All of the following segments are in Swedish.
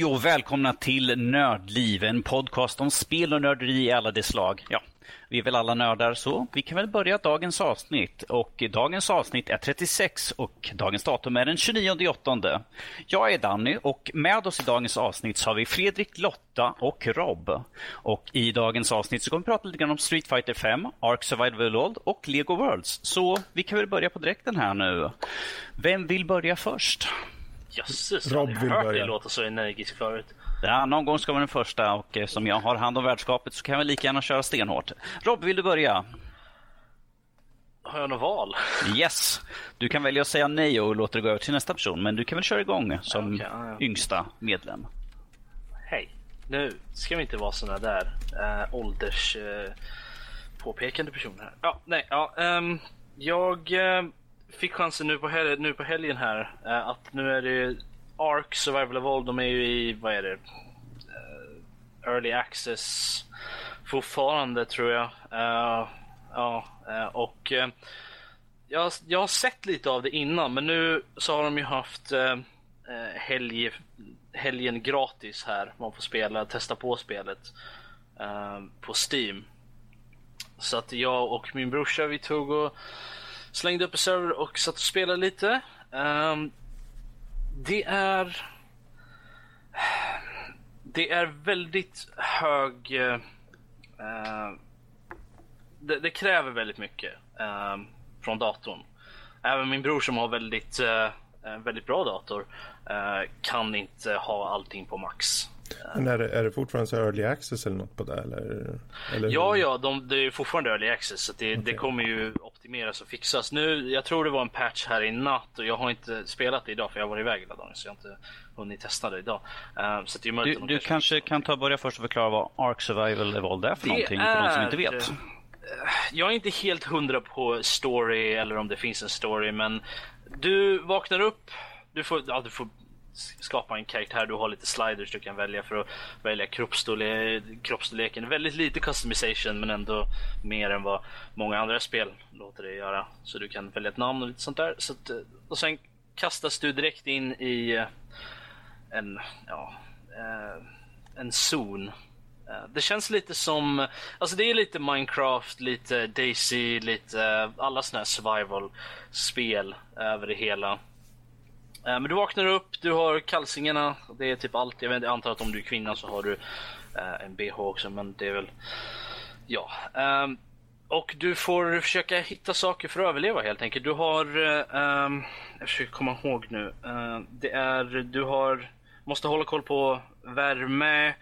Hej och välkomna till Nördliv, en podcast om spel och nörderi i alla dess slag. Ja, vi är väl alla nördar, så vi kan väl börja dagens avsnitt. Och dagens avsnitt är 36 och dagens datum är den 29 åttonde. Jag är Danny och med oss i dagens avsnitt så har vi Fredrik, Lotta och Rob. Och i dagens avsnitt så kommer vi prata lite grann om Street Fighter 5, Ark Survival World och Lego Worlds. Så vi kan väl börja på direkten här nu. Vem vill börja först? Jösses, jag Rob har aldrig vill hört börja. låta så energisk förut. Ja, någon gång ska vara den första och eh, som jag har hand om värdskapet så kan jag lika gärna köra stenhårt. Rob, vill du börja? Har jag något val? Yes. Du kan välja att säga nej och låta det gå över till nästa person, men du kan väl köra igång som Okej, ja, ja. yngsta medlem. Hej, nu ska vi inte vara såna där äh, ålders eh, påpekande personer här. Ja, nej, ja, ehm, jag eh, fick chansen nu på, hel- nu på helgen här Uh, att nu är det Ark Survival Evolved, de är ju i, vad är det, Uh, Early Access fortfarande tror jag. Eh, ja, och jag, jag har sett lite av det innan men nu så har de ju haft helg, helgen gratis här. Man får spela, testa på spelet på Steam. Så att jag och min brorsa vi tog och slängde upp en server och satt och spelade lite. Um, det är det är väldigt hög Uh, det, det kräver väldigt mycket eh, från datorn. Även min bror som har väldigt, uh, en väldigt bra dator kan inte ha allting på max. Men är det, är det fortfarande så early access eller något på det? Eller, eller Ja, ja, de, det är fortfarande early access så det, det Okej. kommer ju optimeras och fixas. Nu, jag tror det var en patch här i natt och jag har inte spelat det idag för jag var iväg hela dagen så jag har inte hunnit testa det idag. Eh, så det är möjligt Du, du kanske kan ta börja först och förklara vad Ark Survival Evolved är för Det någonting för de som inte är, vet. eh, Jag är inte helt hundra på story eller om det finns en story men du vaknar upp, du får, ja, du får skapa en karaktär, du har lite sliders du kan välja för att välja kroppsstorlek, kroppsstorleken. Väldigt lite customization men ändå mer än vad många andra spel låter dig göra. Så du kan välja ett namn och lite sånt där. Så att, eh, och sen kastas du direkt in i eh, en, ja, eh, en zon Det känns lite som, alltså det är lite Minecraft, lite Daisy, lite alla såna här survival-spel över det hela. Eh, Men du vaknar upp, du har kalsingarna, det är typ allt. Jag, vet, jag antar att om du är kvinna så har du eh, en bh också, men det är väl, ja. Ehm, och du får försöka hitta saker för att överleva helt enkelt. Du har, eh, ehm, jag försöker komma ihåg nu. Eh, Det är, du har, måste hålla koll på värme,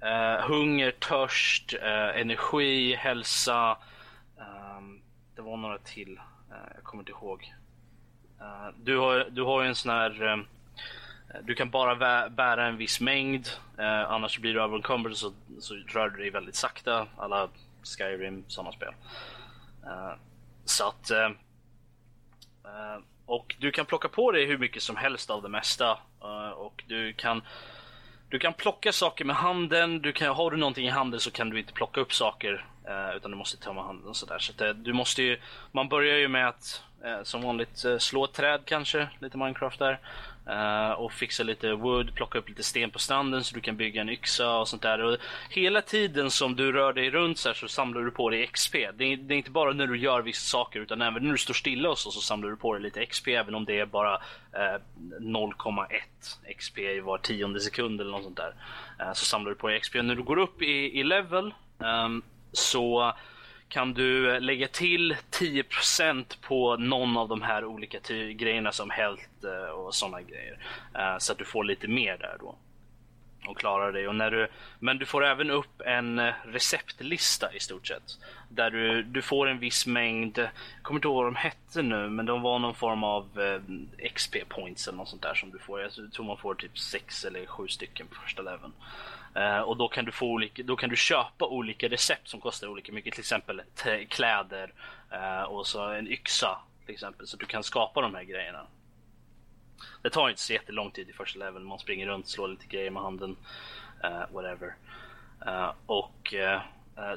eh, hunger, törst, eh, energi, hälsa. Ehm, det var några till. Eh, jag kommer inte ihåg. Eh, du, har, du har ju en sån här... eh, du kan bara bära en viss mängd, uh, annars blir du överencumbered så, så rör du dig väldigt sakta. Alla Skyrim, sådana spel. Uh, så att... och du kan plocka på dig hur mycket som helst av det mesta. och du kan du kan plocka saker med handen, du kan, har du någonting i handen så kan du inte plocka upp saker eh, utan du måste ta med handen och sådär. Så du måste ju, man börjar ju med att Eh, som vanligt eh, slå ett träd kanske, lite Minecraft där. Eh, och fixa lite wood, plocka upp lite sten på stranden så du kan bygga en yxa och sånt där. Och hela tiden som du rör dig runt så, här så samlar du på dig XP. Det är, det är inte bara när du gör vissa saker utan även när du står stilla och så, så samlar du på dig lite XP även om det är bara eh, 0,1 XP i var tionde sekund eller något sånt där. Eh, så samlar du på dig XP. När du går upp i, i level ehm, så kan du lägga till 10% på någon av de här olika ty- grejerna som health eh, och sådana grejer. Eh, så att du får lite mer där då. Och klarar dig. Och när du, men du får även upp en eh, receptlista i stort sett. Där du, du får en viss mängd, jag kommer inte ihåg vad de hette nu, men de var någon form av eh, XP points eller något sånt där som du får. Jag tror man får typ sex eller sju stycken på första leveln. Eh, och då kan du få olika, då kan du köpa olika recept som kostar olika mycket. Till exempel kläder eh, och så en yxa till exempel. Så du kan skapa de här grejerna. Det tar inte så jättelång tid i första leveln. Man springer runt, slår lite grejer med handen. Eh, whatever. Och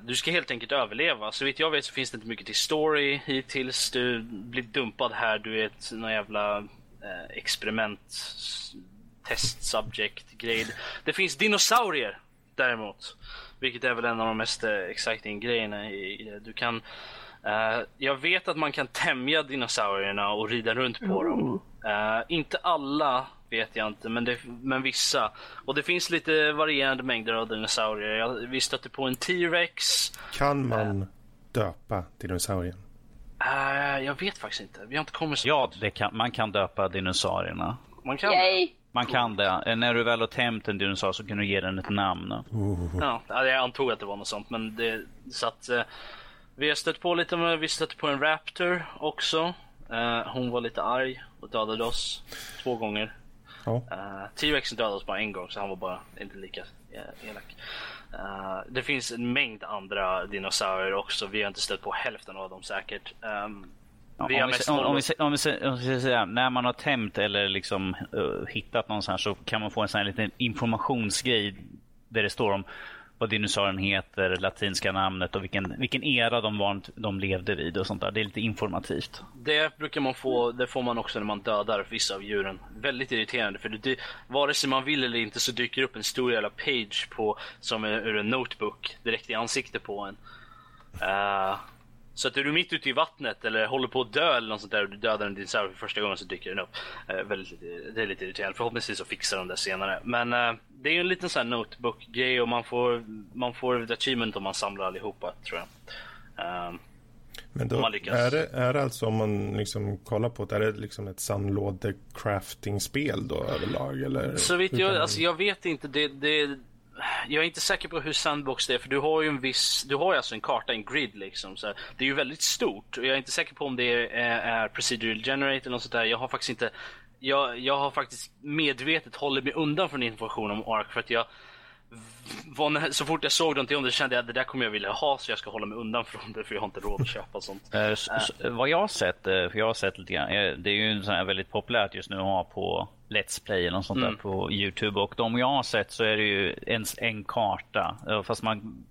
du ska helt enkelt överleva. Så vitt jag vet så finns det inte mycket till story hittills. Du blir dumpad här. Du är ett någon jävla eh, experiment test subject grade. Det finns dinosaurier däremot. Vilket är väl en av de mest eh, exciting grejerna i, i det. Du kan Uh, jag vet att man kan tämja dinosaurierna och rida runt på dem. Uh, inte alla vet jag inte, men, det, men vissa. Och det finns lite varierande mängder av dinosaurier. Jag, vi stötte på en T-Rex. Kan man uh, döpa dinosaurien? jag vet faktiskt inte. Vi har inte kommit så Ja, kan, man kan döpa dinosaurierna. Man kan Yay. Man kan det. När du väl har tämt en dinosaurie så kan du ge den ett namn. Ja, jag antog att det var något sånt, men det så att vi har stött på lite, vi stötte på en Raptor också. Uh, hon var lite arg och dödade oss två gånger. Ja. Uh, T-Rexen dödade oss bara en gång så han var bara inte lika elak. Uh, det finns en mängd andra dinosaurier också. Vi har inte stött på hälften av dem säkert. Um, om, vi, om, vi, om, vi, om vi säger när man har tämt eller liksom uh, hittat någonstans så kan man få en sån här liten informationsgrej där det står om vad dinosaurien heter, latinska namnet och vilken, vilken era de, var, de levde vid och sånt där. Det är lite informativt. Det brukar man få, det får man också när man dödar vissa av djuren. Väldigt irriterande för det, vare sig man vill eller inte så dyker upp en stor jävla page på, som är ur en notebook direkt i ansiktet på en. Uh, så att är du mitt ute i vattnet eller håller på att dö eller något sånt där och du dödar en dinosaurie för första gången så dyker den upp. Eh, väldigt, det är lite irriterande. Förhoppningsvis så fixar de det senare. Men eh, det är ju en liten sån här notebook-grej och man får, man får ett achievement om man samlar allihopa tror jag. Uh, men då är det, är det alltså om man liksom kollar på det, är det liksom ett sandlåde crafting-spel då överlag? Eller så vitt jag, alltså jag vet inte. Det, det, jag är inte säker på hur sandbox det är för du har ju en viss, du har ju alltså en karta, en grid liksom. Så det är ju väldigt stort och jag är inte säker på om det är, är procedural generator eller något sånt där. Jag har faktiskt inte, jag, jag har faktiskt medvetet hållit mig undan från information om ARK för att jag när, så fort jag såg någonting om det kände jag att det där kommer jag vilja ha så jag ska hålla mig undan från det för jag har inte råd att köpa sånt. Eh, uh, så, så, vad jag har sett, eh, för jag har sett lite grann, eh, det är ju sån här väldigt populärt just nu att ha på Let's Play eller något sånt mm. där på Youtube och de jag har sett så är det ju en, en karta fast man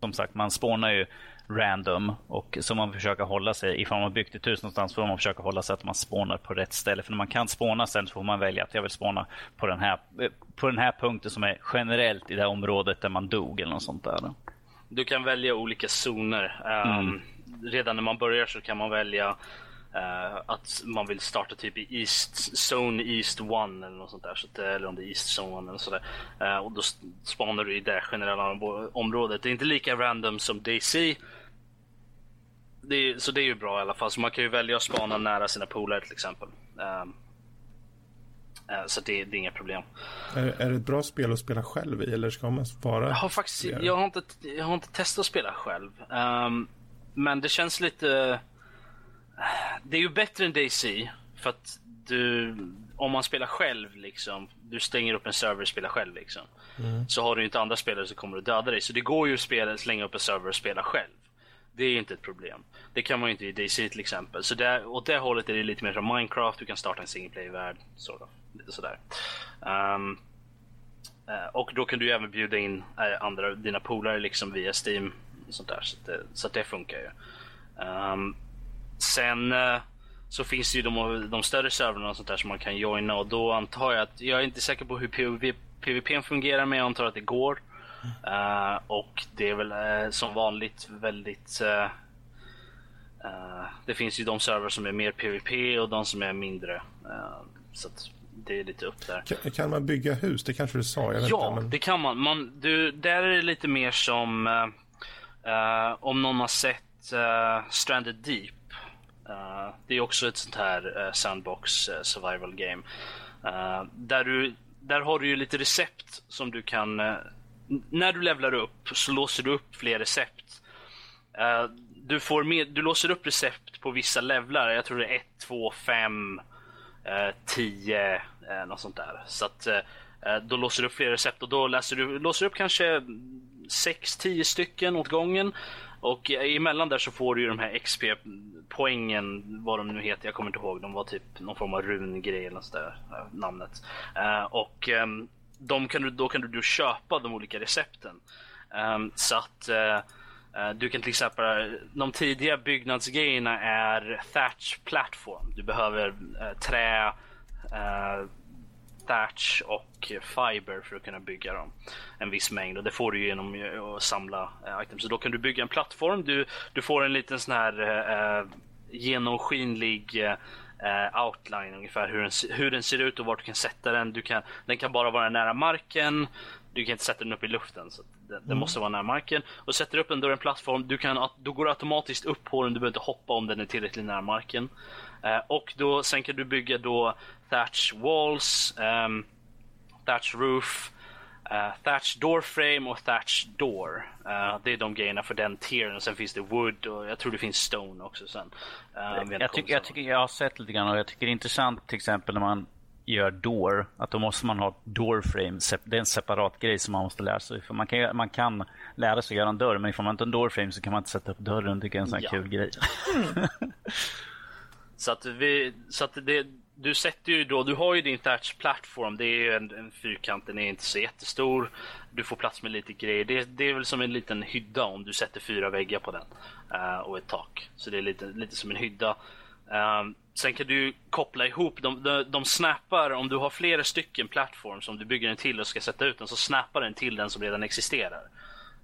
som sagt man spånar ju random och så man försöker hålla sig, ifall man byggt ett hus någonstans får man försöka hålla sig att man spånar på rätt ställe. För när man kan spåna sen så får man välja att jag vill spåna på den här, på den här punkten som är generellt i det området där man dog eller något sånt där. Du kan välja olika zoner. Um, mm. Redan när man börjar så kan man välja Uh, att man vill starta typ i East Zone East 1 eller något sånt där. Så att, eller om det är East Zone eller sådär. Uh, och då spanar du i det generella området. Det är inte lika random som DC. Det är, så det är ju bra i alla fall. Så man kan ju välja att spana nära sina polare till exempel. Uh, så det, det, är inga problem. Är, är det ett bra spel att spela själv i eller ska man spara? Jag har faktiskt jag har inte, jag har inte testat att spela själv. Um, men det känns lite det är ju bättre än DC för att du, om man spelar själv liksom, du stänger upp en server och spelar själv liksom. Mm. Så har du inte andra spelare som kommer att döda dig. Så det går ju att spela, slänga upp en server och spela själv. Det är inte ett problem. Det kan man ju inte i DC till exempel. Så där, åt det hållet är det lite mer som Minecraft, du kan starta en single player-värld. Så lite sådär. Um, och då kan du även bjuda in eh, andra, dina polare liksom via Steam. Och sånt där, så, det, så det funkar ju. Um, Sen eh, så finns det ju de, de större servrarna och sånt där som man kan joina och då antar jag att, jag är inte säker på hur PVP, PVP fungerar men jag antar att det går. Uh, och det är väl uh, som vanligt väldigt uh, Det finns ju de servrar som är mer PVP och de som är mindre. så det är lite upp där. Kan, kan, man bygga hus? Det kanske du sa? ja, inte, men... det kan man. man du, där är det lite mer som om någon har sett Stranded Deep Uh, det är också ett sånt här uh, sandbox uh, survival game. där, du, där har du ju lite recept som du kan... när du levlar upp så låser du upp fler recept. du, får med, du låser upp recept på vissa levlar. Jag tror det är 1, 2, 5, 10, något sånt där. Så att då låser du upp fler recept och då läser du, låser upp kanske 6-10 stycken åt gången. Och eh, emellan där så får du ju de här XP-poängen, vad de nu heter, jag kommer inte ihåg. De var typ någon form av rungrej eller något där, eh, namnet. Eh, och ehm, de kan du, då kan du köpa de olika recepten. Ehm, så att du kan till exempel, de tidiga byggnadsgrejerna är thatch platform. Du behöver trä, thatch och fiber för att kunna bygga dem. En viss mängd och det får du genom att samla uh, items. Så då kan du bygga en plattform. Du, du får en liten sån här uh, genomskinlig uh, outline ungefär hur den, hur den ser ut och vart du kan sätta den. Du kan, den kan bara vara nära marken. Du kan inte sätta den upp i luften. Så den, mm. måste vara nära marken. Och sätter upp den då en plattform, du kan, då går du automatiskt upp på den. Du behöver inte hoppa om den är tillräckligt nära marken. Uh, och då, sen kan du bygga då thatch walls, um, thatch roof, uh, thatch door frame och thatch door. Uh, det är de grejerna för den tieren. Sen finns det wood och jag tror det finns stone också sen. Uh, jag, tycker, jag, tycker, jag har sett lite grann och jag tycker det är intressant till exempel när man gör door, att då måste man ha door frame. Det är en separat grej som man måste lära sig. För man, kan, man kan lära sig att göra en dörr, men ifall man inte har en door frame så kan man inte sätta upp dörren. Det är en sån ja. kul grej. så att, vi, så att det, du sätter ju då, du har ju din thatch plattform. Det är ju en, en fyrkant, den är inte så jättestor. Du får plats med lite grejer. Det, det är väl som en liten hydda om du sätter fyra väggar på den. Uh, och ett tak. Så det är lite, lite som en hydda. Um, sen kan du koppla ihop, de, de, de snappar, om du har flera stycken plattform som du bygger en till och ska sätta ut den, så snappar den till den som redan existerar.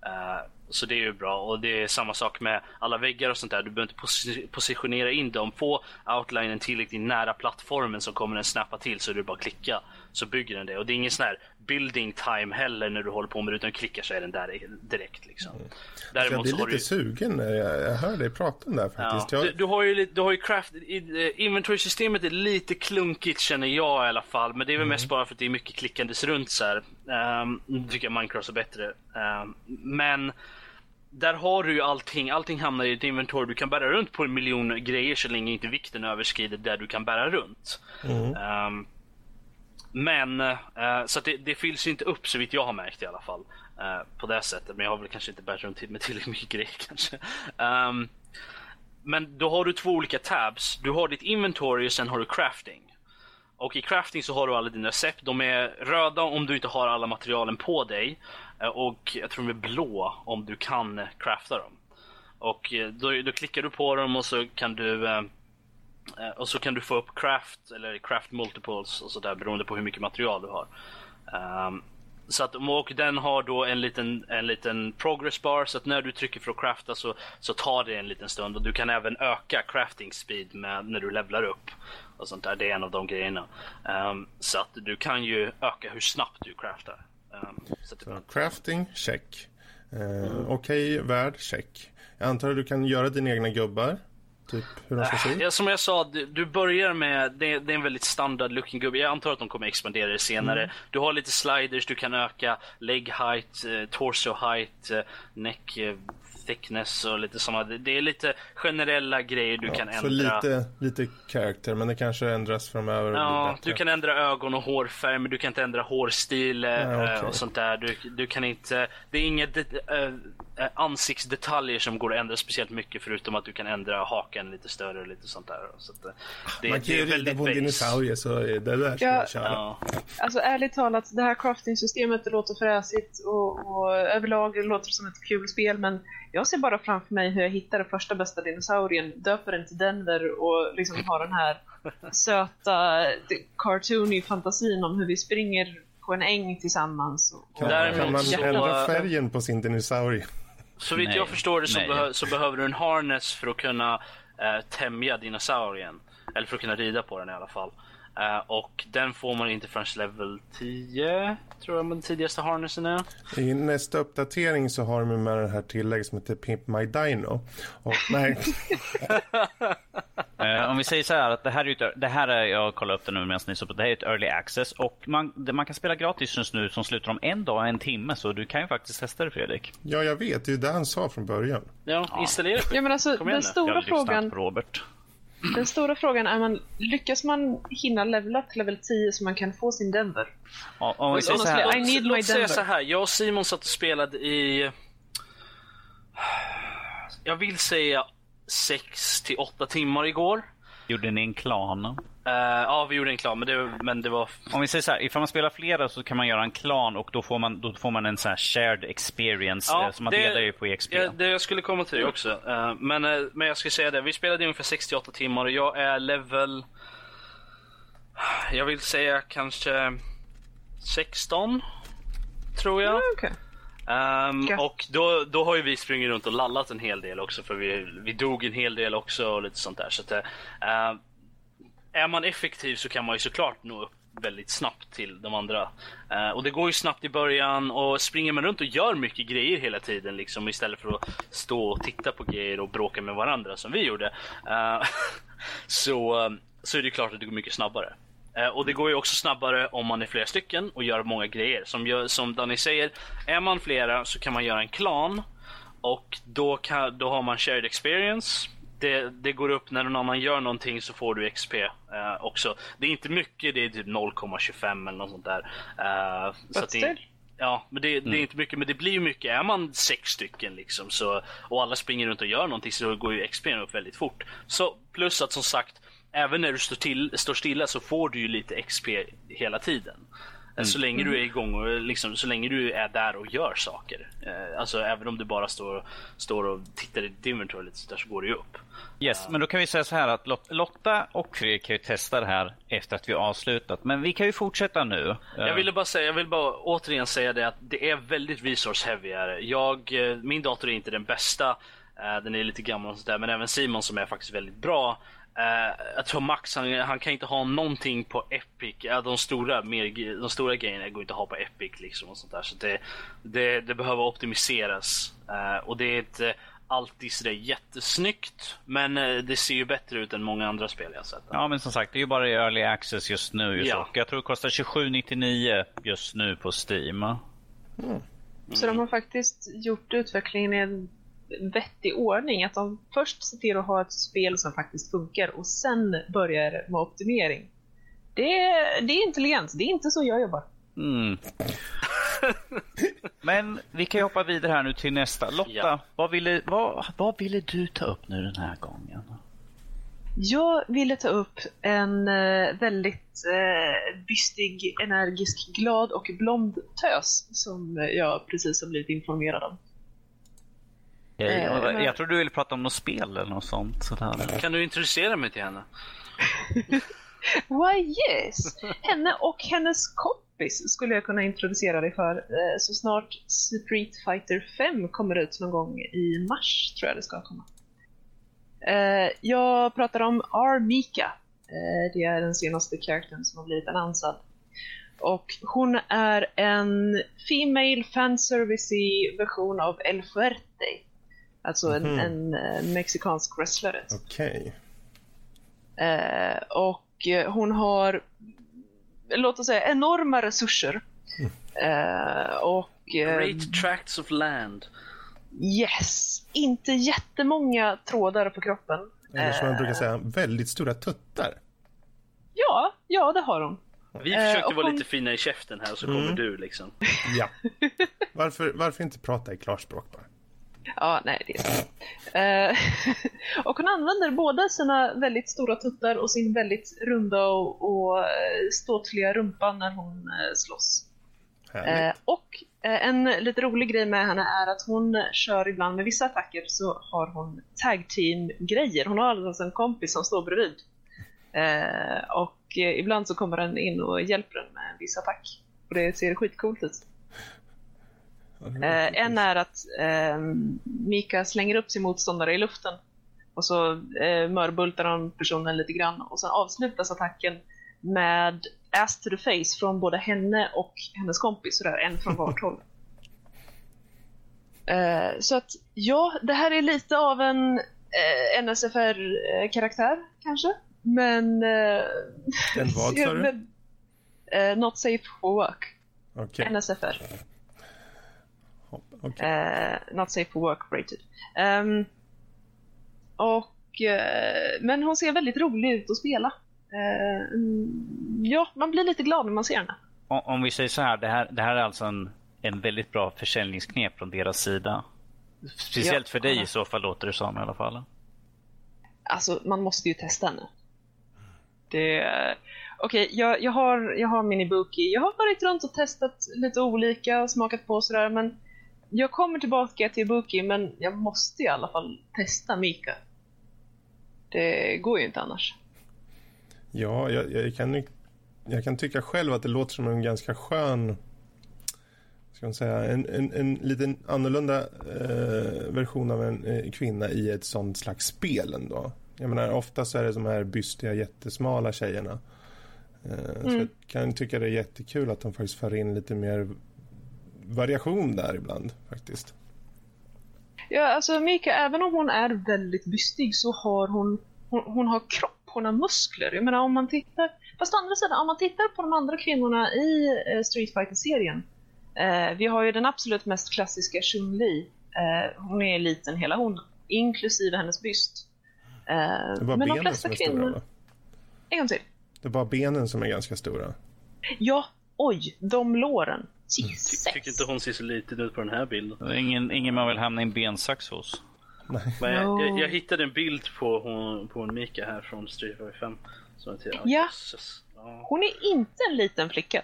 Uh, så det är ju bra och det är samma sak med alla väggar och sånt där. Du behöver inte positionera in dem. Få outlinen tillräckligt nära plattformen så kommer den snappa till så du bara klicka så bygger den det. Och det är ingen sån här building time heller när du håller på med det utan klickar så är den där direkt. Liksom. Mm. Däremot jag blir lite du... sugen när jag, jag hör dig prata om det här faktiskt. Ja. Jag... Du, du, har ju, du har ju craft, eh, inventory-systemet är lite klunkigt känner jag i alla fall. Men det är väl mm. mest bara för att det är mycket klickandes runt så här. Um, nu tycker jag Minecraft är bättre. Um, men där har du ju allting. Allting hamnar i ett inventory. Du kan bära runt på en miljon grejer så länge inte vikten överskrider där du kan bära runt. Mm. Um, men, uh, så det, det fylls inte upp så vitt jag har märkt i alla fall. Uh, på det sättet. Men jag har väl kanske inte bärt runt med tillräckligt mycket grejer kanske. Um, men då har du två olika tabs. Du har ditt inventory och sen har du crafting. Och i crafting så har du alla dina recept. De är röda om du inte har alla materialen på dig. Eh, och jag tror de är blå om du kan crafta dem. Och eh, då, då klickar du på dem och så kan du eh, och så kan du få upp craft eller craft multiples och sådär beroende på hur mycket material du har. Um, så att, och den har då en liten, en liten progress bar så att när du trycker för att crafta så, så tar det en liten stund och du kan även öka crafting speed med, när du levlar upp. Och sånt där. Det är en av de grejerna. Um, så att du kan ju öka hur snabbt du craftar. Um, så så, crafting, check. Mm. Okej, okay, värld, check. Jag antar att du kan göra dina egna gubbar. Typ hur de ska se ut? Ja, som jag sa, du, du börjar med, det, det, är en väldigt standard looking gubbe. Jag antar att de kommer expandera det senare. Mm. Du har lite sliders, du kan öka leg height, eh, torso height, eh, neck eh, thickness och lite sådana. Det är lite generella grejer du ja, kan ändra. Så lite, lite character, men det kanske ändras framöver. Ja, du kan ändra ögon och hårfärg, men du kan inte ändra hårstil ja, okay. och sånt där. Du, du kan inte, det är inget äh, ansiktsdetaljer som går att ändra speciellt mycket förutom att du kan ändra hakan lite större och lite sånt där. Så att, det, Man kan ju rida på en dinosaurie så det där ska ja, jag köra. Ja. Alltså ärligt talat, det här crafting-systemet låter fräsigt och, och överlag låter som ett kul spel men jag ser bara framför mig hur jag hittar den första bästa dinosaurien, döper den till Denver och liksom har den här söta cartoony fantasin om hur vi springer på en äng tillsammans. Och, kan, kan man ändra färgen på sin dinosaurie? Så vitt jag förstår det så, behö så, behöver du en harness för att kunna eh, tämja dinosaurien. Eller för att kunna rida på den i alla fall. Uh, och den får man inte förrän level 10, tror jag den tidigaste harnessen är. I nästa uppdatering så har de med det här tillägget som heter Pimp My Dino. Och, nej. uh, om vi säger så här att det här är, ett, det här är jag kollar upp det nu medan ni så på, det här är ett early access och man, man kan spela gratis just nu som slutar om en dag en timme så du kan ju faktiskt testa det Fredrik. Ja, jag vet. Det är det han sa från början. Ja, installera. Ja, men alltså den stora frågan. Robert. Den stora frågan är, man, lyckas man hinna levla till level 10 så man kan få sin Denver? Ja, om vi säger så här. I need my Denver. så här. Jag och Simon satt och spelade i... Jag vill säga 6 till 8 timmar igår. Gjorde ni en klan? Uh, ja, vi gjorde en klan, men det, men det var... Om vi säger så här, ifall man spelar flera så kan man göra en klan och då får man, då får man en sån här shared experience ja, som man det, delar ju på EXP. Ja, det jag skulle komma till det också. Uh, men, uh, men jag ska säga det, vi spelade ungefär 68 timmar och jag är level... Jag vill säga kanske 16, tror jag. Mm, okay. Um, ehm, och då, då har ju vi sprungit runt och lallat en hel del också för vi, vi dog en hel del också och lite sånt där. Så att, uh, är man effektiv så kan man ju såklart nå upp väldigt snabbt till de andra. Uh, och det går ju snabbt i början och springer man runt och gör mycket grejer hela tiden liksom istället för att stå och titta på grejer och bråka med varandra som vi gjorde. Uh, så, så är det klart att det går mycket snabbare. Uh, och det går ju också snabbare om man är flera stycken och gör många grejer. Som, gör, som Danny säger, är man flera så kan man göra en klan och då, kan, då har man shared experience det, det, går upp när någon annan gör någonting så får du XP eh, också. Det är inte mycket, det är typ 0,25 eller något sånt där. Eh, så det, ja, men det, det, är mm. inte mycket, men det blir ju mycket. Är man sex stycken liksom så, och alla springer runt och gör någonting så går ju XP upp väldigt fort. Så, plus att som sagt, även när du står, till, står stilla så får du ju lite XP hela tiden. Mm. Så länge du är igång och liksom, så länge du är där och gör saker. Eh, alltså även om du bara står, står och tittar i ditt inventory lite så, där så går det ju upp. Yes, men då kan vi säga så här att Lotta och Fredrik kan ju testa det här efter att vi avslutat. Men vi kan ju fortsätta nu. Jag ville bara säga, jag vill bara återigen säga det att det är väldigt resource heavyare. Jag, eh, min dator är inte den bästa. Eh, den är lite gammal och sådär, men även Simon som är faktiskt väldigt bra Uh, jag tror Max han, han, kan inte ha någonting på Epic. Uh, de, stora, mer, de stora grejerna går inte att ha på Epic. Liksom och sånt där. Så det, det, det behöver optimiseras. Uh, och det är inte alltid sådär jättesnyggt. Men uh, det ser ju bättre ut än många andra spel jag sett. Ja men som sagt, det är ju bara i early access just nu. Just ja. Jag tror det kostar 27,99 just nu på Steam. Mm. Så de har faktiskt gjort utvecklingen i en vettig ordning. Att de först ser till att ha ett spel som faktiskt funkar och sen börjar med optimering. Det är, det är intelligens, det är inte så jag jobbar. Mm. Men vi kan ju hoppa vidare här nu till nästa. Lotta, ja. vad, ville, vad, vad ville du ta upp nu den här gången? Jag ville ta upp en uh, väldigt uh, bystig, energisk, glad och blond tös som jag precis har blivit informerad om. Jag, jag tror du ville prata om något spel eller något sånt. Sådär. Kan du introducera mig till henne? Why yes! Henne och hennes kompis skulle jag kunna introducera dig för. Eh, så snart Street Fighter 5 kommer ut någon gång i mars tror jag det ska komma. Eh, jag pratar om Armika. Eh, det är den senaste karaktären som har blivit annonsad. Och hon är en Female Fanservice version av El Fuerte. Alltså en, mm. en, eh, mexikansk wrestlare. Okej. Okay. Eh, och eh, hon har, låt oss säga, enorma resurser. Mm. Eh, och... Eh, Great tracts of land. Yes! Inte jättemånga trådar på kroppen. Eller som man brukar säga, väldigt stora tuttar. Ja, ja det har hon. Vi försökte vara hon... lite fina i käften här och så kommer mm. du liksom. Ja. Varför, varför inte prata i klarspråk bara? Ja, nej det är. Uh, och hon använder båda sina väldigt stora tuttar och sin väldigt runda och, och eh, ståtliga rumpa när hon uh, slåss. Uh, och en lite rolig grej med henne är att hon kör ibland med vissa attacker så har hon tag team grejer. Hon har alltså en kompis som står bredvid. och ibland så kommer den in och hjälper den med en viss attack. Och det ser skitcoolt ut. Eh, en är att eh, Mika slänger upp sin motståndare i luften och så eh, mörbultar han personen lite grann och sen avslutas attacken med ass to the face från både henne och hennes kompis, sådär, en från vart håll. Eh, så att ja, det här är lite av en eh, NSFR-karaktär kanske, men... Eh, en vad sa du? Eh, not safe for work. Okay. NSFR. Okay. Uh, not safe for work rated. Um, och, uh, men hon ser väldigt rolig ut att spela. Uh, ja, man blir lite glad när man ser henne. Om, vi säger så här, det här, det här är alltså en, en väldigt bra försäljningsknep från deras sida. Speciellt ja, för dig i så fall låter det som i alla fall. Alltså, man måste ju testa henne. Det... Okej, okay, jag, jag, har, jag har Minibuki. Jag har varit runt och testat lite olika, smakat på sådär, men jag kommer tillbaka till Buki, men jag måste i alla fall testa Mika. Det går ju inte annars. Ja, jag, jag kan jag kan tycka själv att det låter som en ganska skön ska man säga, en, en, en liten annorlunda eh, version av en eh, kvinna i ett sånt slags spel ändå. Jag menar, ofta så är det de här bystiga, jättesmala tjejerna. Eh, mm. Så jag kan tycka det är jättekul att de faktiskt för in lite mer variation där ibland faktiskt. Ja, alltså Mika, även om hon är väldigt bystig så har hon, hon, hon har kropp, hon har muskler. Jag menar om man tittar, fast å andra sidan, om man tittar på de andra kvinnorna i eh, Street fighter serien Eh, vi har ju den absolut mest klassiska Chun-Li. Eh, hon är liten hela hon, inklusive hennes byst. Eh, det är bara men benen de flesta som är kvinnor... stora, va? En gång till. Det är bara benen som är ganska stora. Ja, oj, de låren. Jesus. Ty tycker inte hon ser så liten ut på den här bilden. Ingen, ingen man vill hamna i en bensax hos. Nej. Men jag, jag, jag, hittade en bild på hon, på en Mika här från Street Fighter 5. ja, ja. hon är inte en liten flicka.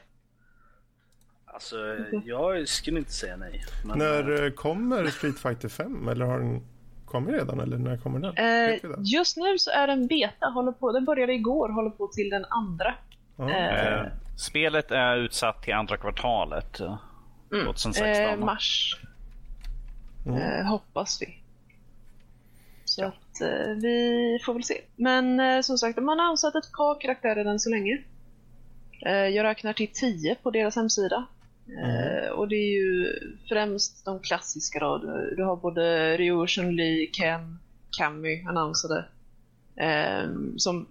Alltså, jag skulle inte säga nej. Men... När eh, kommer Street Fighter 5? Eller har den kommit redan? Eller när kommer den? Eh, just nu så är den beta. Håller på, den började igår, håller på till den andra. Ja. Eh, eh spelet är utsatt till andra kvartalet 2016. Mm. Eh, mars. Mm. Eh, hoppas vi. Så ja. att vi får väl se. Men som sagt, man har ansatt ett par karaktärer än så länge. jag räknar till 10 på deras hemsida. Mm. och det är ju främst de klassiska då. Du, du har både Ryo, Chun-Li, Ken, Cammy annonsade. Eh, som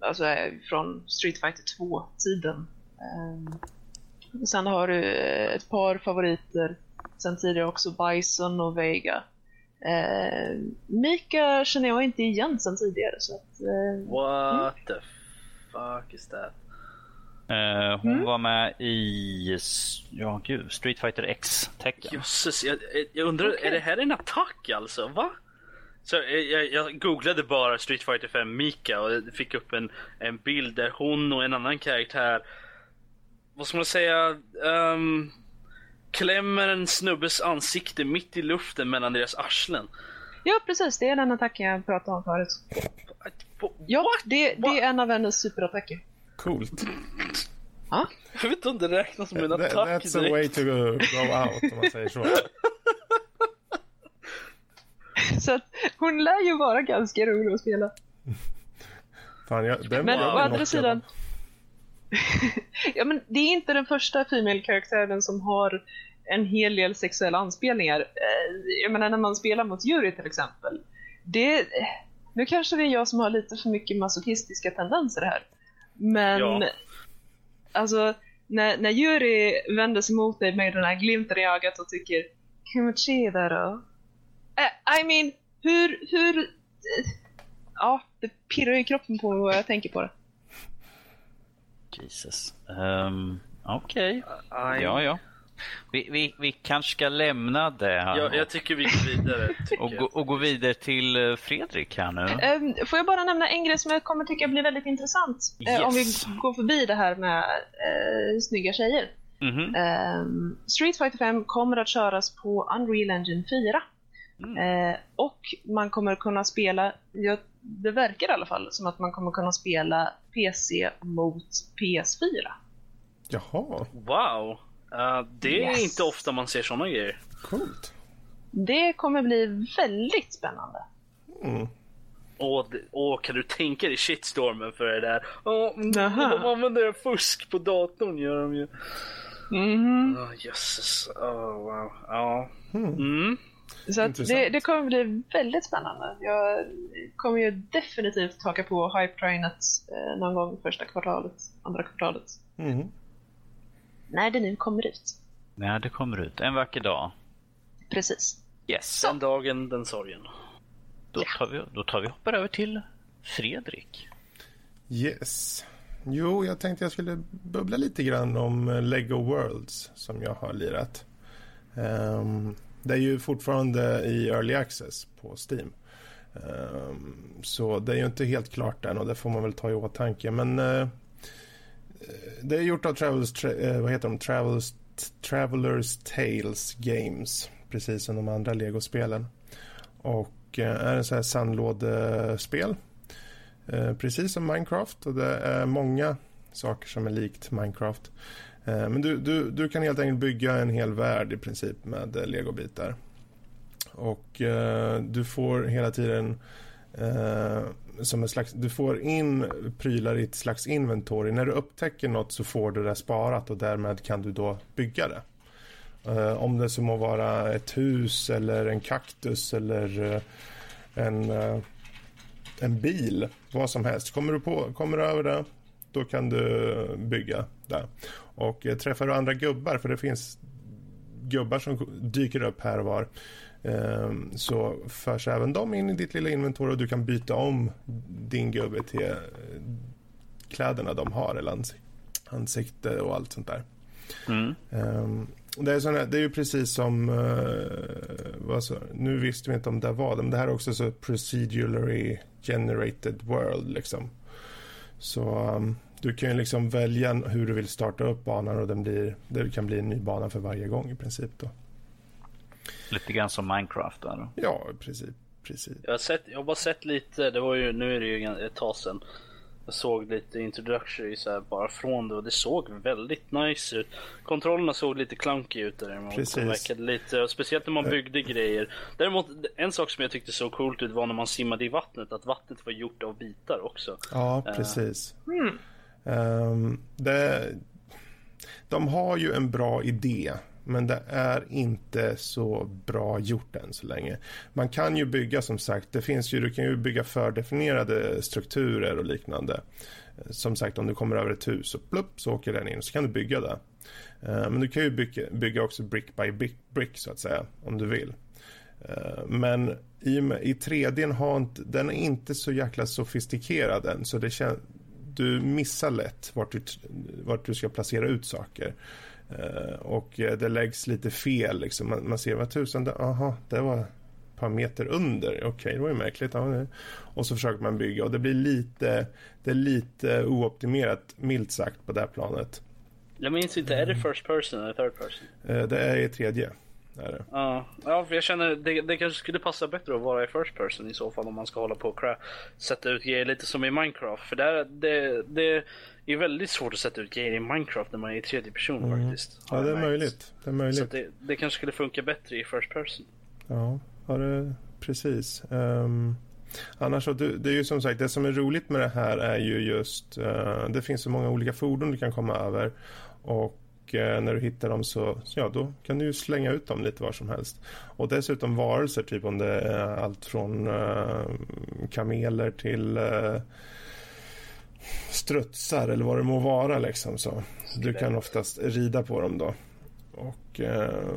alltså är från Street Fighter 2-tiden. Eh, sen har du ett par favoriter sen tidigare också, Bison och Vega. Eh, Mika känner jag inte igen sen tidigare så att... Eh, What mm. the fuck is that? Uh, hon mm. var med i ja, gud, Street Fighter X Tekken. Jösses, jag, jag undrar, okay. är det här en attack alltså? Va? Så jag, jag, googlade bara Street Fighter 5 Mika och fick upp en, en bild där hon och en annan karaktär, vad ska man säga, um, klämmer en snubbes ansikte mitt i luften mellan deras arslen. Ja precis, det är den attacken jag pratade om förut. Ja, det, det är en av hennes superattacker. Coolt. Ah? Jag vet inte om det räknas som en attack That's direkt. a way to go, go out om man säger så. så att hon lär ju vara ganska rolig att spela. Fan, jag, den men å andra sidan. ja men det är inte den första female-karaktären som har en hel del sexuella anspelningar. Eh, jag menar när man spelar mot Yuri till exempel. Det, nu kanske det är jag som har lite för mycket masochistiska tendenser här. Men ja. alltså, när, när Yuri vänder sig mot dig med den här glimten i ögat och tycker Kimochi då? Uh, I mean, hur, hur... Uh, ja, det pirrar i kroppen på vad jag tänker på det. Jesus. Um, Okej. Okay. Ja, ja. Vi, vi, vi kanske ska lämna det här. Ja, jag tycker vi går vidare. och, gå, och gå vidare till eh, Fredrik här nu. Um, får jag bara nämna en grej som jag kommer tycka blir väldigt intressant. Yes. Uh, om vi går förbi det här med uh, snygga tjejer. Mm -hmm. um, Street Fighter 5 kommer att köras på Unreal Engine 4. Mm. Uh, och man kommer kunna spela, ja, det verkar i alla fall som att man kommer kunna spela PC mot PS4. Jaha. Wow. Uh, det är inte ofta man ser sådana grejer. Coolt. Det kommer bli väldigt spännande. Mm. Och, och kan du tänka dig shitstormen för det där? Oh, de använder fusk på datorn gör de ju. Mm. Oh, jösses. Oh, wow. Ja. Mm. Mm. Så det, det, kommer bli väldigt spännande. Jag kommer ju definitivt haka på hype-trainet eh, någon gång första kvartalet, andra kvartalet. Mm när det nu kommer ut. När det kommer ut, en vacker dag. Precis. Yes. Den dagen, den sorgen. Då tar, vi, då tar vi hoppar över till Fredrik. Yes. Jo, jag tänkte jag skulle bubbla lite grann om Lego Worlds som jag har lirat. Um, det är ju fortfarande i Early Access på Steam. Ehm, så det är ju inte helt klart än och det får man väl ta i åtanke. Men eh, det är gjort av Travels, eh, vad heter de? Travels, Travelers Tales Games, precis som de andra Lego-spelen. Och eh, är en sån här sandlådespel. Precis som Minecraft och det är många saker som är likt Minecraft. Eh, men du, du, du kan helt enkelt bygga en hel värld i princip med eh, legobitar. Och eh, du får hela tiden eh, som en slags, du får in prylar i ett slags inventory. När du upptäcker något så får du det sparat och därmed kan du då bygga det. Eh, om det så må vara ett hus eller en kaktus eller en, en bil, vad som helst. Kommer du, på, kommer du över det, då kan du bygga det. Och träffar du andra gubbar, för det finns gubbar som dyker upp här och var Ehm, så förs även de in i ditt lilla inventor och du kan byta om din gubbe till eh, kläderna de har eller ansikte och allt sånt där. Mm. Um, det, är såna, det är ju precis som, uh, så, nu visste vi inte om det var det, men det här är också så procedurally generated world liksom. Så um, du kan ju liksom välja hur du vill starta upp banan och den blir, det kan bli en ny bana för varje gång i princip då. Lite grann som Minecraft då? Ja, precis. precis. Jag, har sett, jag har bara sett lite, det var ju, nu är det ju ett tag sedan. Jag såg lite introductory så här, bara från det och det såg väldigt nice ut. Kontrollerna såg lite clunky ut. Precis. lite, speciellt när man byggde grejer. Däremot en sak som jag tyckte såg coolt ut var när man simmade i vattnet. Att vattnet var gjort av bitar också. Ja, eh. precis. Uh. Mm. Um, det, de har ju en bra idé men det är inte så bra gjort än så länge. Man kan ju bygga som sagt, det finns ju, du kan ju bygga fördefinierade strukturer och liknande. Som sagt, om du kommer över ett hus och plupp så åker den in så kan du bygga det. Ehm, men du kan ju bygga, bygga också brick by brick, brick så att säga, om du vill. Ehm, men i, i 3D har inte, den är inte så jäkla sofistikerad än så det känns du missar lätt vart du, vart du ska placera ut saker. Uh, och det läggs lite fel. Liksom. Man, man ser vad tusan, det, aha, det var ett par meter under. Okej, okay, det var ju märkligt. Ja, och så försöker man bygga och det blir lite, det är lite ooptimerat, milt sagt, på det här planet. Jag minns inte, är det first person eller third person? Uh, det är i tredje. Är det. Ja, ja för jag känner det, det kanske skulle passa bättre att vara i first person i så fall om man ska hålla på och sätta ut grejer lite som i Minecraft. För där, det, det är väldigt svårt att sätta ut grejer i Minecraft när man är i tredje person mm. faktiskt. Ja, det är möjligt. Det är möjligt. Så det, det, kanske skulle funka bättre i first person. Ja, ja det, precis. Um, annars så, det, det är ju som sagt, det som är roligt med det här är ju just, uh, det finns så många olika fordon du kan komma över. Och uh, när du hittar dem så, ja då kan du ju slänga ut dem lite var som helst. Och dessutom varelser, typ om det är allt från uh, kameler till eh, strutsar eller vad det må vara. Liksom, så. Du kan oftast rida på dem då. Och, eh,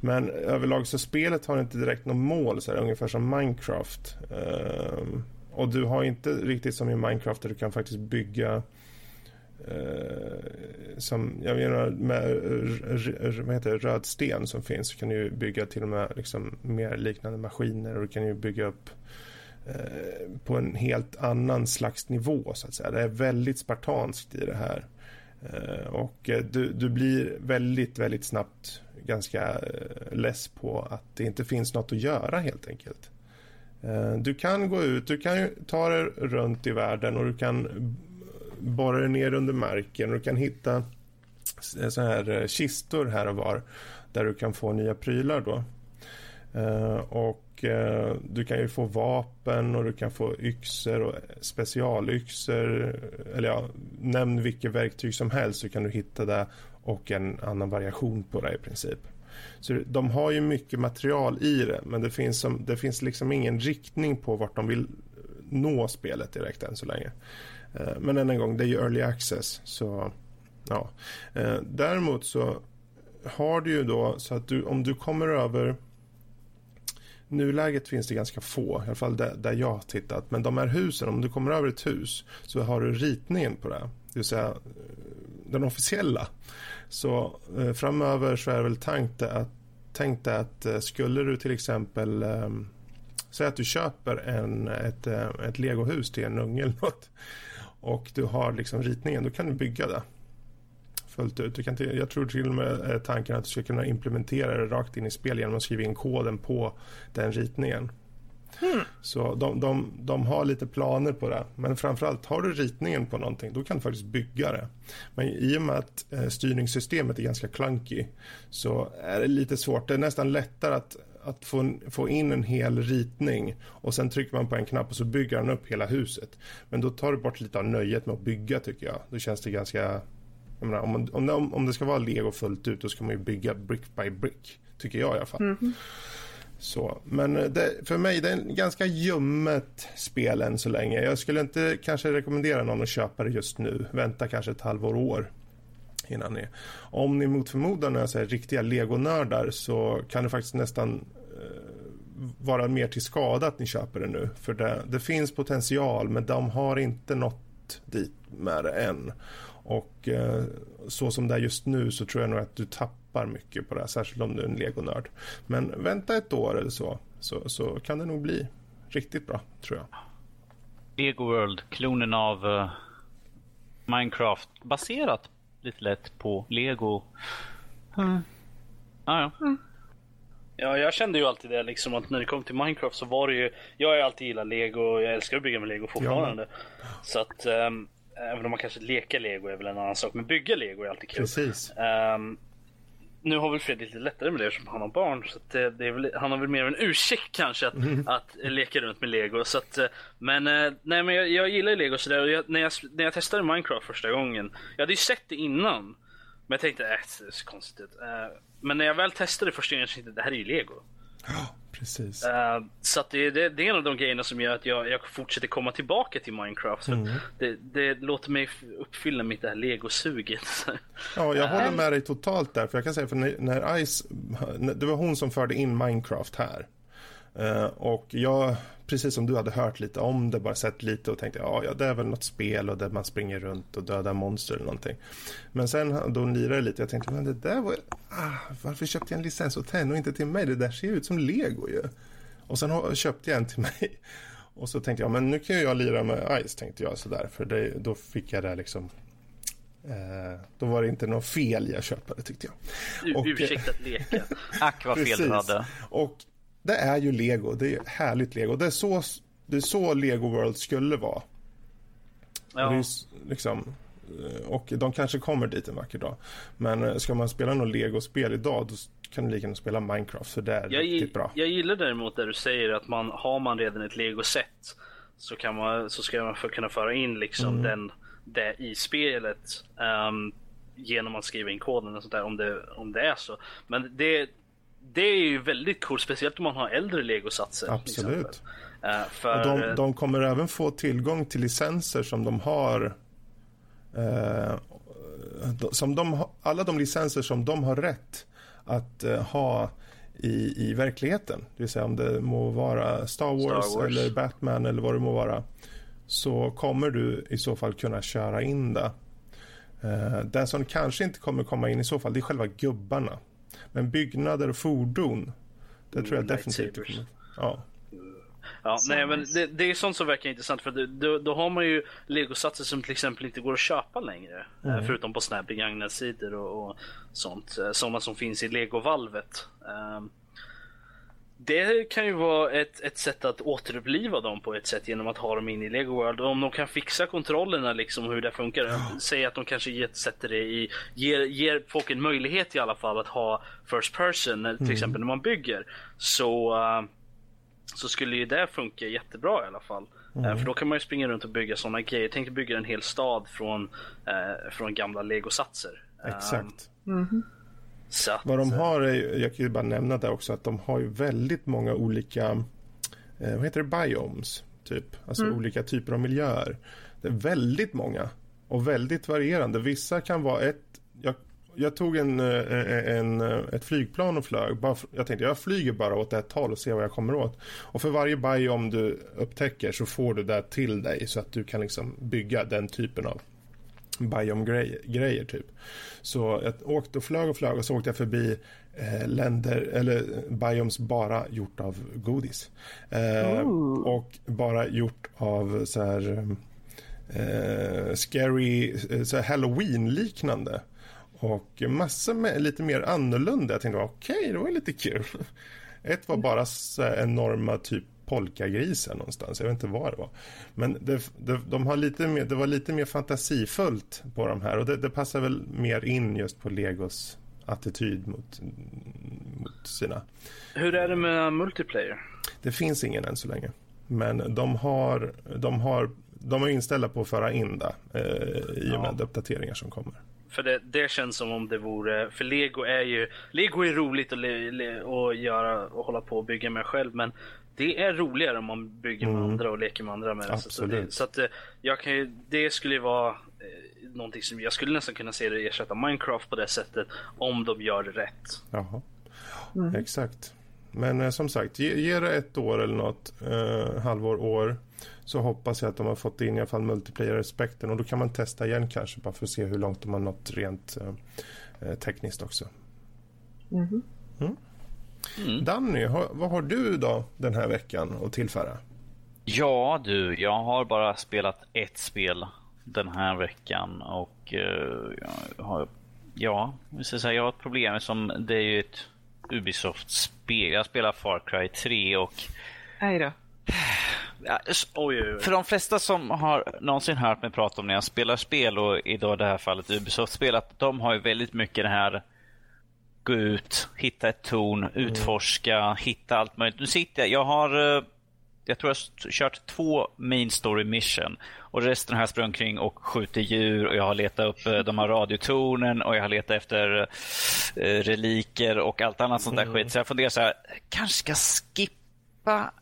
men överlag så spelet har inte direkt något mål, så här, ungefär som Minecraft. Eh, och du har inte riktigt som i Minecraft där du kan faktiskt bygga Eh, som, jag menar med eh, vad heter det, röd sten som finns så kan du bygga till och med liksom mer liknande maskiner och du kan ju bygga upp Eh, på en helt annan slags nivå så att säga. Det är väldigt spartanskt i det här. Eh, och eh, du, du blir väldigt, väldigt snabbt ganska less på att det inte finns något att göra helt enkelt. Du kan gå ut, du kan ta dig runt i världen och du kan borra dig ner under marken och du kan hitta eh, så här eh, kistor här och var där du kan få nya prylar då. Eh, och du kan ju få vapen och du kan få yxor och specialyxor. Eller ja, nämn vilket verktyg som helst så kan du hitta det och en annan variation på det i princip. Så de har ju mycket material i det men det finns, som, det finns liksom ingen riktning på vart de vill nå spelet direkt än så länge. Eh, men än en gång, det är ju early access. Så ja. Eh, däremot så har du ju då så att du, om du kommer över nuläget finns det ganska få, i alla fall där, där jag har tittat. Men de här husen, om du kommer över ett hus så har du ritningen på det. Det vill säga eh, den officiella. Så eh, framöver så är det väl tänkt att, tänkt att skulle du till exempel eh, säga att du köper en, ett, ett legohus till en unge eller något och du har liksom ritningen, då kan du bygga det fullt ut. Du kan till, jag tror till och med tanken att du ska kunna implementera det rakt in i spel genom att skriva in koden på den ritningen. Mm. Så de, de, de har lite planer på det. Men framförallt, har du ritningen på någonting, då kan du faktiskt bygga det. Men i och med att eh, styrningssystemet är ganska clunky så är det lite svårt. Det är nästan lättare att att få, få in en hel ritning och sen trycker man på en knapp och så bygger han upp hela huset. Men då tar det bort lite av nöjet med att bygga tycker jag. Då känns det ganska... Menar, om, man, om, om det ska vara lego fullt ut då ska man ju bygga brick by brick. Tycker jag i alla fall. Mm. Så, men det, för mig det är en ganska ljummet spel än så länge. Jag skulle inte kanske rekommendera någon att köpa det just nu. Vänta kanske ett halvår år innan ni... Om ni mot förmodan är riktiga legonördar så kan det faktiskt nästan eh, vara mer till skada att ni köper det nu. För det, det finns potential men de har inte nått dit med det än. Och eh, så som det är just nu så tror jag nog att du tappar mycket på det, särskilt om du är en legonörd. Men vänta ett år eller så, så, så kan det nog bli riktigt bra, tror jag. Lego World, klonen av uh, Minecraft, baserat lite lätt på Lego. Mm. Ah, ja. Mm. Ja, jag kände ju alltid det liksom att när det kom till Minecraft så var det ju, jag har ju alltid gillat lego och jag älskar att bygga med lego fortfarande. Ja. Så att um, även om man kanske leker lego är väl en annan sak, men bygga lego är alltid kul. Precis. Um, nu har väl Fredrik lite lättare med det eftersom han har barn. Så det, det väl, han har väl mer en ursäkt kanske att, mm. att leka runt med lego. Så att, eh, men eh, nej, men jag, jag gillar ju lego sådär. Jag, när, jag, när jag testade Minecraft första gången. Jag hade ju sett det innan. Men jag tänkte, äh, det ser konstigt ut. Men när jag väl testade första gången så tänkte jag det här är ju lego. Ja, precis. Uh, så det, det, det, är en av de grejerna som gör att jag, jag fortsätter komma tillbaka till Minecraft. Mm. Det, det, låter mig uppfylla mitt det här legosuget. ja, jag håller med dig totalt där. För jag kan säga för när, när Ice, det var hon som förde in Minecraft här. Uh, och jag precis som du hade hört lite om det, bara sett lite och tänkte ja, ja det är väl något spel och där man springer runt och dödar monster eller någonting. Men sen då lirade jag lite, jag tänkte men det där var, ah, varför köpte jag en licens åt henne och inte till mig? Det där ser ut som lego ju. Och sen köpte jag en till mig. Och så tänkte jag, men nu kan jag lira med Ice, tänkte jag sådär, för det, då fick jag det liksom Eh, då var det inte något fel jag köpte tyckte jag. Ursäkta att leka. Ack vad fel du hade. Och det är ju lego. Det är härligt lego. Det är så, det är så Lego World skulle vara. Ja. Och, liksom, eh, och de kanske kommer dit en vacker dag. Men eh, ska man spela något lego-spel idag då kan du lika gärna spela Minecraft för det är jag riktigt bra. Jag gillar däremot det du säger att man har man redan ett lego-set så, kan man, så ska man för kunna föra in liksom mm. den, det i spelet um, genom att skriva in koden och sånt där om det, om det är så. Men det, det är ju väldigt coolt, speciellt om man har äldre legosatser. Absolut. Uh, för... de, de, kommer även få tillgång till licenser som de har uh, som de, alla de licenser som de har rätt att uh, ha i, i verkligheten. Det vill säga om det må vara Star Wars, Star Wars, eller Batman eller vad det må vara. Så kommer du i så fall kunna köra in det. Uh, det som kanske inte kommer komma in i så fall det är själva gubbarna. Men byggnader och fordon, det tror jag mm, definitivt kommer. Ja. Ja, nej, men det, det, är sånt som verkar intressant för då, då har man ju legosatser som till exempel inte går att köpa längre. Eh, mm. Förutom på såna här begagnade sidor och, och sånt. Eh, sådana som finns i legovalvet. Um, det kan ju vara ett, ett sätt att återuppliva dem på ett sätt genom att ha dem inne i Lego World. Om de kan fixa kontrollerna liksom hur det funkar. Ja. Säg att de kanske sätter det i, ger, ger folk en möjlighet i alla fall att ha First Person till mm. exempel när man bygger. Så, uh, så skulle ju det funka jättebra i alla fall. Eh, mm. För då kan man ju springa runt och bygga sådana grejer. Jag tänkte bygga en hel stad från, uh, från gamla Lego-satser. Exakt. Mm. Så Vad de har jag kan ju bara nämna det också, att de har ju väldigt många olika, eh, vad heter det, biomes, typ. Alltså mm. olika typer av miljöer. Det är väldigt många och väldigt varierande. Vissa kan vara ett, jag, jag tog en, eh, en, ett flygplan och flög. Bara, jag tänkte jag flyger bara åt ett håll och ser vad jag kommer åt. Och för varje biome du upptäcker så får du det till dig så att du kan liksom bygga den typen av biome-grejer typ. Så jag åkte och flög och flög och så åkte jag förbi eh, länder, eller biomes bara gjort av godis. Eh, och bara gjort av så här eh, scary, eh, så här halloween-liknande. Och massor med lite mer annorlunda. Jag tänkte okej, okay, det var lite kul. Ett var bara så enorma typ polkagrisen någonstans. Jag vet inte var det var. Men det, det, de har lite mer, det var lite mer fantasifullt på de här och det, det passar väl mer in just på Legos attityd mot, mot sina. Hur är det med multiplayer? Det finns ingen än så länge. Men de har, de har, de är inställda på att föra in det eh, i och med ja. uppdateringar som kommer. För det, det, känns som om det vore, för lego är ju, lego är roligt att, le, le, att göra och hålla på och bygga med själv men det är roligare om man bygger med mm. andra och leker med andra med Absolut. Så, det, så att eh, jag kan ju, det skulle ju vara eh, någonting som jag skulle nästan kunna se det ersätta Minecraft på det sättet om de gör det rätt. Jaha, mm. exakt. Men eh, som sagt, ge, ge det ett år eller något, eh, halvår, år så hoppas jag att de har fått in i alla fall multiplayer-aspekten och då kan man testa igen kanske bara för att se hur långt de har nått rent eh, eh tekniskt också. Mm. Mm. Mm. Danny, har, vad har du då den här veckan att tillföra? Ja du, jag har bara spelat ett spel den här veckan och uh, jag har, ja, jag, säga, jag har ett problem som det är ju ett Ubisoft-spel. Jag spelar Far Cry 3 och... Hej då. Ja, för de flesta som har någonsin hört mig prata om när jag spelar spel och i det här fallet Ubisoft-spel, att de har ju väldigt mycket det här gå ut, hitta ett torn, mm. utforska, hitta allt möjligt. Nu sitter jag, jag har, eh, jag tror jag har kört två main story mission och resten har jag sprungit kring och skjutit djur och jag har letat upp eh, de här radiotornen och jag har letat efter eh, reliker och allt annat sånt där mm. skit. Så jag funderar så här, kanske ska skippa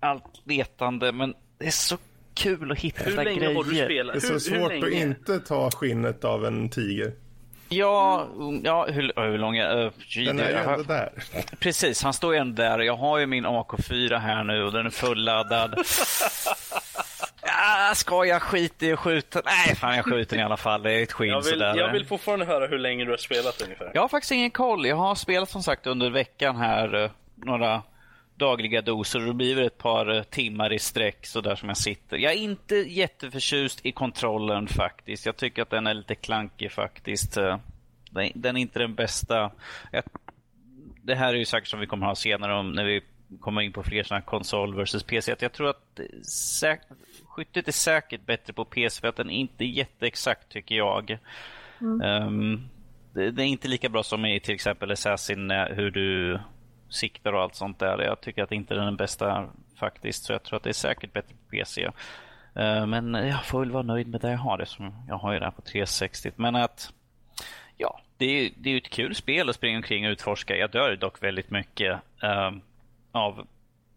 allt letande men det är så kul att hitta grejer. Hur länge har du spelat? Det är så hur, svårt hur att inte ta skinnet av en tiger. Ja, ja hur, hur lång är Den är ju ändå där. Precis, han står ju ändå där. Jag har ju min AK4 här nu och den är fulladdad. Ja, ska jag skita i att skjuta? Nej, fan jag skjuter i alla fall. Det är ett skinn jag vill, sådär. Jag vill fortfarande höra hur länge du har spelat ungefär. Jag har faktiskt ingen koll. Jag har spelat som sagt under veckan här eh, några dagliga doser och då blir det ett par eh, timmar i sträck så där som jag sitter. Jag är inte jätteförtjust i kontrollen faktiskt. Jag tycker att den är lite klankig faktiskt. Eh, den är inte den bästa. Det här är ju säkert som vi kommer att ha senare om när vi kommer in på fler sådana konsol versus PC. Jag tror att skyttet är säkert bättre på PC för att den är inte jätteexakt tycker jag. Mm. Um, det, det, är inte lika bra som i till exempel Assassin hur du siktar och allt sånt där. Jag tycker att inte den är den bästa faktiskt. Så jag tror att det är säkert bättre på PC. Eh, men jag får väl vara nöjd med det jag har. Det som jag har ju det här på 360. Men att ja, det är, det är ett kul spel att springa omkring och utforska. Jag dör dock väldigt mycket uh, av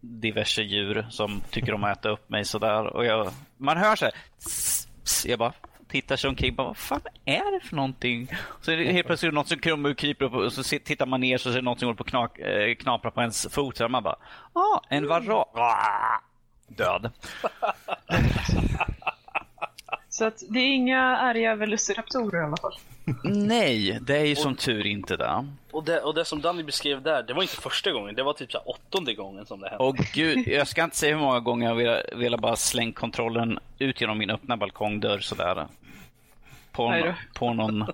diverse djur som tycker om att äta upp mig sådär. Och jag, man hör så här. Jag bara tittar sig omkring. Bara, vad fan är det för någonting? Så är det helt plötsligt något som kommer och kryper upp och så tittar man ner så det något som håller på att knak, eh, knapra på ens fot. Så man bara, ah, en varan. Död. Så att det är inga arga velociraptorer i alla fall. Nej, det är ju som tur inte det. Och det, och det som Danny beskrev där, det var inte första gången, det var typ så åttonde gången som det hände. Åh gud, jag ska inte säga hur många gånger jag velat, velat bara slänga kontrollen ut genom min öppna balkongdörr sådär. På, på någon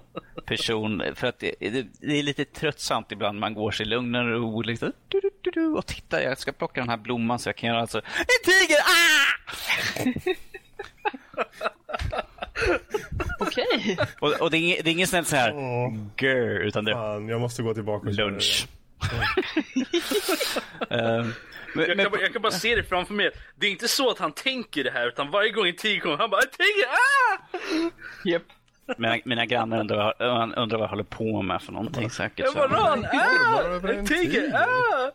person. För att det, det, det, är lite tröttsamt ibland. Man går sig lugn och ro liksom, du, du, du, och tittar, jag ska plocka den här blomman så jag kan göra alltså, en tiger! Ah! Okej. Och, och det, är, det är ingen sån här Åh. grr, utan det är Fan, jag måste gå tillbaka och lunch. Ehm, men, Jag kan, bara, jag kan bara se det framför mig. Det är inte så att han tänker det här, utan varje gång en tiger kommer, han bara tiger, ah! Japp. Mina, mina grannar undrar, undrar vad jag håller på med för någonting säkert. Så. varan, ah! tiger, ah!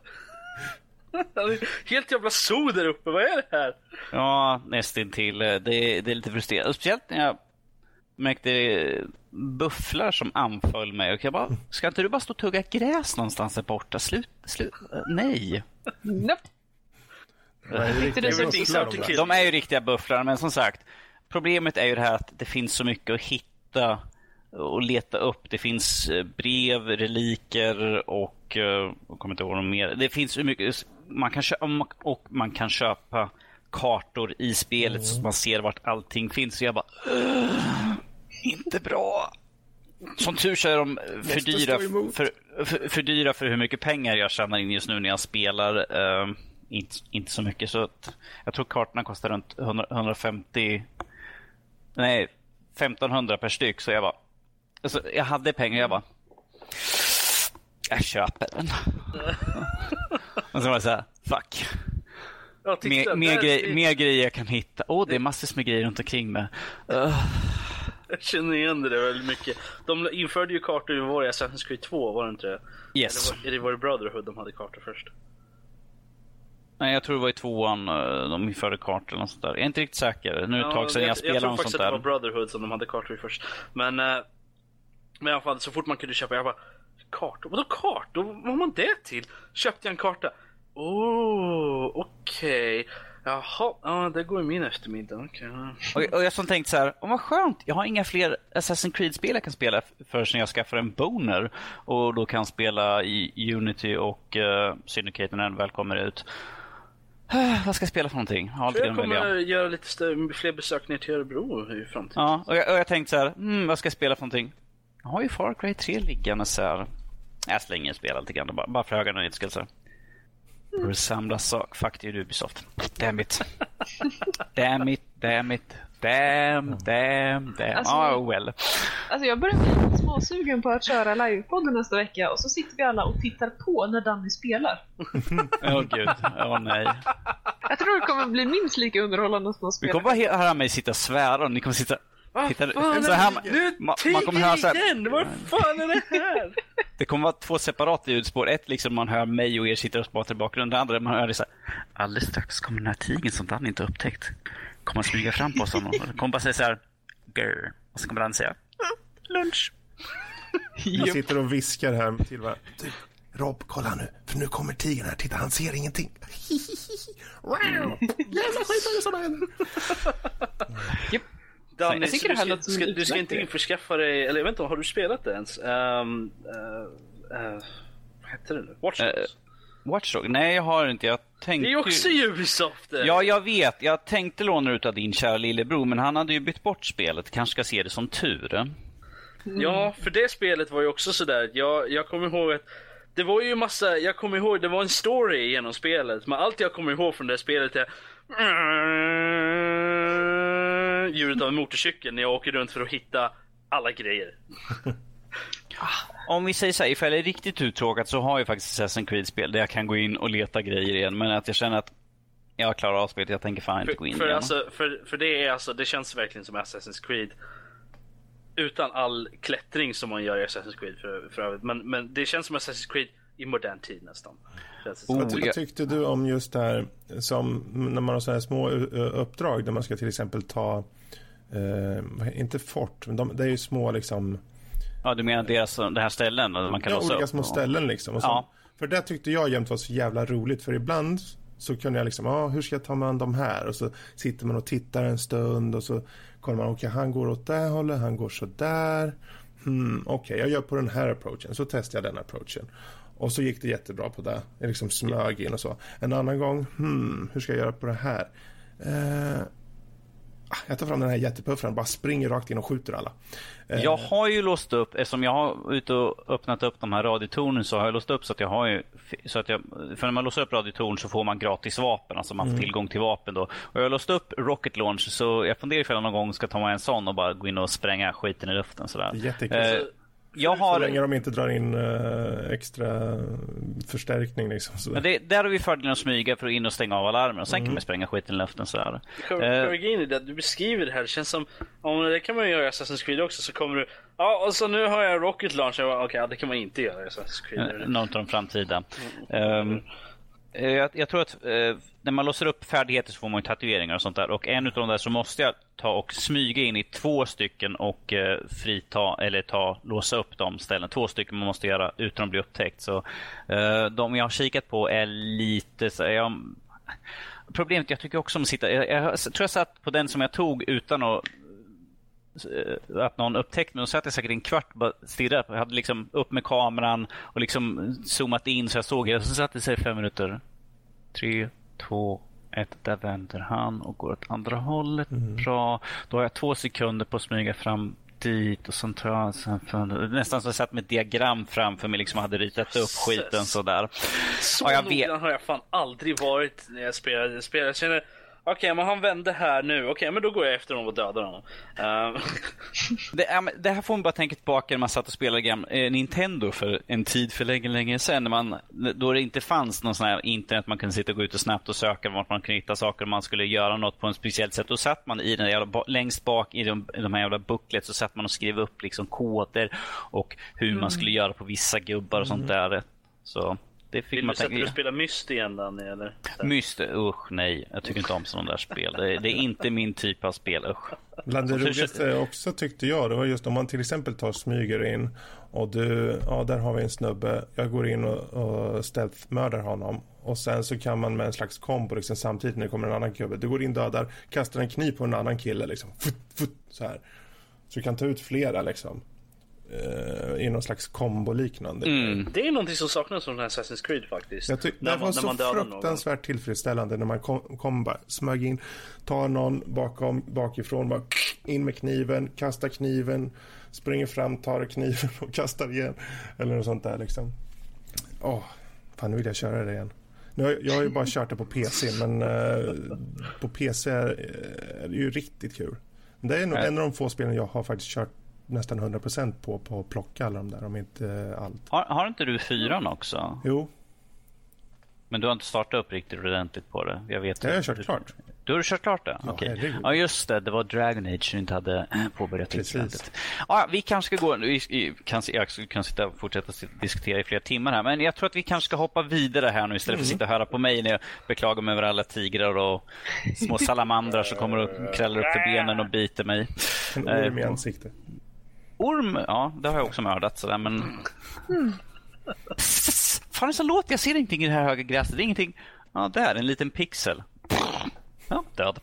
Helt jävla zoo där uppe, vad är det här? Ja, nästintill. Det, det är lite frustrerande. Speciellt när jag märkte bufflar som anföll mig. Och jag bara, ska inte du bara stå och tugga gräs någonstans där borta? Slut, slut, nej. Nope. De är ju riktiga bufflar, men som sagt. Problemet är ju det här att det finns så mycket att hitta och leta upp. Det finns eh, brev, reliker och eh, jag kommer inte ihåg något mer. Det finns hur mycket man kan köpa och man kan köpa kartor i spelet mm. så man ser vart allting finns. Så jag bara, inte bra. Som tur så är de för dyra för, för, för dyra för hur mycket pengar jag tjänar in just nu när jag spelar. Uh, inte, inte så mycket. Så att, jag tror kartorna kostar runt 100, 150... Nej, 1500 per styck. Så jag bara... Alltså, jag hade pengar. Jag bara... Jag köper den. och så var det så här, fuck. Mer, mer, grej, mer grejer jag kan hitta. Åh, oh, det är massor med grejer runt omkring mig. Uh, Jag känner igen det där väldigt mycket. De införde ju kartor i vår Assassin's Creed 2, var det inte det? yes. Eller var, eller var det Brotherhood de hade kartor först? Nej, jag tror det var i tvåan eh, de införde kartor eller något sånt där. Jag är inte riktigt säker. Nu är det ett tag sedan jag, jag spelade tror något faktiskt att det var Brotherhood som de hade kartor i först. Men, eh, men i alla fall, så fort man kunde köpa, jag bara Kartor? Vadå kartor? Vad har man det till? Köpte jag en karta? Oh, okej. Jaha, ja det går i min eftermiddag. Ja. Och, och jag som tänkt så här, oh, vad skönt, jag har inga fler Assassin's Creed-spel jag kan spela förrän jag skaffar en boner och då kan spela i Unity och uh, Syndicate när den väl kommer ut. Vad ska jag spela för någonting? Jag har Jag kommer välja. göra lite fler besök ner till Örebro i framtiden. Ja, och jag, och jag tänkte så här, hmm, vad ska jag spela för någonting? Jag har ju Far Cry 3 liggande så här. Jag slänger spela lite grann, bara, bara för höga nöjesskillsar. Mm. Sak. Fuck you Ubisoft. Damn it. damn it, damn it. Damn, damn, damn. Alltså- oh well. Alltså jag börjar bli småsugen på att köra livepodden nästa vecka och så sitter vi alla och tittar på när Danny spelar. Åh oh, gud. Åh oh, nej. Jag tror det kommer bli minst lika underhållande som att Vi spela. kommer bara höra mig sitta och svära och ni kommer sitta... Titta, Fan, så här, nu man, man kommer höra så här, igen! Vad fan är det här? Det kommer vara två separata ljudspår. Ett liksom man hör mig och er sitter och pratar i bakgrunden. Det andra man hör det så här. Alldeles strax kommer den här tigern som Dan inte upptäckt. Kommer att smyga fram på oss. honom. Och kommer bara säga så här. Grr. Och så kommer Dan säga. "Mm, Lunch. Vi sitter och viskar här till varandra. Du, Rob, kolla nu. För nu kommer tigern här. Titta, han ser ingenting. Jävla skit som händer. Danny, Jag tycker det här du, ska, du ska inte införskaffa dig, eller jag vet inte, har du spelat det ens? Um, uh, uh, vad hette det nu? Watch Dogs? Eh, Watchdog? Nej, jag har inte. Jag tänkte det är ju också Ubisoft! Ja, jag vet. Jag tänkte låna ut av din kära lillebror, men han hade ju bytt bort spelet. Kanske ska se det som tur. Ja, för det spelet var ju också sådär. Jag, jag kommer ihåg att det var ju massa, jag kommer ihåg, det var en story genom spelet. Men allt jag kommer ihåg från det spelet är ljudet av en motorcykel när jag åker runt för att hitta alla grejer. Om vi säger så här, ifall jag är riktigt uttråkad så har jag faktiskt Assassin's Creed-spel där jag kan gå in och leta grejer igen. Men att jag känner att jag klarar av spelet, jag tänker fan inte gå För, in för, igen. alltså, för, för det är alltså, det känns verkligen som Assassin's Creed. Utan all klättring som man gör i Assassin's Creed för, för övrigt. Men, men det känns som Assassin's Creed i modern tid nästan. Oh, Vad, ty- ja. vad tyckte du om just det här som när man har så här små uppdrag där man ska till exempel ta, eh, inte fort, men de, det är ju små liksom, Ja, du menar deras, det här ställen man kan ja, olika upp? små ställen liksom. Och så, Ja. För det tyckte jag jämt var så jävla roligt för ibland så kunde jag liksom, ja hur ska jag ta mig an de här? Och så sitter man och tittar en stund och så kollar man, okej han går åt det här hållet, han går så där. Hmm, okej, jag gör på den här approachen, så testar jag den approachen. Och så gick det jättebra på det. Jag liksom smög in och så. En annan gång, hmm, hur ska jag göra på det här? Eh, ah, jag tar fram den här jättepuffran, bara springer rakt in och skjuter alla. Eh, Jag har ju låst upp, eftersom jag har ute och öppnat upp de här radiotornen så har jag låst upp så att jag har ju, så att jag, för när man låser upp radiotorn så får man gratis vapen, alltså man får Mm. tillgång till vapen då. Och jag har låst upp rocket launch så jag funderar ifall jag någon gång ska ta mig en sån och bara gå in och spränga skiten i luften sådär. Jättekul. Eh, jag Så har, länge de inte drar in eh, extra förstärkning liksom. Så. men det, där har vi fördelen att smyga för att in och stänga av alarmen och sen Mm. kan man spränga skiten i luften sådär. Grejen är det du beskriver det här, det känns som, men det kan man ju göra i Assassin's Creed också, så kommer du, ja och så nu har jag Rocket Launcher, okej okay, det kan man inte göra i Assassin's Creed. Eh, Någon av de framtida. Ehm, eh, Eh, jag, jag tror att eh, när man låser upp färdigheter så får man ju tatueringar och sånt där. Och en av de där så måste jag ta och smyga in i två stycken och eh, frita, eller ta, låsa upp de ställen. Två stycken man måste göra utan att bli upptäckt. Så eh, de jag har kikat på är lite så jag, Problemet, jag tycker också om att sitta, jag, jag tror jag satt på den som jag tog utan att att någon upptäckte mig. Då satt jag säkert en kvart och bara stirrade. Jag hade liksom upp med kameran och liksom zoomat in så jag såg det. Så satt det sig fem minuter. Tre, två, ett. Där vänder han och går åt andra hållet. Bra. Då har jag två sekunder på att smyga fram dit och sen tar jag sen för, nästan som jag satt med ett diagram framför mig liksom hade ritat upp skiten sådär. Så Ja, jag noggrann vet. har jag fan aldrig varit när jag spelade. Jag, spelade. jag känner, okej men han vände här nu, okej men då går jag efter honom och dödar honom. Ehm, Det, det här får man bara tänka tillbaka när man satt och spelade gam, eh, Nintendo för en tid för länge, länge sedan. När man, då det inte fanns någon sån här internet man kunde sitta och gå ut och snabbt och söka vart man kunde hitta saker om man skulle göra något på en speciellt sätt. Då satt man i den jävla, längst bak i de, i de här jävla booklets så satt man och skrev upp liksom koder och hur man skulle göra på vissa gubbar och sånt där. Så det fick vill man du sätta dig och tänka. spela Myst igen Danny eller? Myst, usch nej. Jag tycker inte om sådana där spel. Det, det är inte min typ av spel, usch. Bland det roligaste också tyckte jag, det var just om man till exempel tar smyger in och du, ja där har vi en snubbe, jag går in och, och stealth-mördar honom och sen så kan man med en slags kombo liksom, samtidigt när det kommer en annan gubbe, du går in, dödar, kastar en kniv på en annan kille liksom, fut, fut, så här. Så du kan ta ut flera liksom. Eh, I någon slags kombo-liknande. Mm. Det är någonting som saknas från Assassin's Creed faktiskt. Jag tyck, När det man- var när så man dödar någon. fruktansvärt tillfredsställande när man kom, kom bara, smög in, tar någon bakom, bakifrån, bara in med kniven, kastar kniven, springer fram, tar kniven och kastar igen. Eller något sånt där liksom. Åh, fan nu vill jag köra det igen. Nu, jag- har ju bara kört det på PC, men eh, på PC är, är det ju riktigt kul. Det är nog en av de få spelen jag har faktiskt kört nästan 100% på, på att plocka alla de där, om inte allt. Har, har inte du fyran också? Jo, Men du har inte startat upp riktigt ordentligt på det? Jag vet det har jag kört klart. Du har kört klart det? Ja, Okej. Ja, just det. Det var Dragon Age du inte hade eh, påbörjat ordentligt. Ja, vi kanske ska gå... Vi kan, jag skulle kunna sitta fortsätta diskutera i flera timmar här, men jag tror att vi kanske ska hoppa vidare här nu istället för att sitta och höra på mig när jag beklagar mig över alla tigrar och små salamandrar som kommer och krallar upp för benen och biter mig. En Eh, orm i på- ansiktet. Orm, ja, det har jag också mördat sådär, men... Pss, Fan, så låt. Jag ser ingenting i det här höga gräset. Det är ingenting. Ja, där, en liten pixel. Ja, död.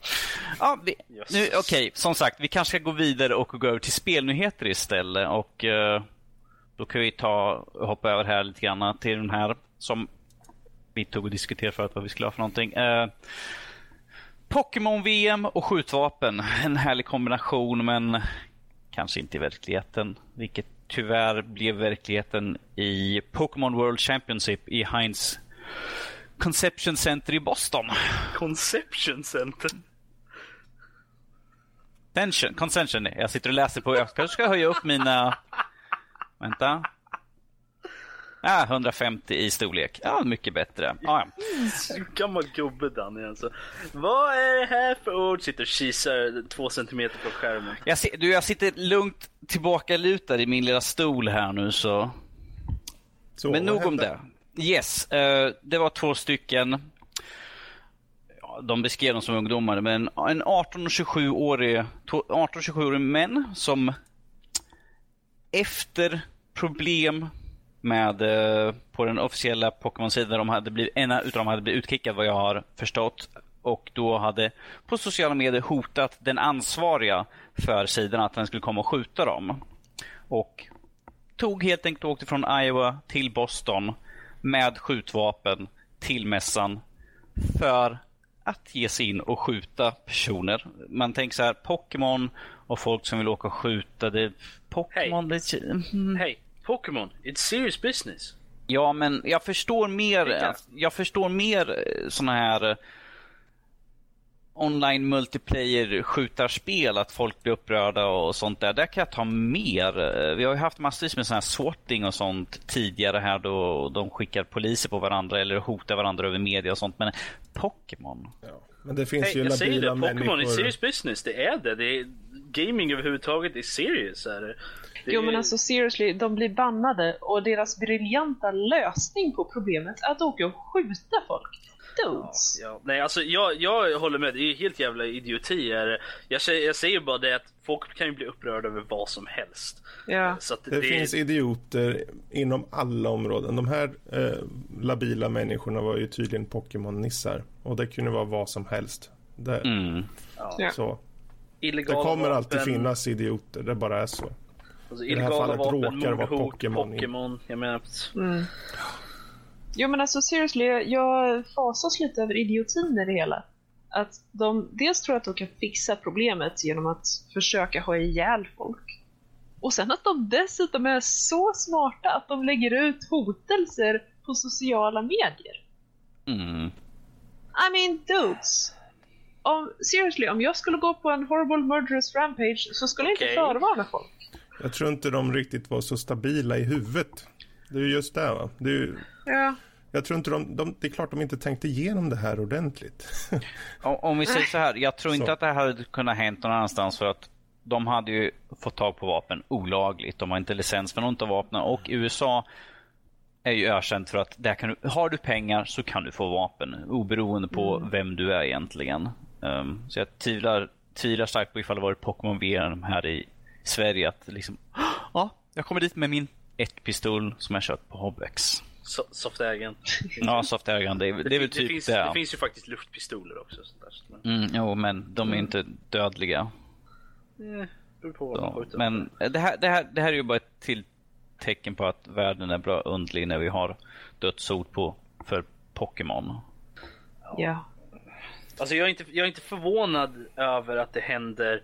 Ja, vi, nu, okej, som sagt, vi kanske ska gå vidare och gå över till spelnyheter istället. Och eh, då kan vi ta, hoppa över här lite grann till den här som vi tog och diskuterade förut vad vi skulle ha för någonting. Eh, Pokémon-VM och skjutvapen. En härlig kombination, men kanske inte i verkligheten. Vilket tyvärr blev verkligheten i Pokémon World Championship i Heinz Conception Center i Boston. Conception Center. Concension, Concension. Jag sitter och läser på. Jag kanske ska höja upp mina... Vänta. Ah, 150 i storlek. Ja, mycket bättre. Ja, ja. Gammal gubbe Danny alltså. Vad är det här för ord? Sitter och kisar två centimeter på skärmen. Jag, si- du, jag sitter lugnt tillbaka lutad i min lilla stol här nu så. Så, Men nog om det. Yes, eh, det var två stycken. Ja, de beskrev dem som ungdomar, men en 18 och 27-årig 18 27-årig män som efter problem med eh, på den officiella Pokémon-sidan, de hade blivit, en utav dem hade blivit utkickad vad jag har förstått och då hade på sociala medier hotat den ansvariga för sidan att den skulle komma och skjuta dem. Och tog helt enkelt och åkte från Iowa till Boston med skjutvapen till mässan för att ge sig in och skjuta personer. Man tänker så här, Pokémon och folk som vill åka och skjuta. Det, Pokémon, det, mm. Hey, Pokémon, it's serious business. Ja, men jag förstår mer, jag förstår mer såna här eh, online multiplayer skjutarspel, att folk blir upprörda och sånt där. Där kan jag ta mer. Eh, Vi har ju haft massvis med sån här swatting och sånt tidigare här då de skickar poliser på varandra eller hotar varandra över media och sånt. Men Pokémon? Ja. Men det finns Hey, ju jag säger labila det, Pokémon är människor. serious business. Det är det. det är, gaming överhuvudtaget är serious. Är det. Det Jo men alltså seriously, de blir bannade och deras briljanta lösning på problemet är att åka och skjuta folk. Dudes. Ja, nej, alltså jag, jag håller med. Det är helt jävla idioti. det. Jag, säger, jag säger bara det att folk kan ju bli upprörda över vad som helst. Ja. Så att Det, finns idioter inom alla områden. De här eh, labila människorna var ju tydligen Pokémon-nissar. Och det kunde vara vad som helst. Det, Mm. Ja. så. det kommer alltid finnas idioter. Det bara är så. Alltså, i det här fallet vapen, råkar det vara Pokémon Pokémon. Jag menar, Mm. Jo men alltså seriously, jag fasas lite över idiotin i det hela. Att de dels tror att de kan fixa problemet genom att försöka ha ihjäl folk. Och sen att de dessutom är så smarta att de lägger ut hotelser på sociala medier. Mm. I mean dudes. Om, seriously, om jag skulle gå på en horrible murderous rampage så skulle jag Okej. inte förvarna folk. Jag tror inte de riktigt var så stabila i huvudet. Det är ju just det va. Det är ju, Ja. jag tror inte de, de, det är klart de inte tänkte igenom det här ordentligt. Om, vi säger så här, jag tror inte Så. att det här hade kunnat hänt någon annanstans för att de hade ju fått tag på vapen olagligt. De har inte licens för något av vapnen och USA är ju ökänt för att där kan du, har du pengar så kan du få vapen oberoende på vem du är egentligen. Um, så jag tvivlar, tvivlar starkt på ifall det varit Pokémon VM här i Sverige att liksom, ja, jag kommer dit med min ett pistol som jag köpt på Hobbex. So Softägen. Ja, softägaren, det, är- det är väl typ finns, det. det finns ju faktiskt luftpistoler också. Sånt där. Mm, jo, men de är inte dödliga. eh, Så, men det här, det, här, det här är ju bara ett till tecken på att världen är bra underlig när vi har dödshot på för Pokémon. ja. Alltså jag är, inte, jag är inte förvånad över att det händer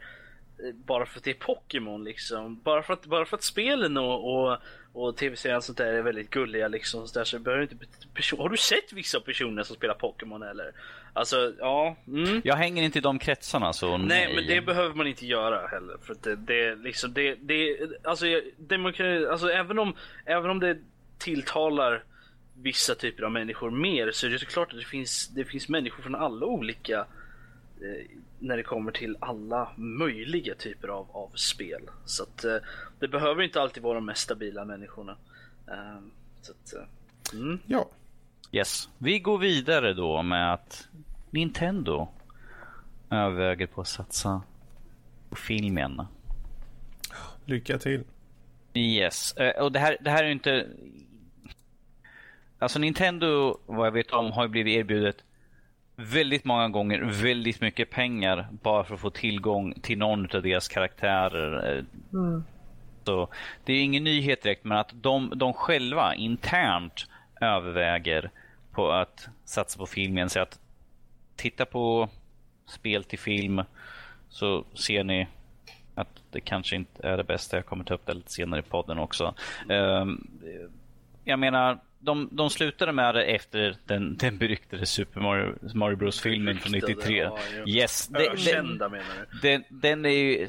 bara för att det är Pokémon liksom. Bara för att, bara för att spelen och, och, och tv-serien sånt där är väldigt gulliga liksom. Så, där, så behöver inte person- Har du sett vissa personer som spelar Pokémon eller? Alltså, ja. Mm. Jag hänger inte i de kretsarna så Nej, men det behöver man inte göra heller. För det, det är liksom, det, det, alltså, demokrati, alltså även om, även om det tilltalar vissa typer av människor mer så är det såklart att det finns, det finns människor från alla olika när det kommer till alla möjliga typer av, av spel. Så att eh, det behöver inte alltid vara de mest stabila människorna. Eh, så att, eh, mm. Ja, Yes. Vi går vidare då med att Nintendo överväger på att satsa på filmen. lycka till. Yes, Eh, och det här, det här är ju inte... Alltså Nintendo, vad jag vet om, har ju blivit erbjudet väldigt många gånger väldigt mycket pengar bara för att få tillgång till någon av deras karaktärer. Eh, Så det är ingen nyhet direkt, men att de, de själva internt överväger på att satsa på filmen. Så att titta på spel till film så ser ni att det kanske inte är det bästa. Jag kommer ta upp det lite senare i podden också. Ehm, jag menar, de, de slutade med det efter den, den beryktade Super Mario, Mario Bros-filmen från Beryktade, 93. ja. Yes, det, den, Ökända du? den, den är ju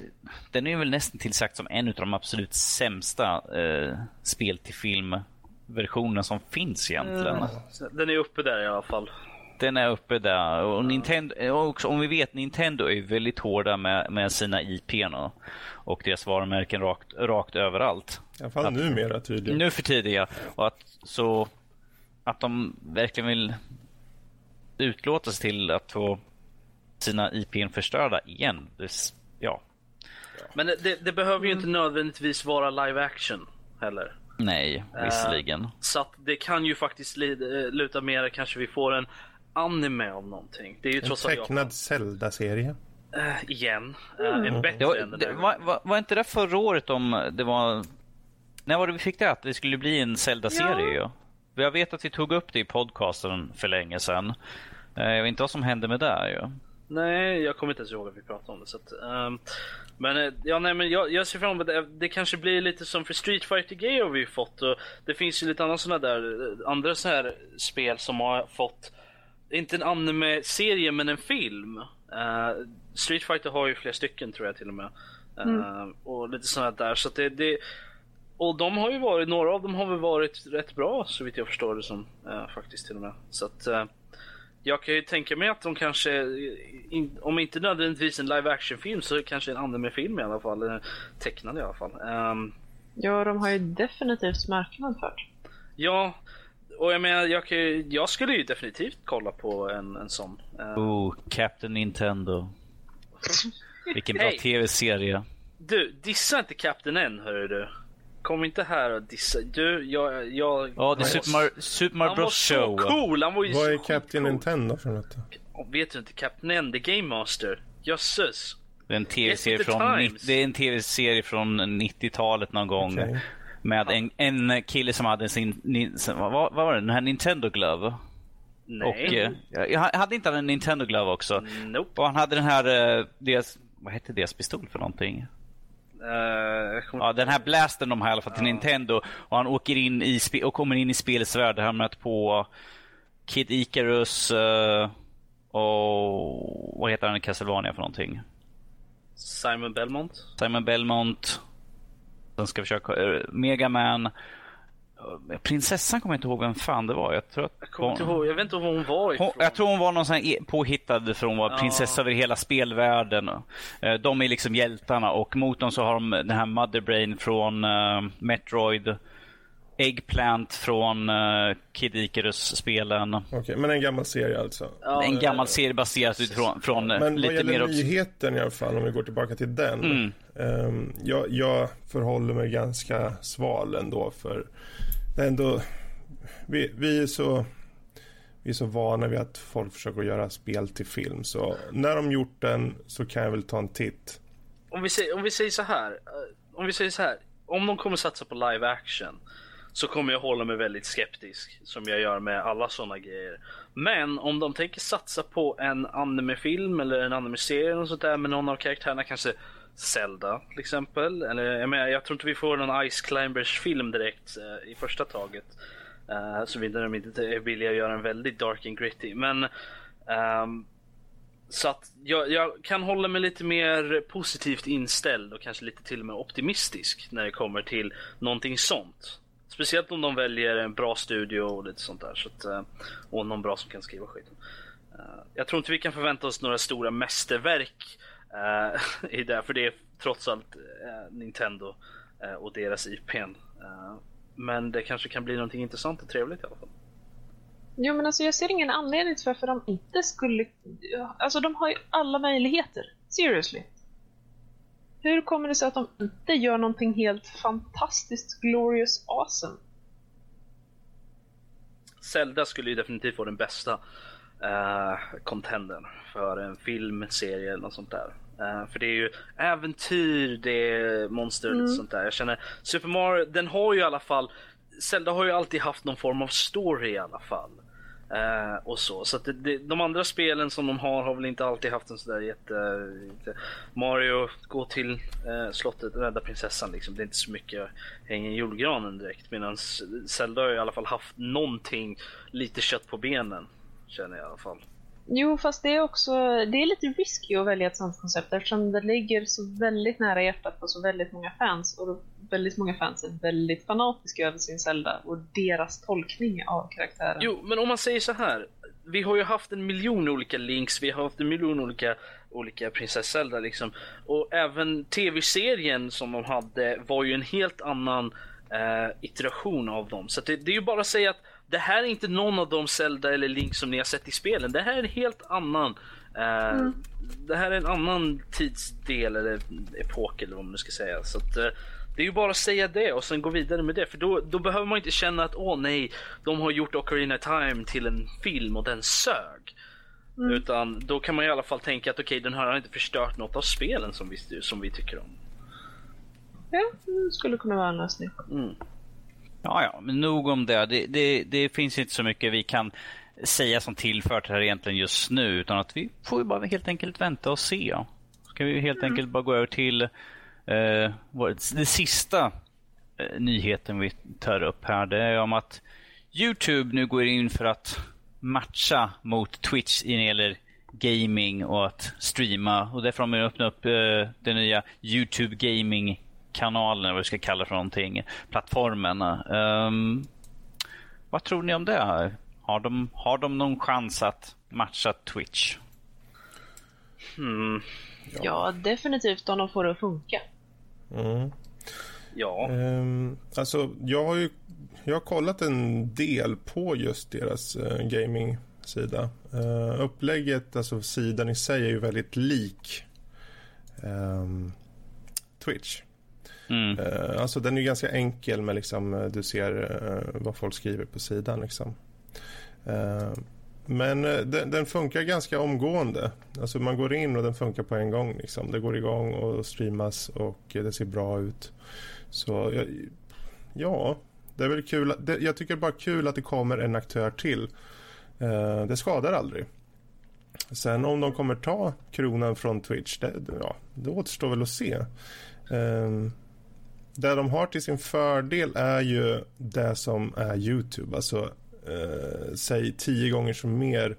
den är väl nästan tillsagt som en av de absolut sämsta eh, spel till film-versionerna som finns egentligen. Den är uppe där i alla fall. Den är uppe där. Och Nintendo, också, om vi vet, Nintendo är väldigt hårda med, med sina IP nu. Och deras varumärken rakt, rakt överallt. I alla fall numera tydligen. Nu för tiden ja. Och att, så att de verkligen vill utlåta sig till att få sina IPn förstörda igen. Det, ja, Men det, det behöver ju inte nödvändigtvis vara live action heller. nej, visserligen. Så att det kan ju faktiskt eh, luta mer kanske vi får en anime av någonting. Det är ju En trots tecknad Zelda-serie. Äh, igen. Äh, en bättre Det var, än den det, där. var, var, var inte det förra året om det var... När var det vi fick det? Att det skulle bli en Zelda-serie Ja. ju. Jag vet att vi tog upp det i podcasten för länge sedan. Eh, Jag vet inte vad som hände med det ju. Nej, jag kommer inte ens ihåg att vi pratade om det. Så att, ehm, men ja, nej, men jag, jag ser fram emot det. Det kanske blir lite som för Street Fighter G har vi fått. Och det finns ju lite andra sådana där, andra så här spel som har fått, inte en anime-serie men en film. Eh, Street Fighter har ju flera stycken tror jag till och med. Eh, Och lite sådana där. Så att det, det, och de har ju varit, några av dem har väl varit rätt bra så vitt jag förstår det som. eh, faktiskt till och med. Så att jag kan ju tänka mig att de kanske, in, om inte nödvändigtvis en live action film så kanske en anime-film i alla fall. Eller tecknad i alla fall. Ehm, Ja, de har ju definitivt marknadsfört. ja, och jag menar, jag, kan jag skulle ju definitivt kolla på en, en sån. Ehm, Oh, Captain Nintendo. Vilken bra Hej. tv-serie. Du, dissa inte Captain än hörru du. Kom inte här och dissa. Du, jag... jag Ja, det är Super Mario, Super Mario Han var Bros så Show. cool! Han var ju Vad är Captain cool. Nintendo för något? då? Vet du inte? Captain N, The Game Master. Jösses. Det är en tv-serie från, times. 90 det är en tv-serie från 90-talet någon gång. Okej. Med en, en kille som hade sin, ni- vad, vad var det, den här Nintendo Glove. Nej. Och, eh, jag hade inte han en Nintendo Glove också? Nope. Och han hade den här, eh, deras, vad hette deras pistol för någonting? Uh, ja, den här blasten de har i alla fall till ja. Nintendo. Och han åker in i och kommer in i spelets värld. Han mött på Kid Icarus uh, och vad heter han i Castlevania för någonting? Simon Belmont. Simon Belmont. Sen ska försöka uh, Mega Man. Prinsessan kommer jag inte ihåg vem fan det var. Jag, tror att jag, inte ihåg, jag vet inte var hon var ifrån. Hon, jag tror hon var någon sån här påhittad från var ja. prinsessa över hela spelvärlden. Eh, de är liksom hjältarna och mot dem så har de den här Motherbrain från Metroid. Eggplant från uh, Kid Icarus-spelen. Okej, okay, men en gammal serie alltså? Ja, en gammal serie baserad utifrån från men lite mer... Men vad gäller nyheten i alla fall, om vi går tillbaka till den. Mm. Um, jag, jag förhåller mig ganska sval ändå för Det är ändå, vi, vi, är så, vi är så vana vid att folk försöker göra spel till film. Så när de gjort den så kan jag väl ta en titt. Om vi säger, om vi säger så här. Eh, om vi säger så här. Om de kommer satsa på live action så kommer jag hålla mig väldigt skeptisk som jag gör med alla sådana grejer. Men om de tänker satsa på en animefilm eller en animeserie något sånt där med någon av karaktärerna kanske Zelda till exempel. Eller, jag, menar, jag tror inte vi får någon Ice Climbers film direkt eh, i första taget. Eh, uh, Såvida de inte är villiga att göra en väldigt dark and gritty. Men um, så att jag, jag, kan hålla mig lite mer positivt inställd och kanske lite till och med optimistisk när det kommer till någonting sånt. Speciellt om de väljer en bra studio och lite sånt där. Så att, eh, och någon bra som kan skriva skiten. Eh, jag tror inte vi kan förvänta oss några stora mästerverk uh, i det. För det är trots allt uh, Nintendo uh, och deras IPn. men det kanske kan bli någonting intressant och trevligt i alla fall. Jo men alltså jag ser ingen anledning till varför de inte skulle... Alltså de har ju alla möjligheter. Seriously. Hur kommer det sig att de inte gör någonting helt fantastiskt glorious awesome? Zelda skulle ju definitivt vara den bästa uh, contendern för en film, serie eller något sånt där. Uh, för det är ju äventyr, det är monster och mm. sånt där. Jag känner Super Mario, den har ju i alla fall Zelda har ju alltid haft någon form av story i alla fall. Uh, och så. Så det, det, de andra spelen som de har har väl inte alltid haft en sådär jätte, jätte... Mario, gå till uh, slottet, rädda prinsessan liksom. Det är inte så mycket hänga i julgranen direkt. Medan Zelda har i alla fall haft någonting, lite kött på benen. Känner jag i alla fall. Jo, fast det är också det är lite risky att välja ett sånt koncept eftersom det ligger så väldigt nära hjärtat på så väldigt många fans och väldigt många fans är väldigt fanatiska över sin Zelda och deras tolkning av karaktären. Jo, men om man säger så här. Vi har ju haft en miljon olika links, vi har haft en miljon olika, olika prinsess Zelda liksom. Och även tv-serien som de hade var ju en helt annan eh, iteration av dem. Så det, det är ju bara att säga att det här är inte någon av de Zelda eller Link som ni har sett i spelen. Det här är en helt annan. Uh, mm. Det här är en annan tidsdel eller epok eller vad man nu ska säga. Så att, uh, det är ju bara att säga det och sen gå vidare med det. För då, då behöver man inte känna att åh nej, de har gjort Ocarina Time till en film och den sög. Mm. Utan då kan man i alla fall tänka att okej, okay, den här har inte förstört något av spelen som vi, som vi tycker om. Ja, det skulle kunna vara en lösning. Mm. Ja, ja, men nog om det. Det, det. det, finns inte så mycket vi kan säga som tillfört här egentligen just nu. Utan att vi får bara helt enkelt vänta och se. Ska vi helt mm. enkelt bara gå över till eh, det sista eh, nyheten vi tar upp här. Det är om att Youtube nu går in för att matcha mot Twitch när det gäller gaming och att streama. Och därför har man öppnat upp eh, den nya Youtube Gaming kanalen, vad vi ska kalla för någonting, plattformen. Um, vad tror ni om det? här? Har de, har de någon chans att matcha Twitch? Hmm. Ja. ja. definitivt om de får det att funka. Mm. Ja. Um, alltså, jag har ju jag har kollat en del på just deras uh, gaming-sida. Uh, upplägget, alltså sidan i sig är ju väldigt lik um, Twitch. Mm. Uh, alltså den är ganska enkel med liksom, eh, du ser uh, vad folk skriver på sidan. Liksom. Uh, men den, den, funkar ganska omgående. Alltså man går in och den funkar på en gång. Liksom. Det går igång och streamas och det ser bra ut. Så ja, det är väl kul. Det, jag tycker bara kul att det kommer en aktör till. det skadar aldrig. Sen om de kommer ta kronan från Twitch, det, ja, det återstår väl att se. Um, det de har till sin fördel är ju det som är Youtube. Alltså, eh, säg tio gånger så mer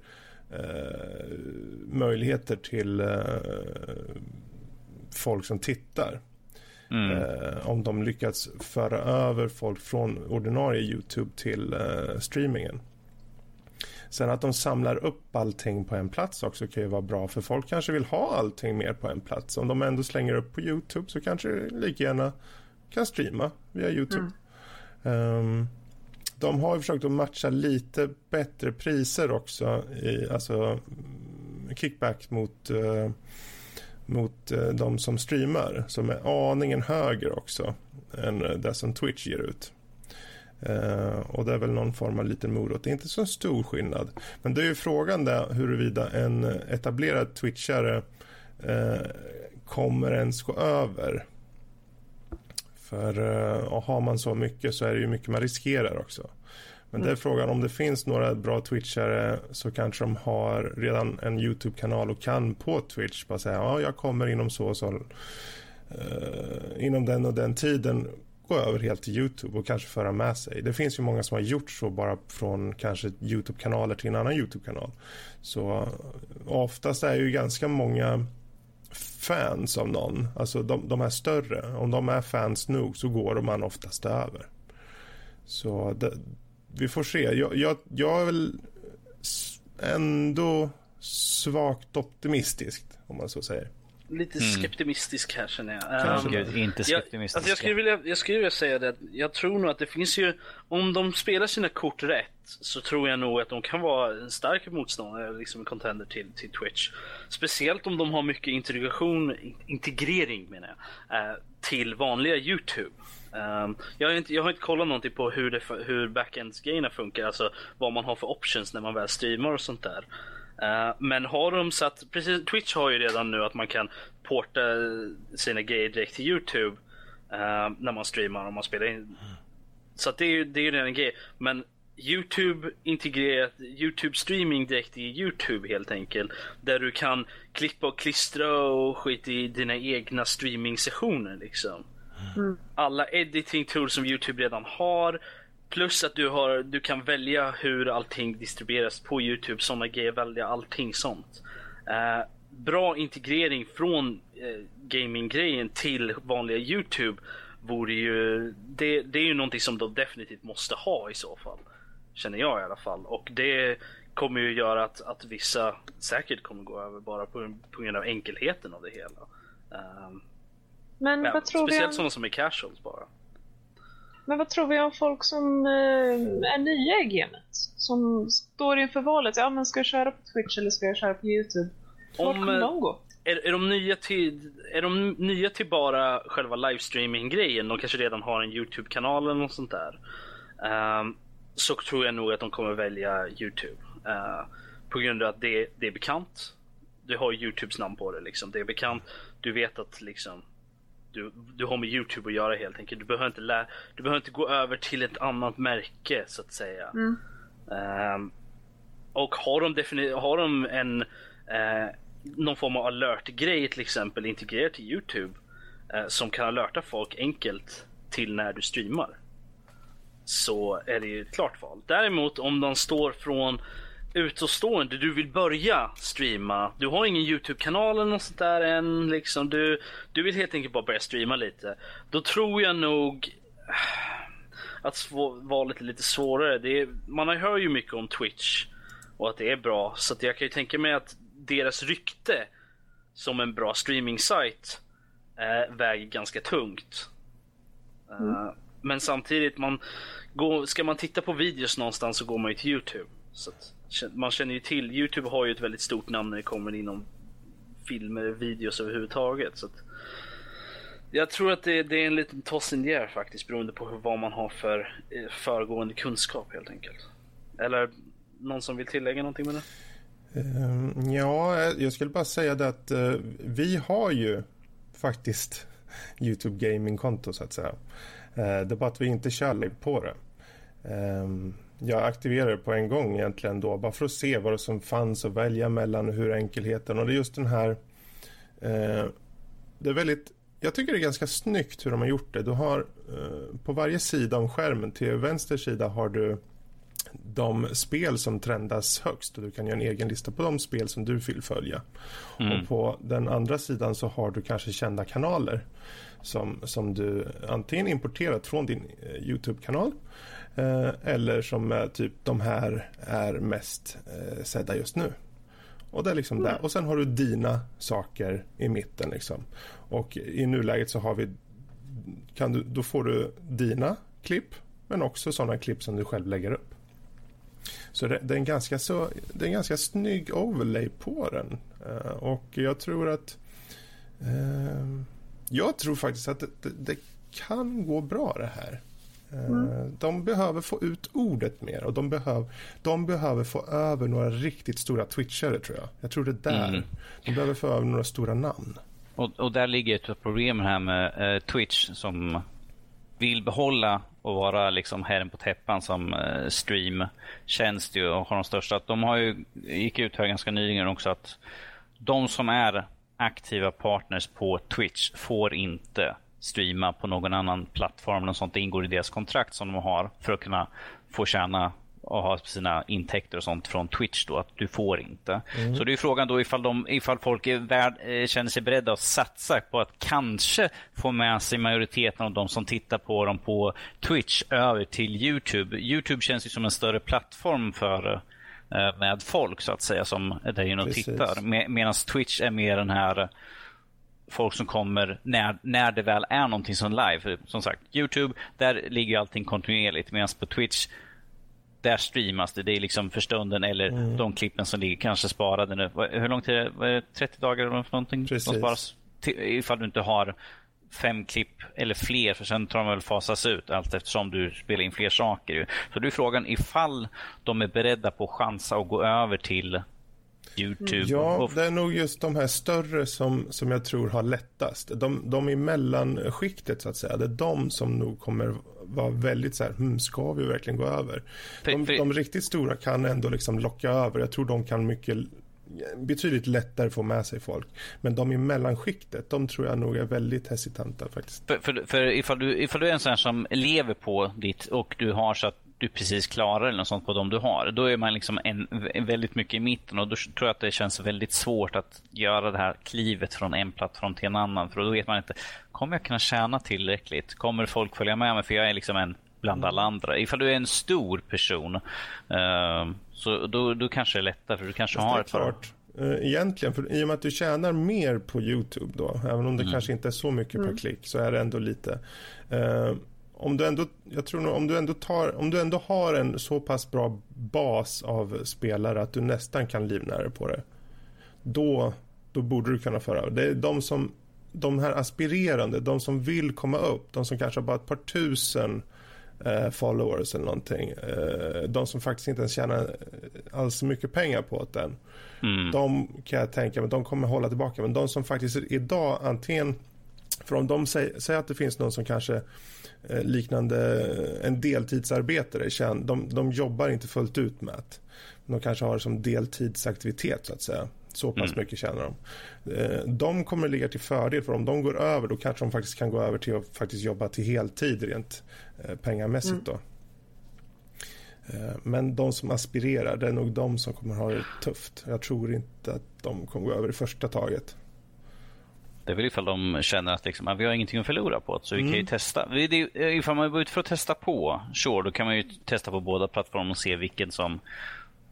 eh, möjligheter till eh, folk som tittar. Mm. Eh, om de lyckats föra över folk från ordinarie Youtube till eh, streamingen. Sen att de samlar upp allting på en plats också kan ju vara bra för folk kanske vill ha allting mer på en plats. Om de ändå slänger upp på Youtube så kanske det lika gärna kan streama via Youtube. Mm. Um, de har försökt att matcha lite bättre priser också, i, alltså kickback mot, uh, mot uh, de som streamar som är aningen högre också än det som Twitch ger ut. Uh, och det är väl någon form av liten morot. Det är inte så stor skillnad. Men det är ju frågan där huruvida en etablerad twitchare kommer ens gå över för uh, har man så mycket så är det ju mycket man riskerar också. Men mm. det är frågan om det finns några bra twitchare så kanske de har redan en Youtube-kanal och kan på Twitch bara säga ja, jag kommer inom så och så uh, inom den och den tiden gå över helt till Youtube och kanske föra med sig. Det finns ju många som har gjort så bara från kanske Youtube-kanaler till en annan Youtube-kanal. Så oftast är ju ganska många fans av någon, alltså de, de är större, om de är fans nog så går man oftast över. Så det, vi får se. Jag, jag, jag är väl ändå svagt optimistisk om man så säger. Lite mm. skeptimistisk här känner jag. Um, Gud, inte skeptimistisk. Jag, alltså jag, skulle vilja, jag skulle vilja säga det jag tror nog att det finns ju, om de spelar sina kort rätt så tror jag nog att de kan vara en stark motståndare, liksom en contender till, till Twitch. Speciellt om de har mycket integration, integrering menar jag, uh, till vanliga YouTube. Um, jag, har inte, jag har inte kollat någonting på hur, det, hur backends-grejerna funkar, alltså vad man har för options när man väl streamar och sånt där. Uh, men har de satt, precis Twitch har ju redan nu att man kan porta sina grejer direkt till Youtube uh, när man streamar och man spelar in. Så det är ju det är redan en grej. Men Youtube integrerat, Youtube streaming direkt i Youtube helt enkelt. Där du kan klippa och klistra och skit i dina egna streaming sessioner liksom. Mm. Alla editing tools som Youtube redan har Plus att du, har, du kan välja hur allting distribueras på Youtube, sådana grejer, välja allting sånt. Uh, bra integrering från uh, gaminggrejen till vanliga Youtube vore ju, det, det är ju någonting som de definitivt måste ha i så fall. Känner jag i alla fall. Och det kommer ju göra att, att vissa säkert kommer gå över bara på, på grund av enkelheten av det hela. Um, Men ja, vad tror speciellt vi sådana som är casuals bara. Men vad tror vi om folk som eh, är nya i gamet? Som står inför valet. Ja, men ska jag köra på Twitch eller ska jag köra på Youtube? Vart kommer de gå? Är, är, de nya till, är de nya till bara själva livestreaming-grejen? De kanske redan har en Youtube-kanal eller något sånt där. Um, så tror jag nog att de kommer välja Youtube. Uh, på grund av att det, det är bekant. Du har Youtubes namn på det liksom. Det är bekant. Du vet att liksom du, du har med Youtube att göra helt enkelt. Du behöver inte, lä du behöver inte gå över till ett annat märke så att säga. Mm. Um, och har de, har de en uh, någon form av alert-grej till exempel integrerat till Youtube uh, som kan alerta folk enkelt till när du streamar. Så är det ju ett klart val. Däremot om de står från utåstående, du vill börja streama, du har ingen Youtube-kanal eller något sånt där än, liksom, du, du vill helt enkelt bara börja streama lite. Då tror jag nog att valet är lite svårare. Det är, man hör ju mycket om Twitch och att det är bra, så jag kan ju tänka mig att deras rykte som en bra streaming-sajt äh, väger ganska tungt. Mm. Uh, men samtidigt, man går, ska man titta på videos någonstans så går man ju till Youtube. Så att, man känner ju till, Youtube har ju ett väldigt stort namn när det kommer inom filmer, videos överhuvudtaget. Så att, jag tror att det, det, är en liten toss in the air faktiskt beroende på vad man har för eh, föregående kunskap helt enkelt. Eller någon som vill tillägga någonting med det? Ehm, ja, jag skulle bara säga det att eh, vi har ju faktiskt Youtube Gaming-konto så att säga. Eh, det är bara att vi inte kör live på det. Ehm, jag aktiverade på en gång egentligen då bara för att se vad det som fanns att välja mellan hur enkelheten och det är just den här eh, det är väldigt jag tycker det är ganska snyggt hur de har gjort det. Du har eh, på varje sida om skärmen till vänster sida har du de spel som trendas högst och du kan göra en egen lista på de spel som du vill följa. Mm. Och på den andra sidan så har du kanske kända kanaler som, som du antingen importerat från din eh, Youtube-kanal eller som är typ de här är mest eh, sedda just nu. Och det är liksom mm. där. Och sen har du dina saker i mitten liksom. Och i nuläget så har vi kan du, då får du dina klipp men också sådana klipp som du själv lägger upp. Så det, det, är en ganska så, det är en ganska snygg overlay på den. Uh, och jag tror att uh, jag tror faktiskt att det, det, det, kan gå bra det här. Mm. De behöver få ut ordet mer och de, behöv, de behöver få över några riktigt stora twitchare tror jag. Jag tror det är där. Mm. De behöver få över några stora namn. Och, och där ligger ett problem här med Twitch som vill behålla och vara liksom herren på täppan som eh, streamtjänst och har de största. De har ju, gick ut här ganska nyligen också att de som är aktiva partners på Twitch får inte streama på någon annan plattform. Och sånt. Det ingår i deras kontrakt som de har för att kunna få tjäna och ha sina intäkter och sånt från Twitch då, att du får inte. Mm. Så det är frågan då ifall, de, ifall folk är värd, eh, känner sig beredda att satsa på att kanske få med sig majoriteten av de som tittar på dem på Twitch över till Youtube. Youtube känns ju som en större plattform för eh, med folk så att säga som är där inne och tittar. Med, Medan Twitch är mer den här folk som kommer när, när det väl är någonting som live. För, som sagt, Youtube, där ligger allting kontinuerligt. Medan på Twitch där streamas det. Det är liksom för stunden eller mm. de klippen som ligger kanske sparade nu. Hur lång tid är det? 30 dagar eller någonting? Precis. De sparas till, ifall du inte har fem klipp eller fler, för sen tar de väl fasas ut allt eftersom du spelar in fler saker. Så då är frågan ifall de är beredda på att chansa och gå över till Youtube. Ja, det är nog just de här större som, som jag tror har lättast. De, de i mellanskiktet så att säga. Det är de som nog kommer vara väldigt så här, hmm, ska vi verkligen gå över? De, de riktigt stora kan ändå liksom locka över. Jag tror de kan mycket betydligt lättare få med sig folk. Men de i mellanskiktet, de tror jag nog är väldigt hesitanta faktiskt. För, för, för ifall, du, ifall du är en sån som lever på ditt och du har så att du precis klarar eller något sånt på de du har. Då är man liksom en, väldigt mycket i mitten och då tror jag att det känns väldigt svårt att göra det här klivet från en plattform till en annan. För då vet man inte, kommer jag kunna tjäna tillräckligt? Kommer folk följa med mig? För jag är liksom en bland alla andra. Ifall du är en stor person uh, så då, då kanske det är lättare för du kanske Fast har ett klart. Uh, egentligen, för i och med att du tjänar mer på Youtube då, även om det mm. kanske inte är så mycket mm. per klick, så är det ändå lite. Uh, om du ändå, jag tror om du ändå tar, om du ändå har en så pass bra bas av spelare att du nästan kan livnära på det. Då, då borde du kunna föra Det är de som, de här aspirerande, de som vill komma upp, de som kanske har bara ett par tusen eh, followers eller någonting. Eh, de som faktiskt inte ens tjänar alls så mycket pengar på det. Mm. De kan jag tänka mig, de kommer hålla tillbaka. Men de som faktiskt idag antingen, för om de säger, säger att det finns någon som kanske Eh, liknande en deltidsarbetare. De, de jobbar inte fullt ut med att de kanske har det som deltidsaktivitet så att säga. Så pass mm. mycket tjänar de. Eh, de kommer ligga till fördel för om de går över då kanske de faktiskt kan gå över till att faktiskt jobba till heltid rent eh, pengamässigt mm. då. Men de som aspirerar, det är nog de som kommer ha det tufft. Jag tror inte att de kommer gå över i första taget. Det är väl ifall de känner att liksom, vi har ingenting att förlora på så vi mm. kan ju mm. testa. Det, ifall man går ut för att testa på, sure, då kan man ju testa på båda plattformarna och se vilken som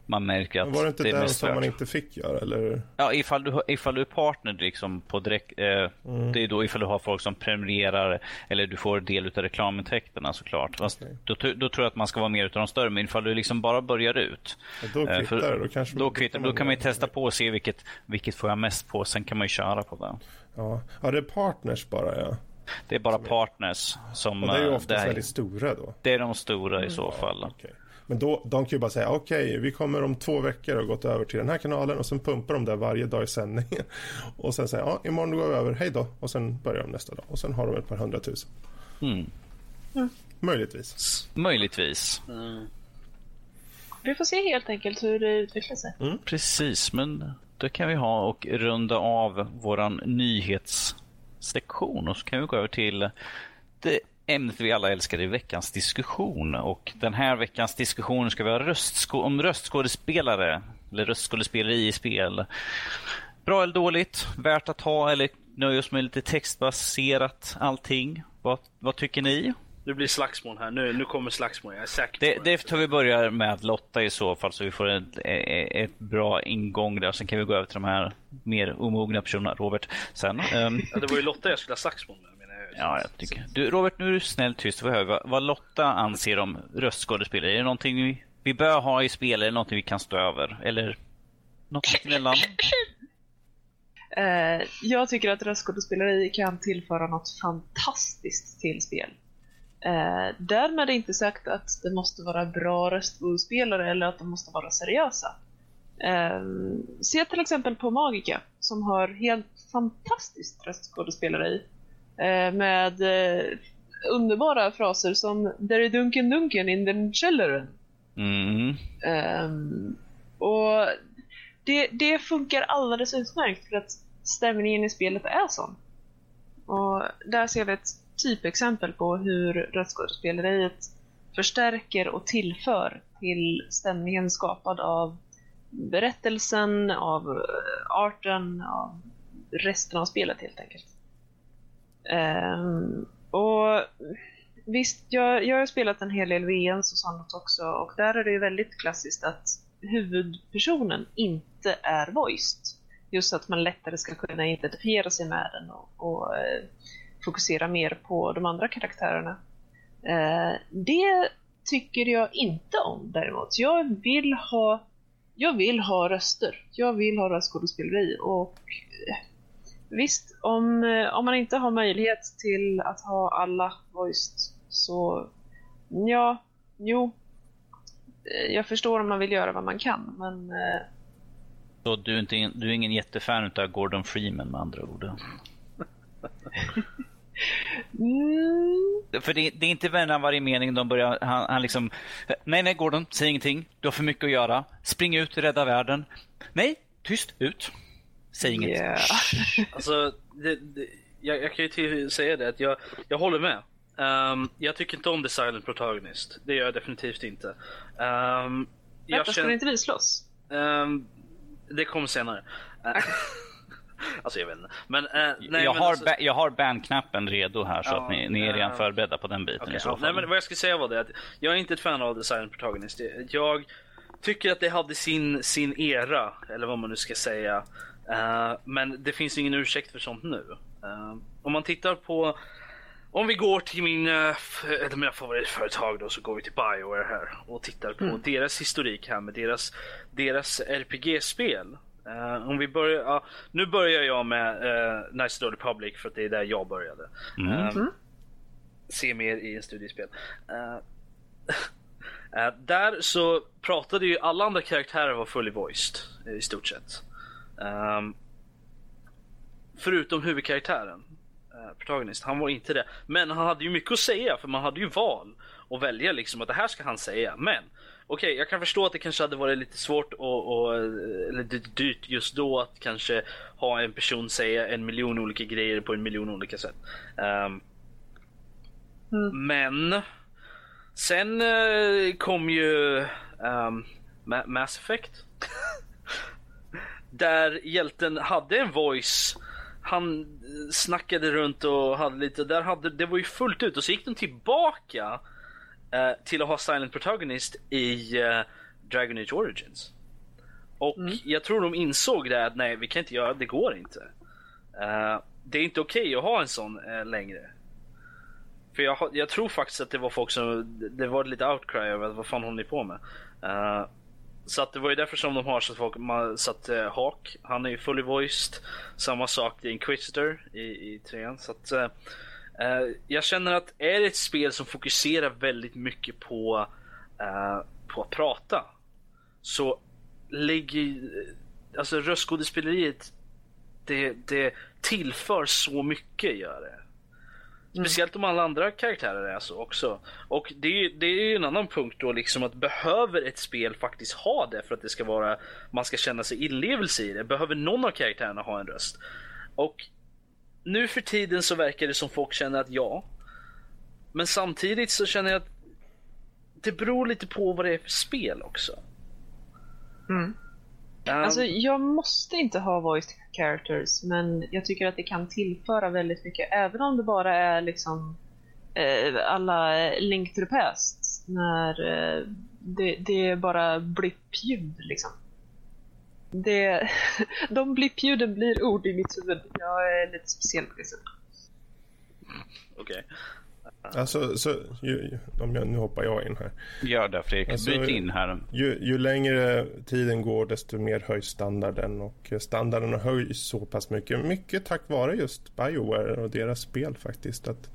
man märker att Var det inte det den som man inte fick göra? Eller? Ja, ifall du, ifall du är partner liksom på direkt, eh, mm. det är då ifall du har folk som prenumererar eller du får del av reklamintäkterna såklart. Fast okay. då, då, tror jag att man ska vara mer utav de större, men ifall du liksom bara börjar ut. Ja, då eh, kvittar då kanske Då, kvittar, då kan man ju testa på och se vilket, vilket får jag mest på, sen kan man ju köra på det. Ja, ja det är partners bara ja. Det är bara partners som... Och det är ju eh, oftast väldigt stora då. Det är de stora i så fall. Ja, okay. Men då, de kan ju bara säga okej, okay, vi kommer om två veckor och gått över till den här kanalen och sen pumpar de där varje dag i sändningen. Och sen säger ja, imorgon går vi över, hej då. Och sen börjar de nästa dag. Och sen har de ett par hundratusen. Mm. Mm. Möjligtvis. Möjligtvis. Mm. Vi får se helt enkelt hur det utvecklar sig. Mm. Precis, men det kan vi ha och runda av våran nyhetssektion och så kan vi gå över till det ämnet vi alla älskar i veckans diskussion. Och den här veckans diskussion ska vi ha röstsko om röstskådespelare eller röstskådespeleri i spel. Bra eller dåligt? Värt att ha eller nöja oss med lite textbaserat allting? Vad, vad tycker ni? Det blir slagsmål här. Nu, nu kommer slagsmål. Jag är säker det, det tar vi börja med Lotta i så fall så vi får ett, ett bra ingång där. Sen kan vi gå över till de här mer omogna personerna. Robert, sen. Um... Ja, det var ju Lotta jag skulle ha slagsmål med. Ja, jag tycker. Du, Robert, nu är du snäll tyst. Höra vad Lotta anser om röstskådespelare. Är det någonting vi, vi bör ha i spel eller någonting vi kan stå över? Eller något emellan? Uh, jag tycker att röstskådespeleri kan tillföra något fantastiskt till spel. Uh, därmed är inte sagt att det måste vara bra röstskådespelare eller att de måste vara seriösa. Uh, se till exempel på Magica som har helt fantastiskt röstskådespeleri med underbara fraser som Där är Dunken Dunken in den källaren. Mm. Um, och det, det funkar alldeles utmärkt för att stämningen i spelet är sån. Och där ser vi ett typexempel på hur röstskådespeleriet förstärker och tillför till stämningen skapad av berättelsen, av eh, arten, av resten av spelet helt enkelt. Um, och visst, jag, jag har spelat en hel del VNs och sånt också och där är det ju väldigt klassiskt att huvudpersonen inte är voiced. Just att man lättare ska kunna identifiera sig med den och, och eh, fokusera mer på de andra karaktärerna. Eh, det tycker jag inte om däremot. Jag vill ha, jag vill ha röster. Jag vill ha röstskådespeleri och eh, visst, om, eh, om man inte har möjlighet till att ha alla voiced så ja, jo, Eh, jag förstår om man vill göra vad man kan, men... Eh, Så du är, inte, du är ingen jättefan av Gordon Freeman med andra ord? mm. För det, det, är inte mellan varje mening de börjar, han, han liksom, nej nej Gordon, säg ingenting, du har för mycket att göra, spring ut, rädda världen. Nej, tyst, ut. Säg inget. Yeah. alltså, det, det, jag, jag, kan ju säga det att jag, jag håller med. Um, jag tycker inte om The Silent Protagonist. Det gör jag definitivt inte. Um, Vänta, ska inte vi slåss? Um, det kommer senare. alltså jag vet inte. Men, uh, nej, jag, men har alltså... jag har bandknappen redo här så ja, att ni, ni är redan uh, förberedda på den biten okay, i så fall. Nej, men vad jag skulle säga var det att jag är inte ett fan av Silent Protagonist. Jag tycker att det hade sin, sin era, eller vad man nu ska säga. Uh, men det finns ingen ursäkt för sånt nu. Uh, om man tittar på om vi går till min, ett av mina favoritföretag då så går vi till Bioware här och tittar på mm. deras historik här med deras, deras RPG-spel. Uh, om vi börjar, uh, nu börjar jag med uh, Nice Old Republic för att det är där jag började. Mm. Uh, se mer i en studiespel. där så pratade ju alla andra karaktärer var fully voiced i stort sett. Um, förutom huvudkaraktären. Eh, protagonist. Han var inte det. Men han hade ju mycket att säga för man hade ju val att välja liksom att det här ska han säga. Men okej, okay, jag kan förstå att det kanske hade varit lite svårt och, och eller dyrt just då att kanske ha en person säga en miljon olika grejer på en miljon olika sätt. Um, mm. Men sen uh, kom ju um, Mass Effect. Där hjälten hade en voice han snackade runt och hade lite, där hade, det var ju fullt ut och så gick de tillbaka eh, till att ha Silent Protagonist i eh, Dragon Age Origins. Och mm. jag tror de insåg det att nej, vi kan inte göra det, går inte. Uh, det är inte okej okay att ha en sån uh, längre. För jag, jag, tror faktiskt att det var folk som, det var lite outcry över vad fan håller ni på med? Uh, så att det var ju därför som de har så att folk, man, så att Hawk, han är ju fully voiced. Samma sak i Inquisitor i, i trean. Så att uh, uh, jag känner att är det ett spel som fokuserar väldigt mycket på, på att prata. Så lägger, alltså röstskådespeleriet, det, det tillför så mycket gör det. Mm. Speciellt om alla andra karaktärer är så också. Och det är, det är ju en annan punkt då liksom att behöver ett spel faktiskt ha det för att det ska vara, man ska känna sig inlevelse i det? Behöver någon av karaktärerna ha en röst? Och nu för tiden så verkar det som folk känner att ja. Men samtidigt så känner jag att det beror lite på vad det är för spel också. Mm. Um, Alltså, jag måste inte ha voice characters, men jag tycker att det kan tillföra väldigt mycket, även om det bara är liksom eh, alla Link to the Past, när eh, det, det är bara blippljud liksom. Det, de blippljuden blir ord i mitt huvud. Jag är lite speciell på det sättet. Okej. Alltså, så, ju, om jag, nu hoppar jag in här. Gör det Fredrik, Alltså, bryt in här. Ju, ju längre tiden går desto mer höjs standarden och standarden höjs så pass mycket. Mycket tack vare just Bioware och deras spel faktiskt. Att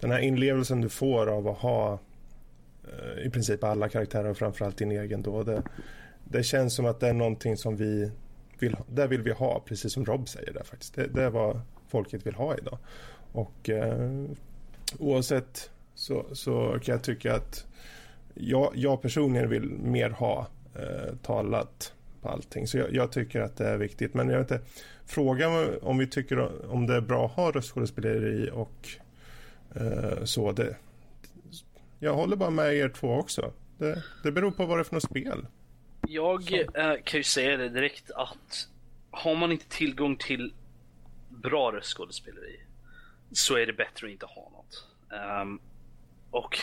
den här inlevelsen du får av att ha eh, i princip alla karaktärer och framförallt din egen då. Det, det känns som att det är någonting som vi vill, det vill vi ha, precis som Rob säger där faktiskt. Det, det är vad folket vill ha idag. Och eh, oavsett så, så kan jag tycka att jag, jag personligen vill mer ha eh, talat på allting. Så jag, jag, tycker att det är viktigt. Men jag vet inte, frågan om vi tycker om det är bra att ha röstskådespeleri och eh, så. Det, jag håller bara med er två också. Det, det beror på vad det är för något spel. Jag eh, kan ju säga det direkt att har man inte tillgång till bra röstskådespeleri så är det bättre att inte ha något. Um, och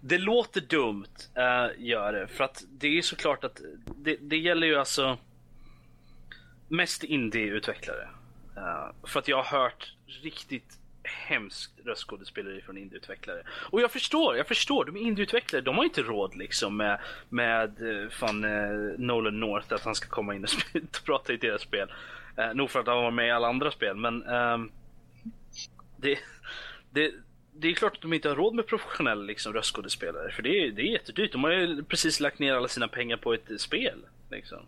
det låter dumt, uh, gör det. För att det är såklart att det, det gäller ju alltså mest indie-utvecklare. Uh, för att jag har hört riktigt hemskt röstskådespeleri från indieutvecklare. Och jag förstår, jag förstår. De är indieutvecklare, de har inte råd liksom med, med eh, fan eh, Nolan North att han ska komma in och, och prata i deras spel. Eh, nog för att han var med i alla andra spel, men eh, det, det, det är klart att de inte har råd med professionella liksom, röstskådespelare. För det är, det är jättedyrt. De har ju precis lagt ner alla sina pengar på ett eh, spel. Liksom.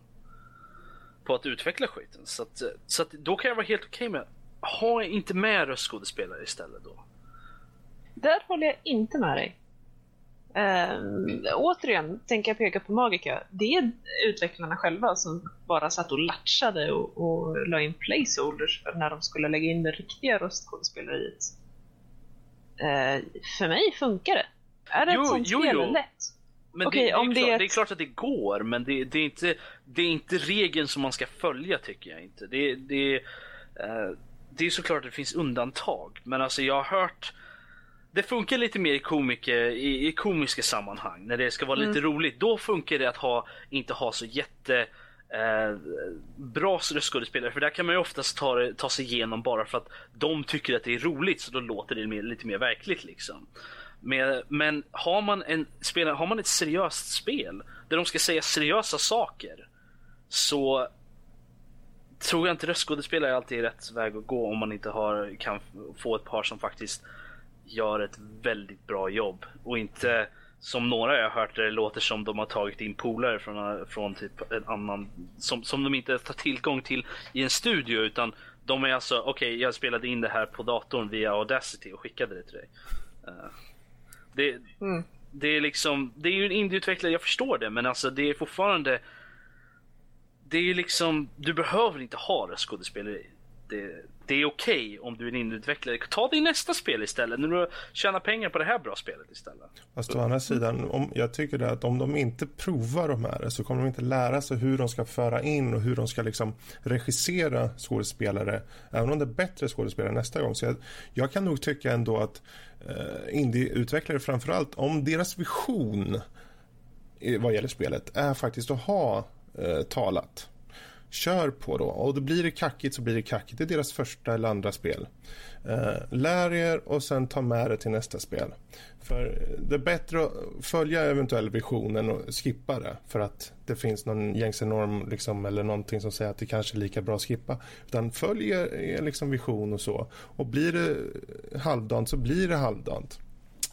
På att utveckla skiten. Så, att, så att då kan jag vara helt okej okay med ha inte med röstskådespelare istället då. Där håller jag inte med dig. Um, återigen tänker jag peka på Magica. Det är utvecklarna själva som bara satt och latchade och, och la in placeholders när de skulle lägga in det riktiga röstskådespeleriet. Uh, för mig funkar det. Är det jo, ett sånt jo, spel jo. lätt? Men Okej, det, det, är om det klart, är ett- det är klart att det går, men det, är inte, det är inte regeln som man ska följa tycker jag inte. Det, det, eh, det är såklart att det finns undantag, men alltså jag har hört det funkar lite mer i, komiker, i, i komiska sammanhang, när det ska vara lite roligt. Då funkar det att ha, inte ha så jätte eh, bra röstskådespelare, för där kan man ju oftast ta, ta sig igenom bara för att de tycker att det är roligt, så då låter det mer, lite mer verkligt liksom. Men, men har, man en, spelare, har man ett seriöst spel där de ska säga seriösa saker så tror jag inte röstskådespelare alltid är rätt väg att gå om man inte har, kan få ett par som faktiskt gör ett väldigt bra jobb och inte som några jag har hört det låter som de har tagit in polare från, från typ en annan som, som de inte tar tillgång till i en studio utan de är alltså okej jag spelade in det här på datorn via Audacity och skickade det till dig. Eh, det, Mm. det är liksom, det är ju en indieutvecklare, jag förstår det men alltså det är fortfarande det är ju liksom, du behöver inte ha röstskådespeleri. Det, det är okej om du är en indieutvecklare. Ta det i nästa spel istället, när du tjänar pengar på det här bra spelet istället. Fast å andra sidan, om, jag tycker det att om de inte provar de här så kommer de inte lära sig hur de ska föra in och hur de ska liksom regissera skådespelare. Även om det är bättre skådespelare nästa gång. Så jag, jag kan nog tycka ändå att eh, indieutvecklare framförallt, om deras vision vad gäller spelet är faktiskt att ha eh, talat. Kör på då. Och då blir det kackigt så blir det kackigt. Det är deras första eller andra spel. Eh, lär er och sen ta med det till nästa spel. För det är bättre att följa eventuell vision än att skippa det. För att det finns någon gängse norm liksom, eller någonting som säger att det kanske är lika bra att skippa. Utan följ er, er liksom vision och så. Och blir det halvdant så blir det halvdant.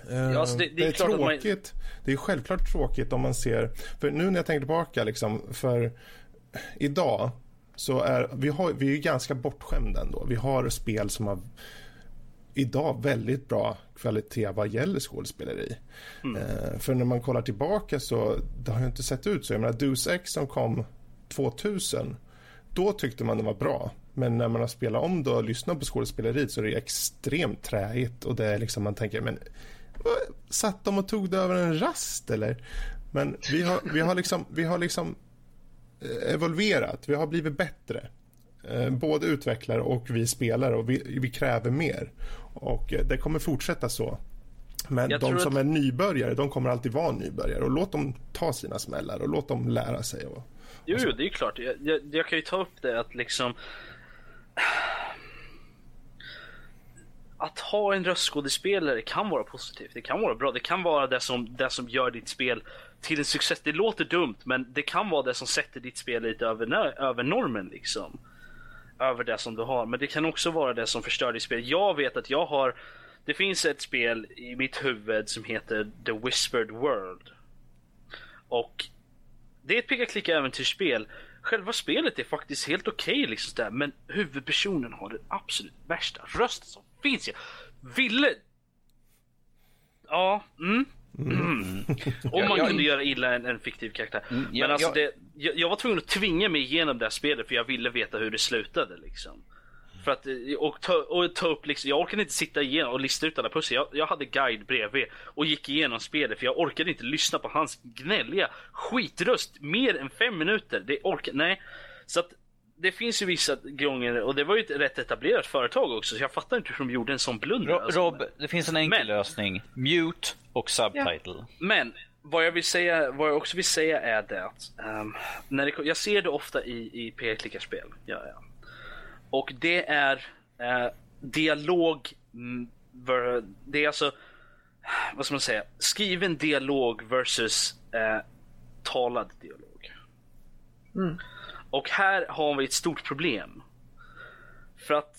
Eh, Ja, alltså det- det är klart att man- tråkigt. Det är självklart tråkigt om man ser... För nu när jag tänker tillbaka liksom, för idag så är vi, har, vi är ganska bortskämda ändå. Vi har spel som har idag väldigt bra kvalitet vad gäller skådespeleri. Eh, för när man kollar tillbaka så det har ju inte sett ut så. Jag menar Deus Ex som kom 2000 då tyckte man det var bra. Men när man har spelat om det och lyssnat på skådespeleriet så är det extremt träigt och det är liksom man tänker men satt de och tog det över en rast eller? Men vi har, vi har liksom, vi har liksom eh, evolverat, vi har blivit bättre. Eh, både utvecklare och vi spelare och vi, vi kräver mer. Och det kommer fortsätta så. Men Jag de som att- är nybörjare, de kommer alltid vara nybörjare och låt dem ta sina smällar och låt dem lära sig. Och, Jo, jo, det är klart. Jag, jag, jag kan ju ta upp det att liksom... Att ha en röstskådespelare kan vara positivt. Det kan vara bra. Det kan vara det som, det som gör ditt spel till en success. Det låter dumt, men det kan vara det som sätter ditt spel lite över, över normen liksom. Över det som du har. Men det kan också vara det som förstör ditt spel. Jag vet att jag har... Det finns ett spel i mitt huvud som heter The Whispered World. Och det är ett peka-klicka äventyrsspel. Själva spelet är faktiskt helt okej liksom där, men huvudpersonen har den absolut värsta rösten som finns. Jag ville... Ja, mm. Mm. Om man kunde göra illa en, en fiktiv karaktär. Mm, ja, men alltså ja. det, jag, jag var tvungen att tvinga mig igenom det här spelet för jag ville veta hur det slutade liksom. För att, eh, och ta, och ta upp liksom, jag orkade inte sitta igenom och lista ut alla pussel. Jag, jag hade guide bredvid och gick igenom spelet för jag orkade inte lyssna på hans gnälliga skitröst mer än fem minuter. Det orkar, nej. Så att det finns ju vissa gånger, och det var ju ett rätt etablerat företag också, så jag fattar inte hur de gjorde en sån blunder. Ro- alltså. Rob, det finns en enkel Men- lösning. Mute och subtitle. Men vad jag vill säga, vad jag också vill säga är det att ehm, när det, jag ser det ofta i, i PR-klickarspel. Ja, ja. Och det är eh, dialog. mm, Det är alltså, vad ska man säga, skriven dialog versus eh, talad dialog. Mm. Och här har vi ett stort problem. För att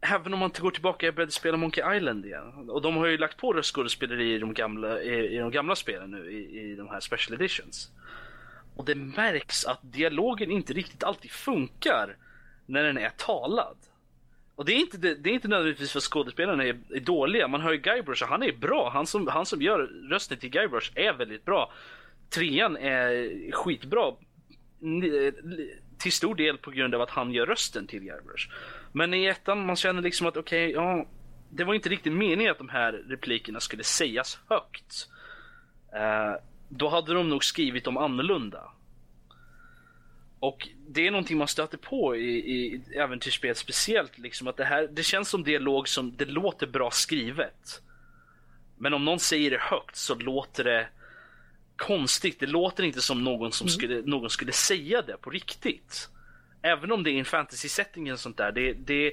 även om man går tillbaka, jag började spela Monkey Island igen. Och de har ju lagt på röstskådespeleri i de gamla, i, i de gamla spelen nu, i, i de här special editions. Och det märks att dialogen inte riktigt alltid funkar när den är talad. Och det är inte, det, det är inte nödvändigtvis för att skådespelarna är, är dåliga. Man hör ju Guybrush och han är bra. Han som, han som gör rösten till Guybrush är väldigt bra. Trean är skitbra. Till stor del på grund av att han gör rösten till Guybrush. Men i ettan man känner liksom att okej, ja. Det var inte riktigt meningen att de här replikerna skulle sägas högt. Eh, då hade de nog skrivit dem annorlunda. Och det är någonting man stöter på i, i äventyrsspel speciellt. Liksom, att det, här, det känns som dialog som det låter bra skrivet. Men om någon säger det högt så låter det konstigt. Det låter inte som någon som skulle, någon skulle säga det på riktigt. Även om det är en fantasy-setting och sånt där. Det, det,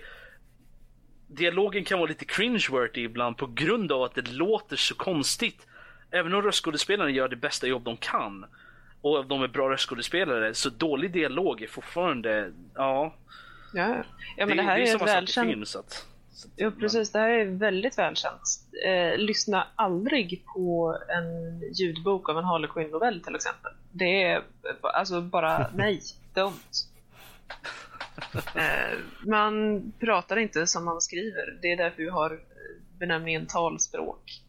dialogen kan vara lite cringe-worthy ibland på grund av att det låter så konstigt. Även om röstskådespelarna gör det bästa jobb de kan och de är bra röstskådespelare så dålig dialog är fortfarande, ja. Ja, ja men det, här är, ett sak i välkänt... film, så att, Ja, precis. Det här är väldigt välkänt. Eh, lyssna aldrig på en ljudbok av en Harlequin-novell till exempel. Det är alltså bara nej, don't. Eh, man pratar inte som man skriver. Det är därför vi har benämningen talspråk.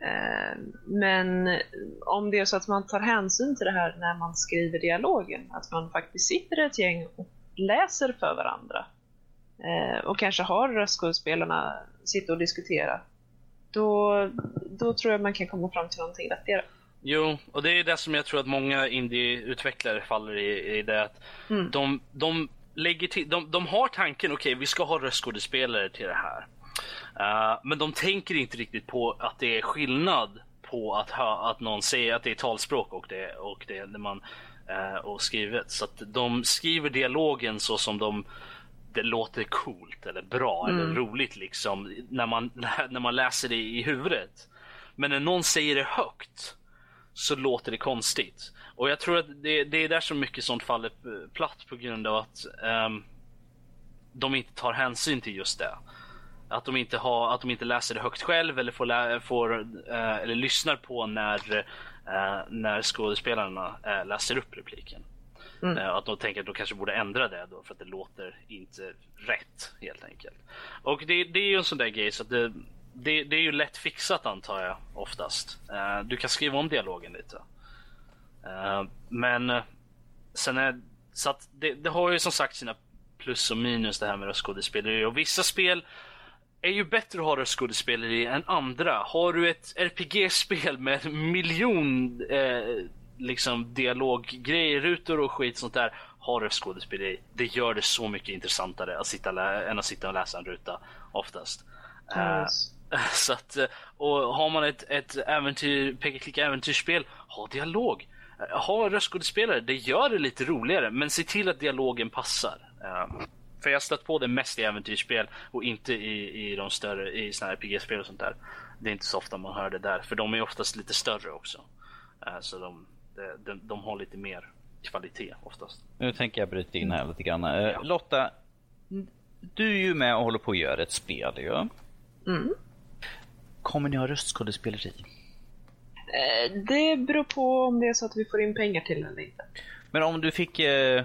Eh, men om det är så att man tar hänsyn till det här när man skriver dialogen, att man faktiskt sitter ett gäng och läser för varandra eh, och kanske har röstskådespelarna sitta och diskutera, då, då tror jag man kan komma fram till någonting vettigare. Jo, och det är det som jag tror att många indie-utvecklare faller i, i det att Mm. de, de lägger till, de, de har tanken, okej vi ska ha röstskådespelare till det här. Eh, men de tänker inte riktigt på att det är skillnad på att, ha, att någon säger att det är talspråk och det, och det när man eh, och skrivet. Så att de skriver dialogen så som de det låter coolt eller bra eller Mm. roligt liksom när man, när man läser det i huvudet. Men när någon säger det högt så låter det konstigt. Och jag tror att det, det är där så mycket sånt faller platt på grund av att ehm, de inte tar hänsyn till just det. Att de inte, har, att de inte läser det högt själv eller, får, lä, får, eh, eller lyssnar på när, eh, när skådespelarna eh, läser upp repliken. Mm. Eh, att de tänker att de kanske borde ändra det då för att det låter inte rätt helt enkelt. Och det, det är ju en sån där grej så att det, det, det är ju lätt fixat antar jag oftast. Eh, du kan skriva om dialogen lite. Eh, men sen är så att det, det har ju som sagt sina plus och minus det här med röstskådespeleri. Och vissa spel är ju bättre att ha röstskådespeleri än andra. Har du ett RPG-spel med en miljon eh, liksom dialoggrejer, rutor och skit sånt där. Ha röstskådespeleri. Det gör det så mycket intressantare att sitta än att sitta och läsa en ruta oftast. Yes. Uh, så att, eh, och har man ett, ett äventyr, peka-klicka äventyrsspel, ha dialog. Uh, ha röstskådespelare, det gör det lite roligare, men se till att dialogen passar. Uh, för jag har stött på det mest i äventyrsspel och inte i, i de större, i såna här RPG-spel och sånt där. Det är inte så ofta man hör det där, för de är oftast lite större också. Så de, de, de, de, har lite mer kvalitet oftast. Nu tänker jag bryta in här lite grann. Uh, ja. Lotta, du är ju med och håller på att göra ett spel ju. Ja? Mm. Kommer ni ha röstskådespeleri? Eh, det beror på om det är så att vi får in pengar till det eller inte. Men om du fick eh,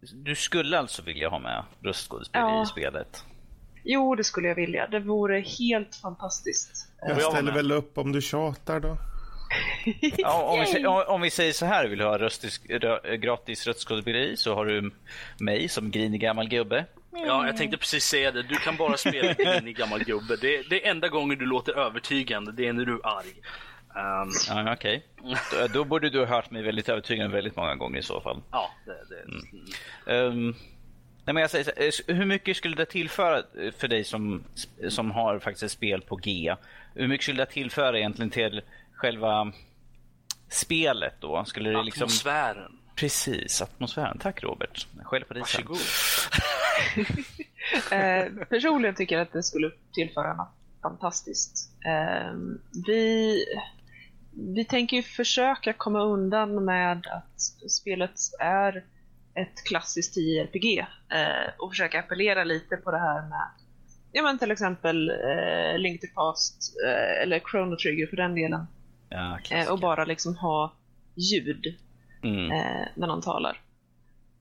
du skulle alltså vilja ha med röstskådespelare ja. i spelet? Jo, det skulle jag vilja. Det vore helt fantastiskt. Jag ställer väl upp om du tjatar då. ja, om, vi, om, vi, säger så här, vill du ha röstis, rö, gratis röstskådespeleri så har du mig som grinig gammal gubbe. Ja, jag tänkte precis säga det. Du kan bara spela grinig gammal gubbe. Det, det är enda gången du låter övertygande, det är när du är arg. Um, ja, Okej, okay. då, då, borde du ha hört mig väldigt övertygande väldigt många gånger i så fall. Ja, det... det mm. um, nej, men jag säger, eh, hur mycket skulle det tillföra för dig som, som har faktiskt ett spel på G? Hur mycket skulle det tillföra egentligen till själva spelet då? Skulle det liksom... Atmosfären. Precis, atmosfären. Tack Robert. Skäll på dig Varsågod. eh, personligen tycker jag att det skulle tillföra något fantastiskt. Eh, vi vi tänker ju försöka komma undan med att spelet är ett klassiskt JRPG eh, och försöka appellera lite på det här med ja men till exempel eh, Link to Past eh, eller Chrono Trigger för den delen. Ja, eh, och bara liksom ha ljud mm. Eh, när någon talar.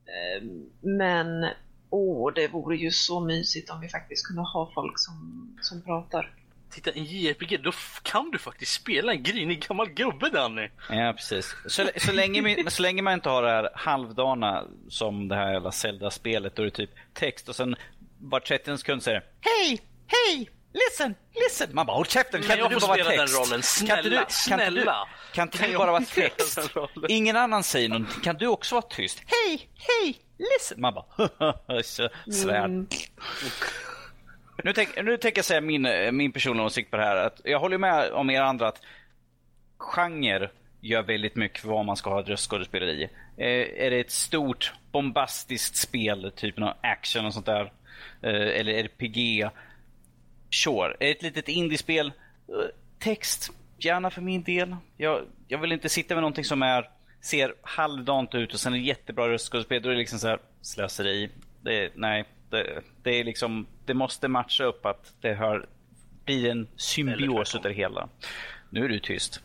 Eh, men åh, det vore ju så mysigt om vi faktiskt kunde ha folk som, som pratar titta en JRPG, då kan du faktiskt spela en grinig gammal gubbe Danny. Ja precis. Så, så, länge, så länge man inte har det här halvdana som det här jävla Zelda-spelet, då är det typ text och sen var 30 sekund säger Hej! Hej! Listen! Listen! Man bara håll käften, kan jag du bara vara text? den rollen? Snälla, kan du, snälla! Kan, du, kan, kan du bara vara text? Ingen annan säger någonting. Kan du också vara tyst? Hej! Hej! Listen! Man bara svärd. Mm. Nu, tänk, nu tänker jag säga min, min personliga åsikt på det här. Att jag håller med om er andra att genre gör väldigt mycket för vad man ska ha ett röstskådespeleri. Eh, är det ett stort bombastiskt spel, typ någon action och sånt där, eh, eller RPG, sure. Ett litet indiespel, eh, text, gärna för min del. Jag, jag vill inte sitta med någonting som är, ser halvdant ut och sen är jättebra röstskådespel. Då är det liksom så här slöseri. Det, nej, det, det, är liksom, det måste matcha upp att det hör, blir en symbios utav det hela. Nu är du tyst.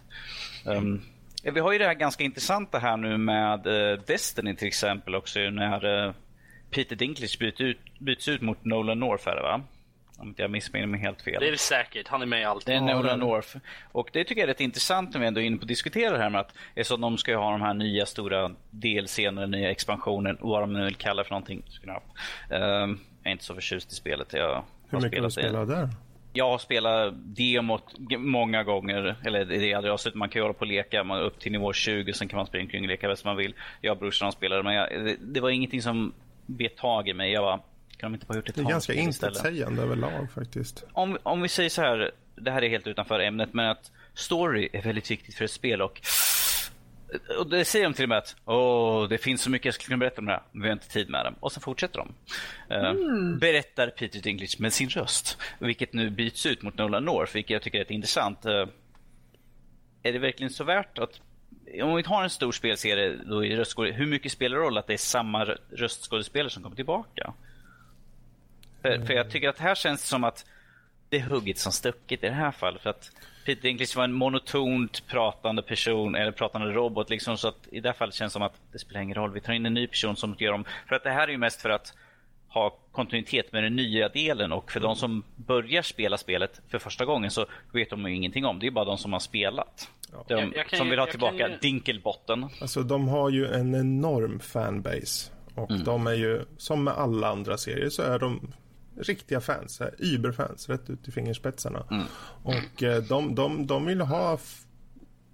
Um, vi har ju det här ganska intressanta här nu med uh, Destiny till exempel också när uh, Peter Dinklage byts ut, byts ut mot Nolan North här va? Om inte jag missminner mig helt fel. Det är det säkert, han är med i allt. Det är Nolan North. Och det tycker jag är rätt intressant när vi ändå är inne på att diskutera det här med att det är så att de ska ha de här nya stora delscenerna, nya expansionen, vad de nu vill kalla det för någonting. Uh, jag är inte så förtjust i spelet. Jag Hur mycket har du spelat där? Jag har spelat demot många gånger, eller det är aldrig avslutat. Man kan ju hålla på och leka man upp till nivå 20, sen kan man springa omkring och leka bäst man vill. Jag och brorsan spelade, men jag, det, det, var ingenting som bet tag i mig. Jag bara, kan de inte bara gjort ett Det är ganska intetsägande överlag faktiskt. Om, om vi säger så här, det här är helt utanför ämnet, men att story är väldigt viktigt för ett spel och och det säger de till och med att Åh, det finns så mycket jag skulle kunna berätta om det här, men vi har inte tid med det. Och så fortsätter de. Eh, mm. berättar Peter Dinklage med sin röst, vilket nu byts ut mot Nolan North, vilket jag tycker är intressant. Uh, är det verkligen så värt att om vi har en stor spelserie, då är hur mycket spelar det roll att det är samma röstskådespelare som kommer tillbaka? För, för jag tycker att här känns det som att det är hugget som stucket i det här fallet. För att Peter Dinklage var en monotont pratande person, eller pratande robot. Liksom, så att I det här fallet känns det som att det spelar ingen roll. Vi tar in en ny person som gör dem. För att det här är ju mest för att ha kontinuitet med den nya delen och för mm. de som börjar spela spelet för första gången så vet de ju ingenting om. Det är bara de som har spelat. Ja. De, jag, jag som vill ha tillbaka ju... Dinkelbotten. Alltså de har ju en enorm fanbase Och de är ju, som med alla andra serier, så är de riktiga fans, Uber-fans, rätt ut i fingerspetsarna. Och eh, de, de, de vill ha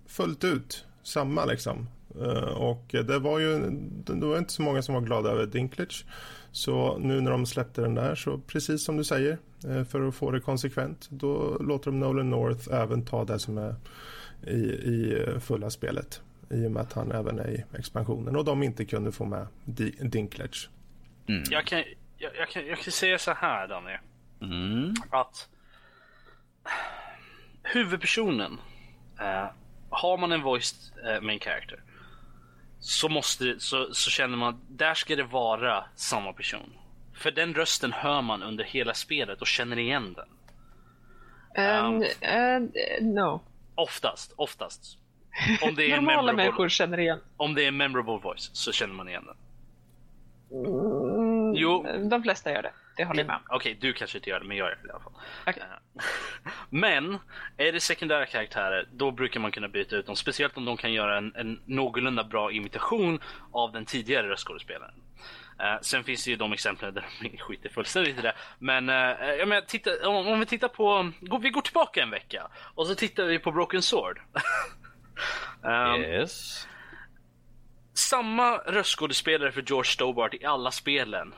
fullt ut samma liksom. Eh, Och det var ju det var inte så många som var glada över Dinklage. Så nu när de släppte den där, så precis som du säger, eh, för att få det konsekvent, då låter de Nolan North även ta det som är i, i eh, fulla spelet. I och med att han även är i expansionen och de inte kunde få med Di- Dinklage. Jag, kan, jag, jag, kan, jag kan säga så här Danny. Mm. Att huvudpersonen, eh, har man en voiced eh, main character så, måste, så, så känner man att där ska det vara samma person. För den rösten hör man under hela spelet och känner igen den. Um, eh, no. Oftast, oftast. Om det är en Normala memorable, människor känner igen. om det är en memorable voice så känner man igen den. Mm, Jo. De flesta gör det, det håller jag med om. Okej, du kanske inte gör det, men jag gör det i alla fall. Okej. Eh, Men, är det sekundära karaktärer, då brukar man kunna byta ut dem. Speciellt om de kan göra en, en någorlunda bra imitation av den tidigare röstskådespelaren. Eh, sen finns det ju de exemplen där de skiter fullständigt i det. Men, uh, jag menar, titta, om, om vi tittar på, vi går tillbaka en vecka och så tittar vi på Broken Sword. Um, Yes samma röstskådespelare för George Stobart i alla spelen.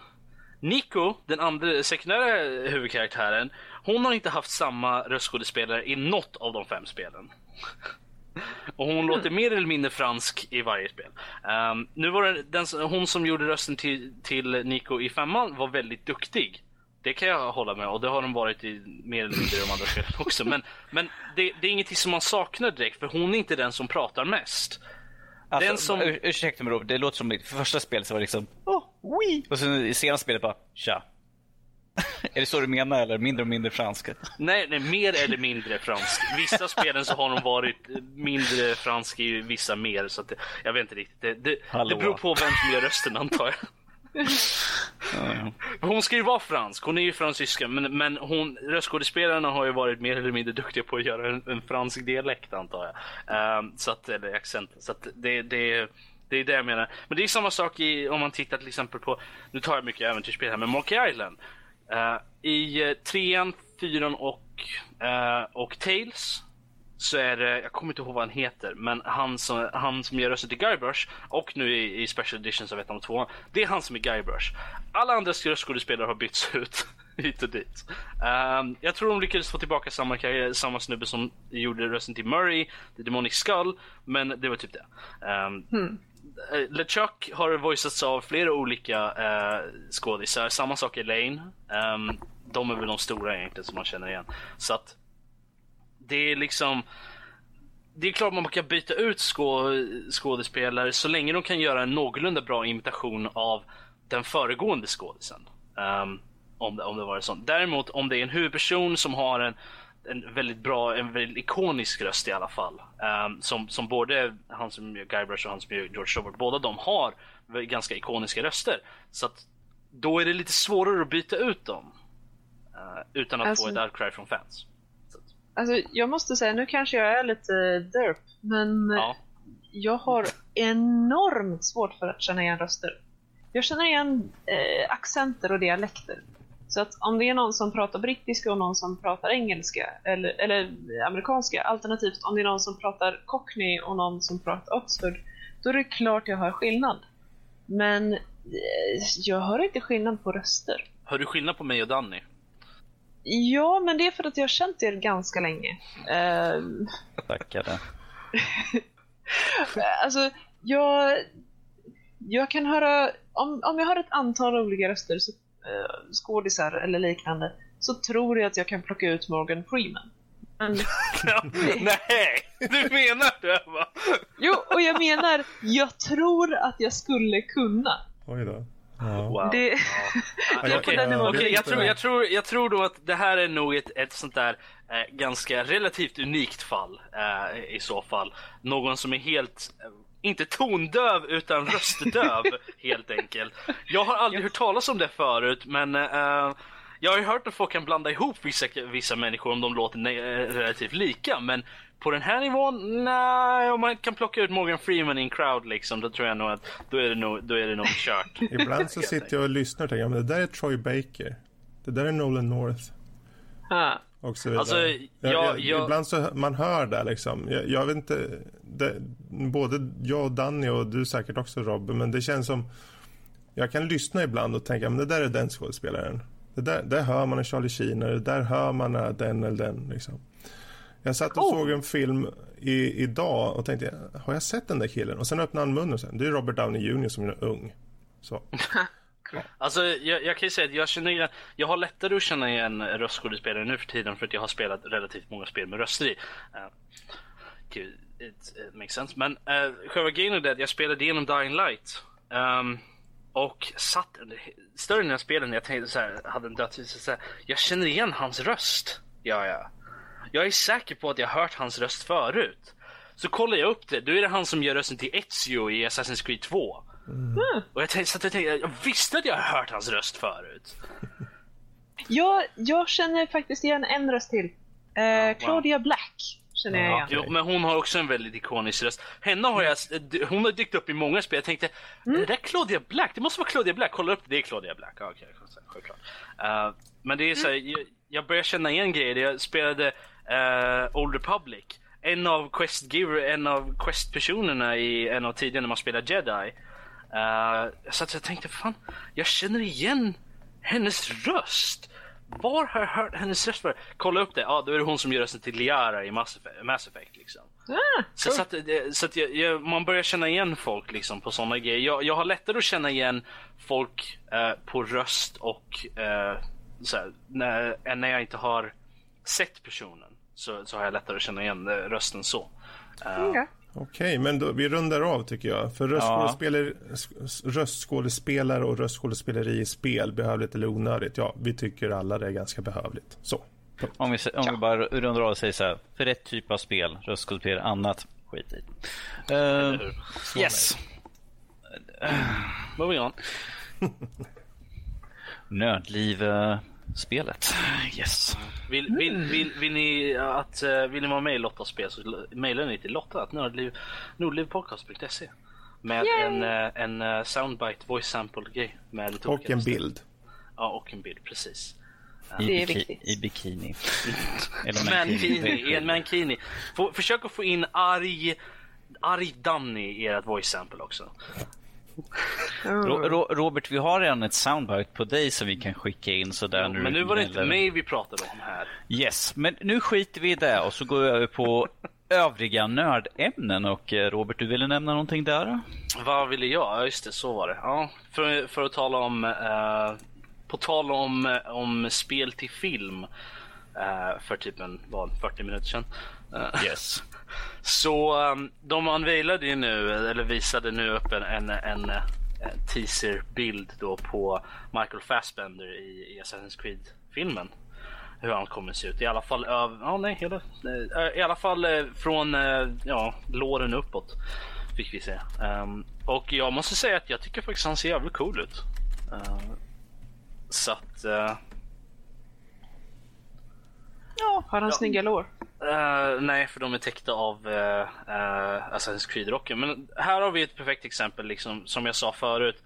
Nico, den andra sekundära huvudkaraktären, hon har inte haft samma röstskådespelare i något av de fem spelen. Och hon låter mer eller mindre fransk i varje spel. Um, nu var det den, hon som gjorde rösten till, till Nico i femman var väldigt duktig. Det kan jag hålla med och det har de varit i mer eller mindre de andra spelen också. Men, men det, det är ingenting som man saknar direkt för hon är inte den som pratar mest. Alltså, Den som- ur- Ursäkta mig det låter som för första spelet så var det liksom oh, oui. Och sen i senaste spelet bara tja. är det så du menar eller mindre och mindre fransk? Nej, nej, mer eller mindre fransk. Vissa spelen så har de varit mindre fransk i vissa mer. Så att det, jag vet inte riktigt. Det, det, det beror på vem som gör rösten antar jag. Hon ska ju vara fransk, hon är ju fransyska. Men, men hon, röstskådespelarna har ju varit mer eller mindre duktiga på att göra en, en fransk dialekt antar jag. Um, så att, eller accent. Så att det, det, det är det jag menar. Men det är samma sak i, om man tittar till exempel på, nu tar jag mycket äventyrsspel här, men Monkey Island. Uh, I uh, trean, fyran och, uh, och Tales så är det, jag kommer inte ihåg vad han heter, men han som, han som gör rösten till Guybrush och nu i, i Special Editions av ettan och tvåan, det är han som är Guybrush. Alla andra röstskådespelare har bytts ut hit och dit. Ehm, jag tror de lyckades få tillbaka samma, samma snubbe som gjorde rösten till Murray, The Demonic Skull, men det var typ det. Um, LeChuck har voicats av flera olika uh, skådisar, samma sak Elaine. Um, de är väl de stora egentligen som man känner igen. Så att det är liksom det är klart man kan byta ut skå, skådespelare så länge de kan göra en någorlunda bra imitation av den föregående skådisen. Um, om, det, om det var sånt. Däremot om det är en huvudperson som har en, en väldigt bra, en väldigt ikonisk röst i alla fall. Um, som, som både han som gör Guybrush och han som gör George Stobart, båda de har ganska ikoniska röster. Så att då är det lite svårare att byta ut dem. uh, utan att Alltså- få ett outcry från fans. Alltså, jag måste säga, nu kanske jag är lite derp, men ja. jag har enormt svårt för att känna igen röster. Jag känner igen eh, accenter och dialekter. Så att om det är någon som pratar brittiska och någon som pratar engelska, eller, eller amerikanska, alternativt om det är någon som pratar cockney och någon som pratar Oxford, då är det klart jag hör skillnad. Men eh, jag hör inte skillnad på röster. Hör du skillnad på mig och Danny? Ja, men det är för att jag har känt er ganska länge. Eh, Tackar. Alltså, jag, jag kan höra, om, om jag har ett antal olika röster, så, eh, skådisar eller liknande, så tror jag att jag kan plocka ut Morgan Freeman. Men, Nej, du menar det va? jo, och jag menar, jag tror att jag skulle kunna. Oj då. Ja. Wow. Det, Ja, det är på Okej, den nivån. okej, jag, tror, jag, tror, jag tror då att det här är nog ett, ett sånt där eh, ganska relativt unikt fall eh, i så fall. Någon som är helt, eh, inte tondöv utan röstdöv helt enkelt. Jag har aldrig hört talas om det förut men eh, jag har ju hört att folk kan blanda ihop vissa, vissa människor om de låter ne- relativt lika, men på den här nivån, nej, om man kan plocka ut Morgan Freeman i en crowd liksom, då tror jag nog att då är det nog, då är det nog kört. Ibland så sitter jag och lyssnar och tänker, ja, men det där är Troy Baker. Det där är Nolan North. Ha. Och så vidare. Alltså, jag, jag- jag, jag- Ibland så man hör det liksom. Jag, jag vet inte. Det, både jag och Danny och du säkert också Robin. Men det känns som. Jag kan lyssna ibland och tänka men det där är den skådespelaren. Det där, där hör man en Charlie Sheen. Det där hör man är den eller den. Liksom. Jag satt och Oh. såg en film i, idag och tänkte har jag sett den där killen? Och sen öppnade han munnen och sen. Det är Robert Downey Jr som är ung. Så. Alltså jag, jag kan ju säga att jag känner igen, jag har lättare att känna igen röstskådespelare nu för tiden för att jag har spelat relativt många spel med röster i. Uh, it, it makes sense. Men uh, själva grejen är det att jag spelade igenom Dying Light. ehm, och satt under större delen av spelen när jag tänkte så här, hade en dödsvis så här, jag känner igen hans röst. Ja, ja. Jag är säker på att jag hört hans röst förut. Så kollar jag upp det, då är det han som gör rösten till Ezio i Assassin's Creed 2. Och jag tänkte, så jag, tänkte, jag visste att jag hört hans röst förut. Jag, jag känner faktiskt igen en röst till. Eh, wow. Claudia Black känner jag Ja. igen. Jo, men hon har också en väldigt ikonisk röst. Henne har jag, hon har dykt upp i många spel. Jag tänkte, är det där Claudia Black? Det måste vara Claudia Black. Kolla upp, det är Claudia Black. Ja, Okej, självklart. Uh, men det är så här, jag, jag börjar känna igen grejer. Jag spelade uh, Old Republic. En av Quest en av Quest-personerna i en av tiderna när man spelar Jedi. Uh, så att jag tänkte, fan, jag känner igen hennes röst. Var har jag hört hennes röst för? Kolla upp det, ja då är det hon som gör rösten till Liara i Mass Effect. Mass Effect liksom. Ah, Så, så att, det- så att jag, jag, man börjar känna igen folk liksom på sådana grejer. Jag, jag har lättare att känna igen folk eh, på röst och eh, så här, när, än när jag inte har sett personen. Så, så har jag lättare att känna igen eh, rösten så. Eh, okej. Okej, men då, vi rundar av tycker jag. För röstskådespelare, s- röstskådespelare och röstskådespeleri i spel behövligt eller onödigt? Ja, vi tycker alla det är ganska behövligt. Så. Om vi, om vi bara rundar av och säger så här. För rätt typ av spel, röstskådespelare, annat, skit i. Uh, yes. Moving on. Nördliv-spelet. Yes. Vill, vill, vill, vill, ni att, eh, vill ni vara med i Lottas spel så mejla ni till Lotta att nordlivpodcast.se med en, eh, en eh, soundbite voice sample grej med lite Och en röster. bild. Ja, och en bild, precis. I, Det är biki- viktigt. I bikini. Eller Mankini, en mankini. Få, försök att få in arg, arg Danny i ert voice sample också. Ro, Ro, Robert, vi har redan ett soundbite på dig som vi kan skicka in sådär. när Men nu var det inte mig vi pratade om här. Yes, men nu skiter vi i det och så går vi över på övriga nördämnen. Och eh, Robert, du ville nämna någonting där? Vad ville jag? Ja, just det, så var det. Ja, för, för att tala om, eh, på tal om, eh, om spel till film eh, för typ en, vad, 40 minuter sedan. Eh, Yes. Så um, de unveilade ju nu, eller visade nu upp en, en, en, eh, teaserbild då på Michael Fassbender i, i Assassin's Creed-filmen. Hur han kommer se ut. I alla fall, öv, ja, nej, hela, eh, i alla fall eh, från eh, ja, låren uppåt. Fick vi se. Ehm, och jag måste säga att jag tycker faktiskt han ser jävligt cool ut. Eh, så att... eh, Ja, har han Ja. snygga lår? Eh, nej, för de är täckta av uh, Assassin's Creed-rocken. Men här har vi ett perfekt exempel, liksom, som jag sa förut,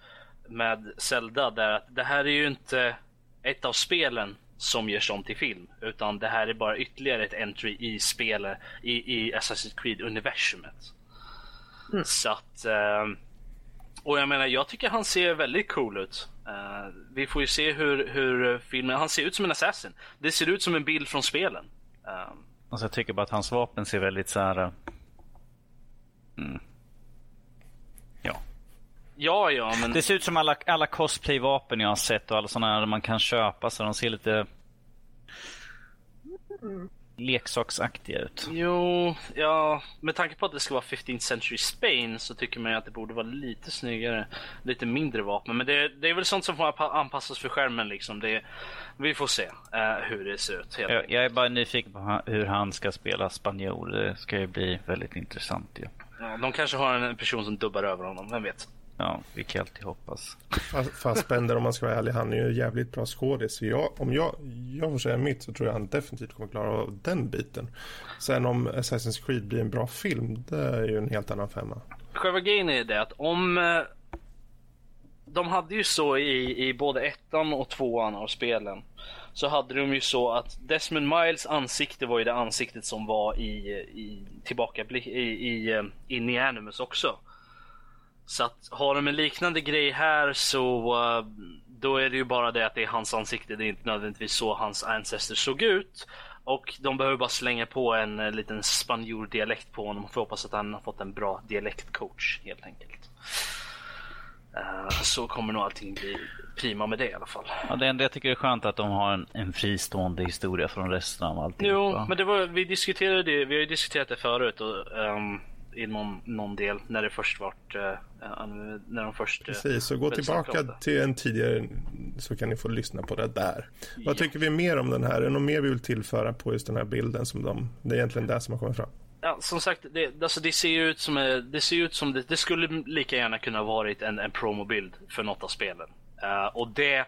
med Zelda. Där att det här är ju inte ett av spelen som görs om till film. Utan det här är bara ytterligare ett entry i spelet, i, i Assassin's Creed-universumet. Så att... eh, och jag menar, jag tycker han ser väldigt cool ut. Eh, vi får ju se hur, hur filmen... Han ser ut som en assassin. Det ser ut som en bild från spelen. Eh, Alltså, jag tycker bara att hans vapen ser väldigt så här... eh, Mm. Ja. Ja, ja, men Det ser ut som alla, alla cosplay-vapen jag har sett och alla sådana här man kan köpa så de ser lite leksaksaktiga ut. jo, ja, med tanke på att det ska vara 15th century Spain så tycker man ju att det borde vara lite snyggare, lite mindre vapen. Men det, det är väl sånt som får anpa- anpassas för skärmen liksom. Det, vi får se eh, hur det ser ut. Helt Jag, jag är bara nyfiken på hur han ska spela spanjor. Det ska ju bli väldigt intressant ju. Ja, de kanske har en person som dubbar över honom, vem vet? Ja, vi kan alltid hoppas. Fassbender om man ska vara ärlig, han är ju jävligt bra skådis. Jag, om jag, jag får säga mitt så tror jag han definitivt kommer klara av den biten. Sen om Assassin's Creed blir en bra film, det är ju en helt annan femma. Själva grejen är det att om... Eh, de hade ju så i, i både ettan och tvåan av spelen. Så hade de ju så att Desmond Miles ansikte var ju det ansiktet som var i, i tillbakablick i, i, eh, in i Animus också. Så att har de en liknande grej här så uh, då är det ju bara det att det är hans ansikte. Det är inte nödvändigtvis så hans ancestors såg ut. Och de behöver bara slänga på en uh, liten spanjordialekt på honom. Får hoppas att han har fått en bra dialektcoach helt enkelt. Uh, så kommer nog allting bli prima med det i alla fall. Ja, det enda jag tycker är skönt är att de har en, en fristående historia från resten av allting. Jo, men det var, vi diskuterade det, vi har ju diskuterat det förut. Och, um, i någon, någon del när det först vart... Uh, när de först... Uh, Precis, så gå tillbaka till en tidigare så kan ni få lyssna på det där. Ja. Vad tycker vi mer om den här? Är det något mer vi vill tillföra på just den här bilden som de... Det är egentligen det som har kommit fram. Ja, som sagt, det, alltså det ser ut som, det, ser ut som det, det skulle lika gärna kunna varit en, en promobild för något av spelen. Uh, och det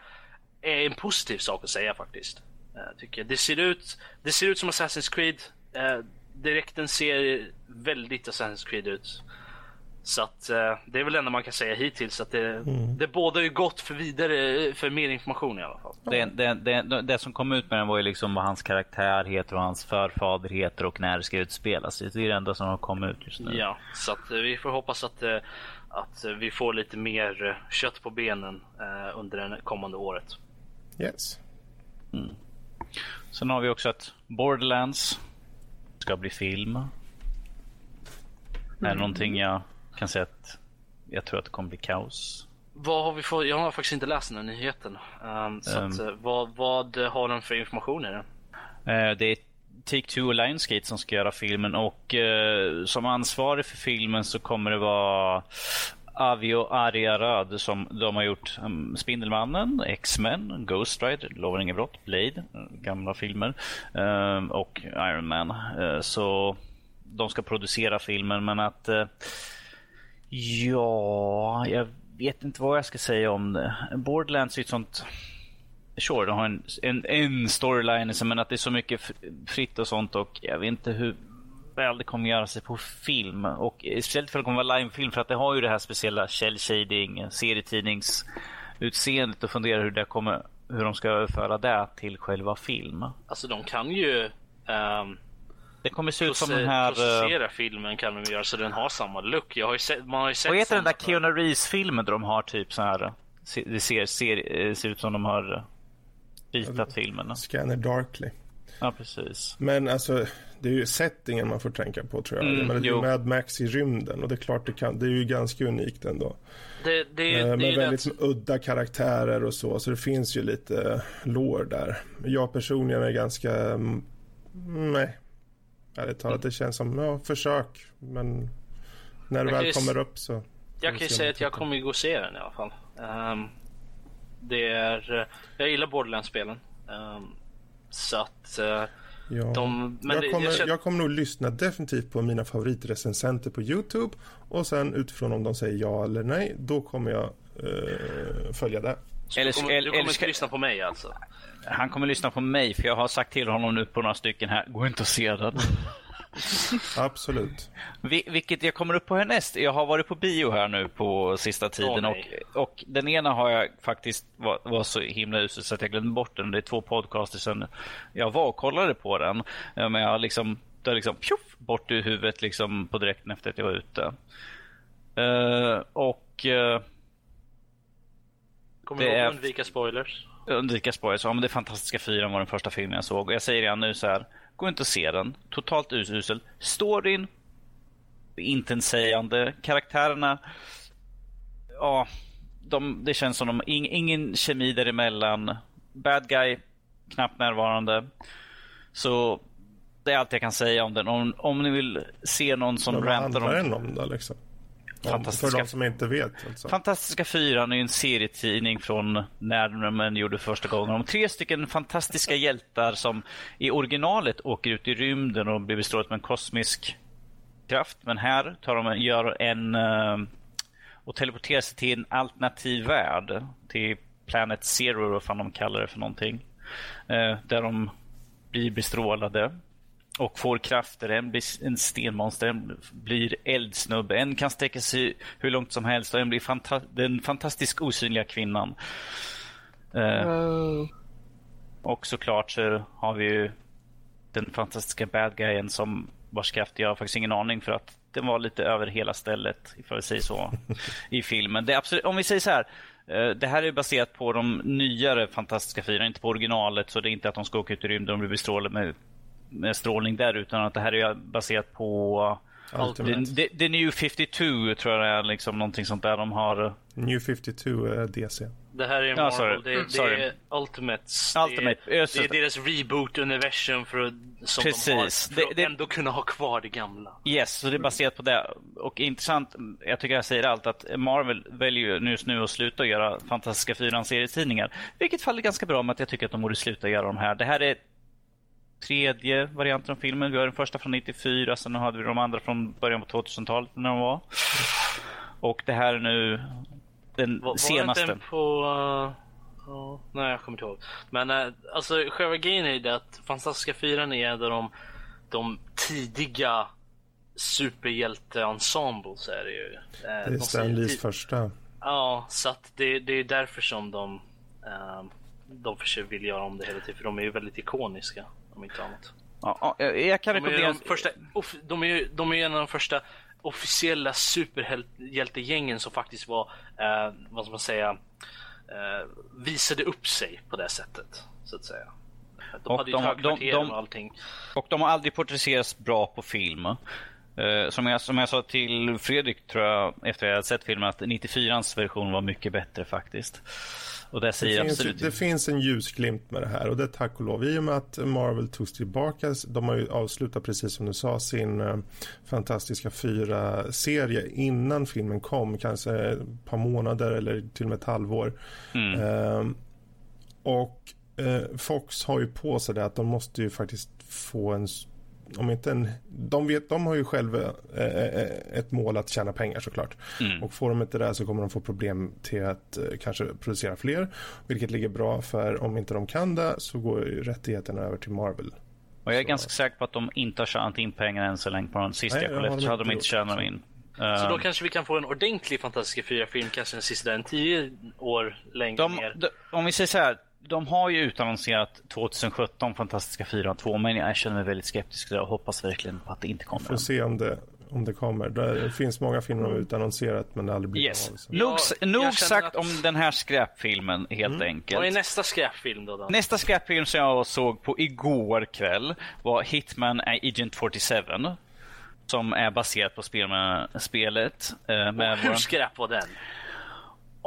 är en positiv sak att säga faktiskt. Uh, tycker jag. Det, ser ut, det ser ut som Assassin's Creed. Uh, direkten ser väldigt Assassin's Creed ut. Så att eh, det är väl det enda man kan säga hittills. Att det, mm. det båda ju gott för vidare, för mer information i alla fall. Det, det, det, det, som kom ut med den var ju liksom vad hans karaktär heter och hans förfader heter och när det ska utspelas. Det är det enda som har kommit ut just nu. Ja, så att eh, vi får hoppas att, eh, att vi får lite mer kött på benen under det kommande året. Yes. Mm. Sen har vi också att Borderlands ska bli film. Mm. Är det någonting jag kan säga att jag tror att det kommer bli kaos? Vad har vi fått? Jag har faktiskt inte läst den här nyheten. Um, så um, att, eh, vad, vad har den för information i den? Uh, det är Take-Two och Lionsgate som ska göra filmen och uh, som ansvarig för filmen så kommer det vara Avio Ariarad som de har gjort um, Spindelmannen, X-Men, Ghost Rider, Lovar inget brott, Blade, gamla filmer um, och Iron Man. Uh, så de ska producera filmen men att eh, ja, jag vet inte vad jag ska säga om det. Borderlands är ett sånt Sure, de har en, en, en storyline men att det är så mycket fritt och sånt och jag vet inte hur väl det kommer göra sig på film. Och speciellt för att det kommer vara livefilm för att det har ju det här speciella shell shading, serietidningsutseendet och fundera hur det kommer hur de ska överföra det till själva film. Alltså de kan ju um, det kommer se ut som den här... Processera uh, filmen kan de göra så den har samma look. Jag har ju sett, man har ju sett Vad heter den där Keanu Reeves-filmen där de har typ så här... Det ser, ser, ser ut som de har ritat filmen. Scanner Darkly. Ja, precis. Men alltså, det är ju settingen man får tänka på tror jag. Mm, men det är ju Mad Max i rymden och det är klart det kan. Det är ju ganska unikt ändå. Det, det, eh, med väldigt det. udda karaktärer och så. Så det finns ju lite lår där. Jag personligen är ganska... Mm, nej. Ärligt talat, det känns som ja, försök. Men när det väl kommer upp så... Jag kan ju säga att jag kommer ju gå och se den i alla fall. Um, det är... Jag gillar Borderlands-spelen. Um, så att... Uh, Ja. De, jag, kommer, jag, känner... jag, kommer nog lyssna definitivt på mina favoritrecensenter på Youtube och sen utifrån om de säger ja eller nej, då kommer jag uh, följa det. Eller, du kommer, du kommer inte lyssna på mig alltså? Han kommer lyssna på mig för jag har sagt till honom nu på några stycken här, gå inte och se den. Absolut. Vil vilket jag kommer upp på härnäst. Jag har varit på bio här nu på sista tiden oh, och, och den ena har jag faktiskt var, var så himla usel så att jag glömde bort den. Det är två podcaster sedan jag var och kollade på den. Men jag har liksom, det har liksom pjuff, bort ur huvudet liksom på direkten efter att jag var ute. Uh, och uh, Kommer ihåg undvika spoilers? Undvika spoilers. Ja, men det är Fantastiska fyran var den första filmen jag såg. Och jag säger redan nu så här. Gå inte och se den. Totalt usel. Storyn. Intetsägande. Karaktärerna. Ja. De, det känns som de, ing, ingen kemi däremellan. Bad guy. Knappt närvarande. Så det är allt jag kan säga om den. Om, om ni vill se någon som rantar om... Vad handlar den om då liksom? Fantastiska... För de som inte vet. Alltså. Fantastiska fyran är en serietidning från när man gjorde första gången. Om tre stycken fantastiska hjältar som i originalet åker ut i rymden och blir bestrålade med en kosmisk kraft. Men här tar de, gör en uh, och teleporterar sig till en alternativ värld. Till Planet Zero, vad fan de kallar det för någonting. Eh, där de blir bestrålade och får krafter. En blir en stenmonster, en blir eldsnubbe, en kan sträcka sig hur långt som helst och en blir fanta den fantastiskt osynliga kvinnan. Uh, och såklart så har vi ju den fantastiska bad guyen som vars kraft jag har faktiskt ingen aning för att den var lite över hela stället, ifall vi säger så, i filmen. Det absolut, om vi säger så här, eh, det här är baserat på de nyare Fantastiska Fyra, inte på originalet. Så det är inte att de ska åka ut i rymden och bli bestrålade med strålning där utan att det här är baserat på The, the, New 52 tror jag det är liksom någonting sånt där de har. New 52 är DC. Det här är Marvel, ja, det, det är Ultimates. Ultimate. Det, är, det är deras reboot-universum för att, som Precis. de har, för det, att det, ändå kunna ha kvar det gamla. Yes, så det är baserat på det. Och intressant, jag tycker jag säger allt, att Marvel väljer just nu att sluta göra Fantastiska Fyran-serietidningar. Vilket faller ganska bra med att jag tycker att de borde sluta göra de här. Det här är tredje varianten av filmen. Vi har den första från 94, sen hade vi de andra från början på 2000-talet när de var. Och det här är nu den var, senaste. Var den på... Uh, uh, nej, jag kommer inte ihåg. Men uh, alltså själva grejen är det att Fantastiska Fyran är en av de, de tidiga superhjälte-ensembles är det ju. Uh, det är Stan Lees första. Ja, så att det, det är därför som de de försöker vill göra om det hela tiden för de är ju väldigt ikoniska om inte annat. Ja, jag kan rekommendera... De är, de, första, de, är, de är en av de första officiella superhjältegängen som faktiskt var, eh, vad ska man säga, eh, visade upp sig på det sättet. Så att säga. De och hade ju högkvarter och allting. Och de har aldrig porträtterats bra på film. Uh, som, jag, som jag sa till Fredrik, tror jag, efter att jag hade sett filmen, att 94ans version var mycket bättre faktiskt. Och det säger det absolut finns, Det finns en ljusglimt med det här och det är tack och lov. I och med att Marvel togs tillbaka, de har ju avslutat precis som du sa sin uh, fantastiska fyra-serie innan filmen kom, kanske ett par månader eller till och med ett halvår. Mm. Uh, och uh, Fox har ju på sig det att de måste ju faktiskt få en om inte en, de, vet, de har ju själva eh, eh, ett mål att tjäna pengar såklart. Mm. Och får de inte det så kommer de få problem till att eh, kanske producera fler. Vilket ligger bra för om inte de kan det så går ju rättigheterna över till Marvel. Och jag är så. ganska säker på att de inte har tjänat in pengar än så länge på den sista jag kollade så hade de inte tjänat in. Så då eh, kanske vi kan få en ordentlig Fantastiska fyra-film, kanske den sista en tio år längre de, ner. De, om vi säger så här, de har ju utannonserat 2017 Fantastiska 4 2 men jag känner mig väldigt skeptisk och hoppas verkligen på att det inte kommer. Får se om det, om det kommer. Det finns många filmer som utannonserat men det aldrig blivit yes. av. Så. Nog, nog sagt att... om den här skräpfilmen helt mm. enkelt. Vad är nästa skräpfilm då, då? Nästa skräpfilm som jag såg på igår kväll var Hitman Agent 47. Som är baserat på spel med, spelet. Eh, med hur skräp var den?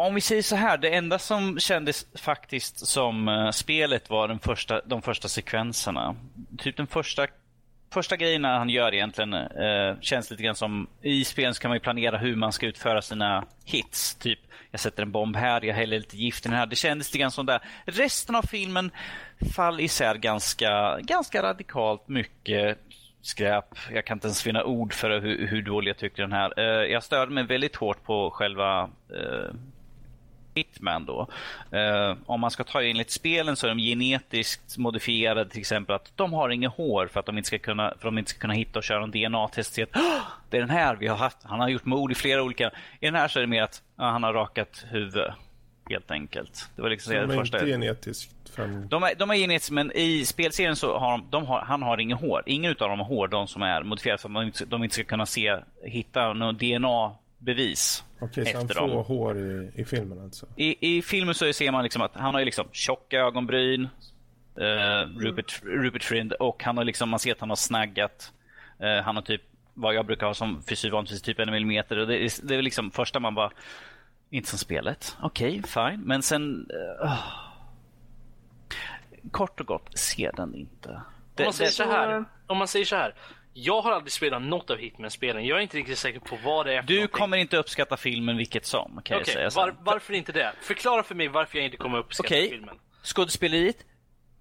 Om vi säger så här, det enda som kändes faktiskt som uh, spelet var den första, de första sekvenserna. Typ den första, första grejerna han gör egentligen uh, känns lite grann som, i spelen så kan man ju planera hur man ska utföra sina hits. Typ, jag sätter en bomb här, jag häller lite gift i den här. Det kändes lite grann som där. Resten av filmen fall isär ganska, ganska radikalt mycket skräp. Jag kan inte ens finna ord för hur, hur dålig jag tyckte den här. Uh, jag störde mig väldigt hårt på själva uh, Hitman då. Uh, om man ska ta enligt spelen så är de genetiskt modifierade till exempel att de har inget hår för att de inte ska kunna, för att de inte ska kunna hitta och köra en DNA-test. Det är den här vi har haft. Han har gjort mord i flera olika. I den här så är det mer att uh, han har rakat huvud. Helt enkelt. Det var liksom de är första... inte genetiskt fram... de, är, de är genetiskt men i spelserien så har de, de har, han har inget hår. Ingen av dem har hår, de som är modifierade för att de inte, de inte ska kunna se, hitta någon DNA bevis. Okej, så han får dem. hår i, i filmen alltså? I, I filmen så ser man liksom att han har liksom tjocka ögonbryn, uh, Rupert, Rupert Friend, och han har liksom, man ser att han har snaggat. Uh, han har typ vad jag brukar ha som frisyr vanligtvis, typ en millimeter. Och det, är, det är liksom första man bara, inte som spelet. Okej, okay, fine. Men sen... Uh, kort och gott, se den inte. Det, om, man säger det, så här, om man säger så här. Jag har aldrig spelat något av Hitman-spelen. Jag är inte riktigt säker på vad det är för Du någonting. kommer inte uppskatta filmen vilket som, kan okay, jag säga. Var, varför inte det? Förklara för mig varför jag inte kommer uppskatta okay. filmen. Skådespeleriet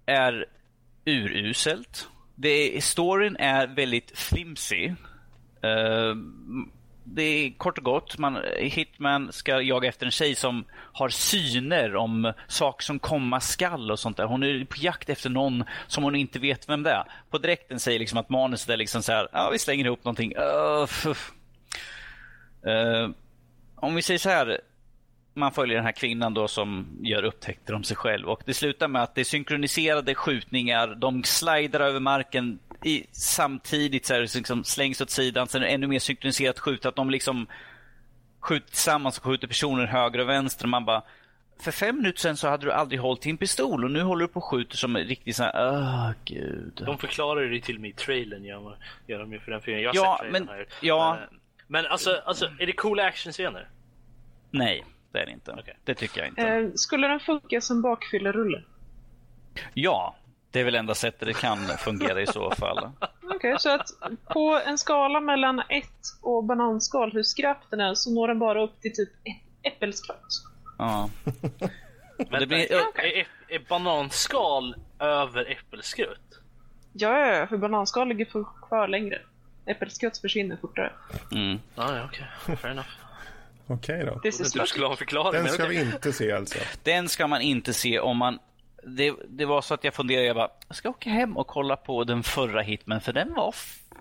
är uruselt. Det storyn är väldigt flimsy. Uh, det är kort och gott. Man, Hitman ska jaga efter en tjej som har syner om saker som komma skall och sånt där. Hon är på jakt efter någon som hon inte vet vem det är. På direkten säger liksom att manuset är liksom så här, ja vi slänger ihop någonting. Uh, uh, om vi säger så här, man följer den här kvinnan då som gör upptäckter om sig själv och det slutar med att det är synkroniserade skjutningar, de slidar över marken i, samtidigt så här, liksom slängs åt sidan, sen är det ännu mer synkroniserat skjut, att de liksom skjuter tillsammans och skjuter personer höger och vänster. Och man bara, för fem minuter sen så hade du aldrig hållit i en pistol och nu håller du på och skjuter som riktigt sån här, åh gud. De förklarar det till mig i trailern, gör, gör de ju för den filmen. Jag har Ja, sett men- trailern här. ja. Men, men alltså, alltså, är det coola actionscener? Nej, det är det inte. Okej. Det tycker jag inte. Eh, skulle den funka som bakfyllerulle? Ja, det är väl enda sättet det kan fungera i så fall. Okej, så att på en skala mellan 1 och bananskal, hur skrap den är, så når den bara upp till typ ett äppelskott. Ja. Men det blir- är, är, är bananskal över äppelskrutt? Ja, ja, ja, för bananskal ligger för- kvar längre. Äppelskott försvinner fortare. Mm. Ah, ja, okej. Fair enough. Okej då. Det ser Du skulle ha en förklaring. Den ska okej. vi inte se alltså. Den ska man inte se om man... Det, det var så att jag funderade, jag bara, jag ska åka hem och kolla på den förra Hitman, för den var...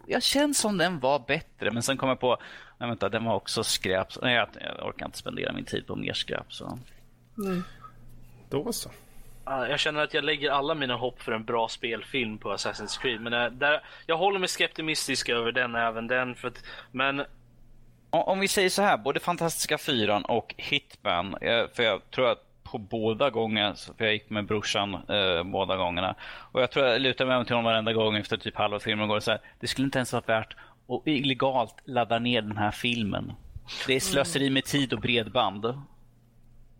Jag känns som den var bättre, men sen kom jag på, nej vänta, den var också skräp. Så, nej, jag, jag orkar inte spendera min tid på mer skräp. Så. Då så. Jag känner att jag lägger alla mina hopp för en bra spelfilm på Assassin's Creed. Men äh, där, jag håller mig skeptimistisk över den, även den. För att, men Om om vi säger så här, både Fantastiska Fyran och Hitman, eh, för jag tror att på båda gångerna, för jag gick med brorsan eh, båda gångerna. Och jag tror jag lutar mig till honom varenda gång efter typ halva filmen går så här, det skulle inte ens vara värt att illegalt ladda ner den här filmen. Det är slöseri med tid och bredband.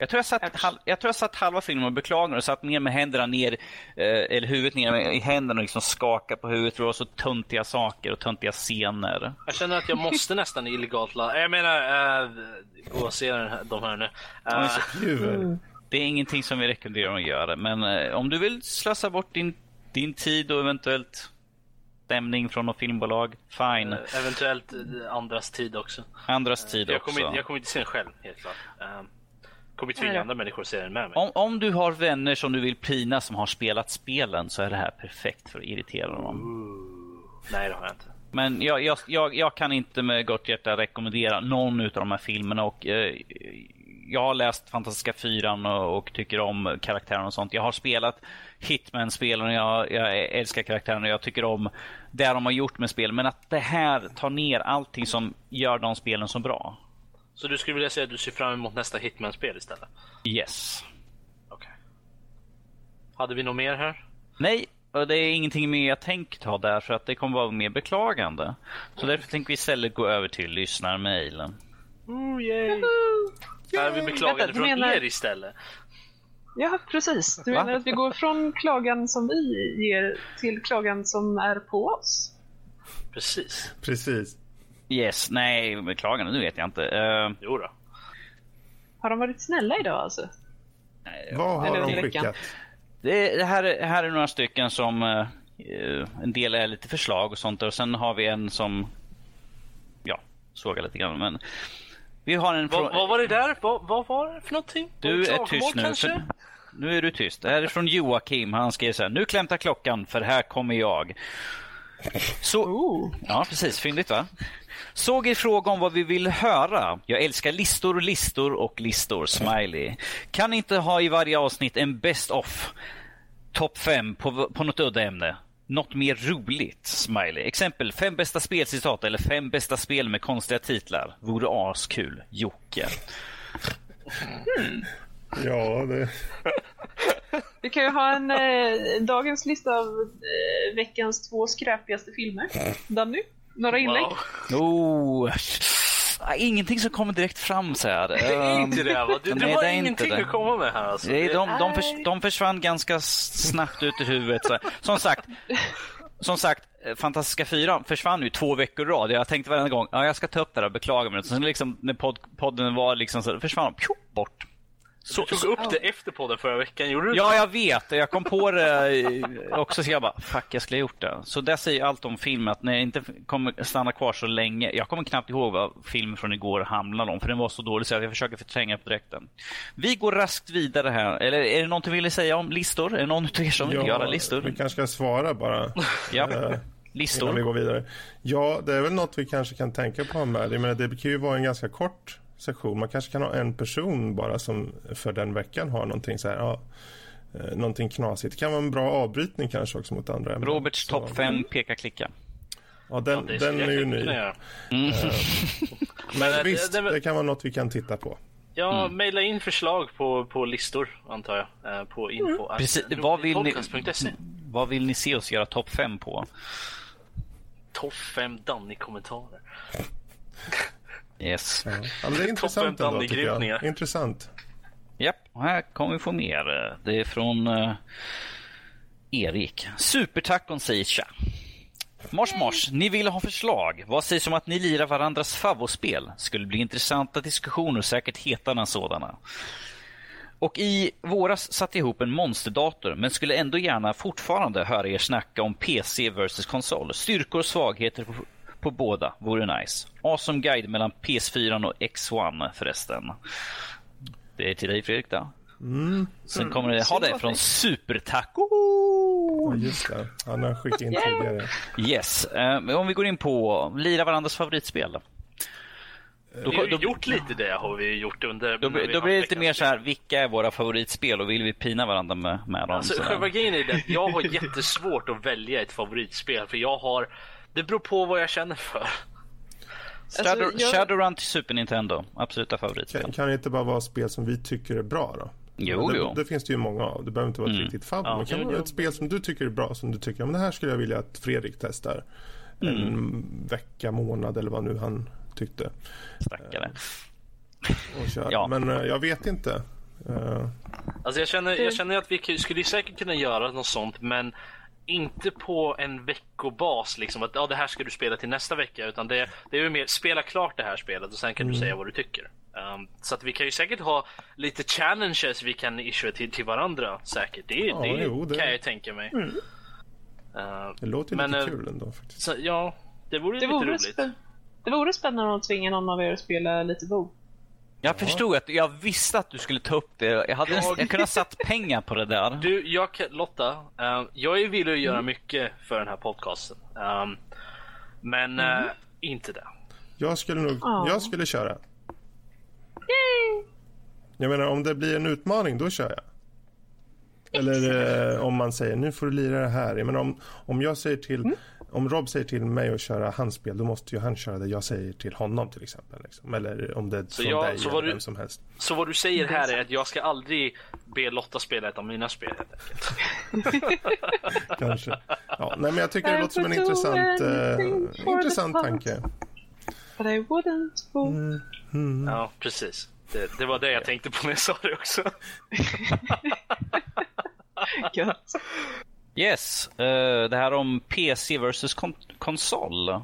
Jag tror jag satt, hal, jag tror jag satt halva filmen och beklagade och satt ner med händerna ner, eh, eller huvudet ner i händerna och liksom skakade på huvudet för det var så töntiga saker och töntiga scener. jag känner att jag måste nästan illegalt ladda. Jag menar, äh, gå och se den här, de här nu. Ja, Det är ingenting som vi rekommenderar att göra, men eh, om du vill slösa bort din, din tid och eventuellt stämning från något filmbolag, fine. eventuellt äh, andras tid också. Andras tid Jag kommer, också. inte- jag kommer inte se den själv, helt klart. Uh, kommer tvinga Nej andra människor att se den med mig. Om, om du har vänner som du vill pina som har spelat spelen så är det här perfekt för att irritera dem. Nej, det har jag inte. Men jag, jag, jag, jag kan inte med gott hjärta rekommendera någon av de här filmerna. Och, eh, jag har läst Fantastiska Fyran och, och tycker om karaktärerna och sånt. Jag har spelat Hitman-spelen och jag, jag älskar karaktärerna och jag tycker om det de har gjort med spel. Men att det här tar ner allting som gör de spelen så bra. Så du skulle vilja säga att du ser fram emot nästa Hitman-spel istället? Yes. Okej. Hade vi något mer här? Nej, och det är ingenting mer jag tänkt ha där för att det kommer vara mer beklagande. Så därför tänker vi istället gå över till lyssnarmailen. Oh, yay. Här är vi beklagande Vänta, du från menar- er istället. Ja, precis. Du Va? menar att vi går från klagan som vi ger till klagan som är på oss? Precis. Precis. Yes, nej, beklagande, nu vet jag inte. Uh, Jo då. Har de varit snälla idag alltså? Vad har Eller de under veckan. skickat? Det, det här, är- här är några stycken som eh, eh, en del är lite förslag och sånt och sen har vi en som ja, sågar lite grann. Men vi har en Vad, från- vad var det där? Vad, vad var det för någonting? Var Du är tyst nu. För, nu är du tyst. Det här är från Joakim. Han skrev så här. Nu klämtar klockan för här kommer jag. Så. Ja, precis. Fyndigt va? Såg er fråga om vad vi vill höra. Jag älskar listor, listor och listor. Smiley. Kan inte ha i varje avsnitt en best of. Topp 5 på, på något udda ämne. Något mer roligt. Smiley. Exempel fem bästa spelcitat eller fem bästa spel med konstiga titlar. Vore askul. Jocke. Ja, det... Vi kan ju ha en eh, dagens lista av eh, veckans två skräpigaste filmer. Danny, några inlägg? Wow. Oh. Ah, Ingenting som kommer direkt fram så här. Det är Ehm, inte det va? Du, du nej, har ingenting att komma med här alltså. Nej, de, de, förs, de försvann ganska snabbt ut ur huvudet. Så. Som sagt, som sagt, eh, Fantastiska fyran försvann ju två veckor i rad. Jag tänkte varenda gång, ja, jag ska ta upp det här och beklaga mig. Sen liksom, när podd, podden var liksom så försvann de pju, bort. Så, Du tog upp det efter podden förra veckan, gjorde du Ja, jag vet. Jag kom på det också, så jag bara, fuck, jag skulle ha gjort det. Så det säger allt om filmen, att när jag inte kommer stanna kvar så länge. Jag kommer knappt ihåg vad filmen från igår handlade om, för den var så dålig så jag försöker förtränga på direkten. Vi går raskt vidare här. Eller är det någonting vill ni säga om listor? Är det någon av er som vill göra listor? Vi kanske ska svara bara. Ja, eh, Innan vi listor. går vidare. Ja, det är väl något vi kanske kan tänka på med. Jag menar, det kan ju vara en ganska kort session. Man kanske kan ha en person bara som för den veckan har någonting så här, ja, eh, någonting knasigt. Det kan vara en bra avbrytning kanske också mot andra ämnen. Roberts topp 5, peka klicka. Ja, den, Det den är ju ny. kunna göra. Men det- visst, det- det kan vara något vi kan titta på. Ja, mejla in förslag på, på listor antar jag. eh, På info. Mm. Precis. Vad vill, ni, vad vill ni se oss göra topp 5 på? Topp 5 Danny-kommentarer. Yes. Ja, men det är intressant ändå, tycker jag. Intressant. Japp, och här kommer vi få mer. Det är från eh, Erik. Supertacon säger tja. Mars Mars, ni vill ha förslag. Vad sägs om att ni lirar varandras favospel? Skulle bli intressanta diskussioner och säkert hetare än sådana. Och i våras satte jag ihop en monsterdator men skulle ändå gärna fortfarande höra er snacka om PC versus konsol. Styrkor och svagheter på, båda vore nice. Awesome guide mellan PS4 och X1 förresten. Det är till dig Fredrik då. Sen kommer det, ha det från Supertaco. Ja, just det. Han har skickat in tidigare. Yes, eh, om vi går in på lira varandras favoritspel. Då, Vi har ju då, gjort lite det har vi gjort under... då, då blir det lite mer så här, vilka är våra favoritspel och vill vi pina varandra med, med dem? Alltså, så själva grejen är det jag har jättesvårt att välja ett favoritspel för jag har... Det beror på vad jag känner för. Shadow, Alltså, jag- Shadowrun till Super Nintendo, absoluta favoritspel. Kan, kan det inte bara vara spel som vi tycker är bra då? Jo, det, jo. det finns det ju många av. Det behöver inte vara ett Mm. riktigt favorit. Ja, det kan jo, vara jo. ett spel som du tycker är bra, som du tycker men det här skulle jag vilja att Fredrik testar. Mm. En vecka, månad eller vad nu han tyckte. Stackare. Och kör. Ja. Men eh, jag vet inte. Eh, Alltså jag känner, jag känner att vi skulle säkert kunna göra något sånt men inte på en veckobas liksom att ja, det här ska du spela till nästa vecka utan det, det är ju mer spela klart det här spelet och sen kan du säga vad du tycker. Um, så att vi kan ju säkert ha lite challenges vi kan issue till, till varandra säkert. Det, Ja, det, jo, det- kan jag ju tänka mig. Uh, det låter ju Men, lite eh, kul ändå faktiskt. så, ja, det vore Det lite vore, roligt. spä- det vore spännande att tvinga någon av er att spela lite WoW. Jag förstod att jag visste att du skulle ta upp det. Jag hade Jag- jag kunde ha satt pengar på det där. Du, jag, Lotta, eh, jag är villig att göra Mm. mycket för den här podcasten. Um, men eh, inte det. Jag skulle nog, Ja. jag skulle köra. Jag menar om det blir en utmaning, då kör jag. Eller eh, om man säger nu får du lira det här. Jag menar om, om jag säger till, Mm. Om Rob säger till mig att köra hans spel, då måste ju han köra det jag säger till honom till exempel. Liksom. Eller om det är från jag- dig så eller du- vem som helst. Så vad du säger här är att jag ska aldrig be Lotta spela ett av mina spel helt enkelt. Kanske. Ja, nej, men jag tycker det låter som en intressant, for intressant tanke. But I wouldn't go. Mm. Ja, precis. Det, det var det jag tänkte på när jag sa det också. Gött. Yes, eh, det här om PC versus kon- konsol.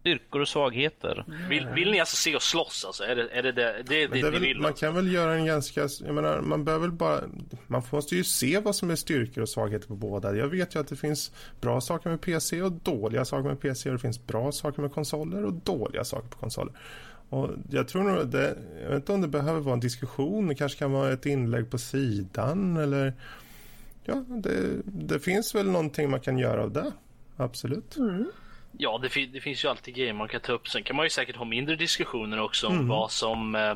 Styrkor och svagheter. Vill, vill ni alltså se oss slåss alltså? Är det är det, det, det, det väl, vill? man Alltså? kan väl göra en ganska, jag menar, man behöver väl bara, man måste ju se vad som är styrkor och svagheter på båda. Jag vet ju att det finns bra saker med PC och dåliga saker med PC och det finns bra saker med konsoler och dåliga saker på konsoler. Och jag tror nog det, jag vet inte om det behöver vara en diskussion, det kanske kan vara ett inlägg på sidan eller ja, det, det finns väl någonting man kan göra av det. Absolut. Ja, det, det finns ju alltid grejer man kan ta upp. Sen kan man ju säkert ha mindre diskussioner också om Mm. vad som... Eh,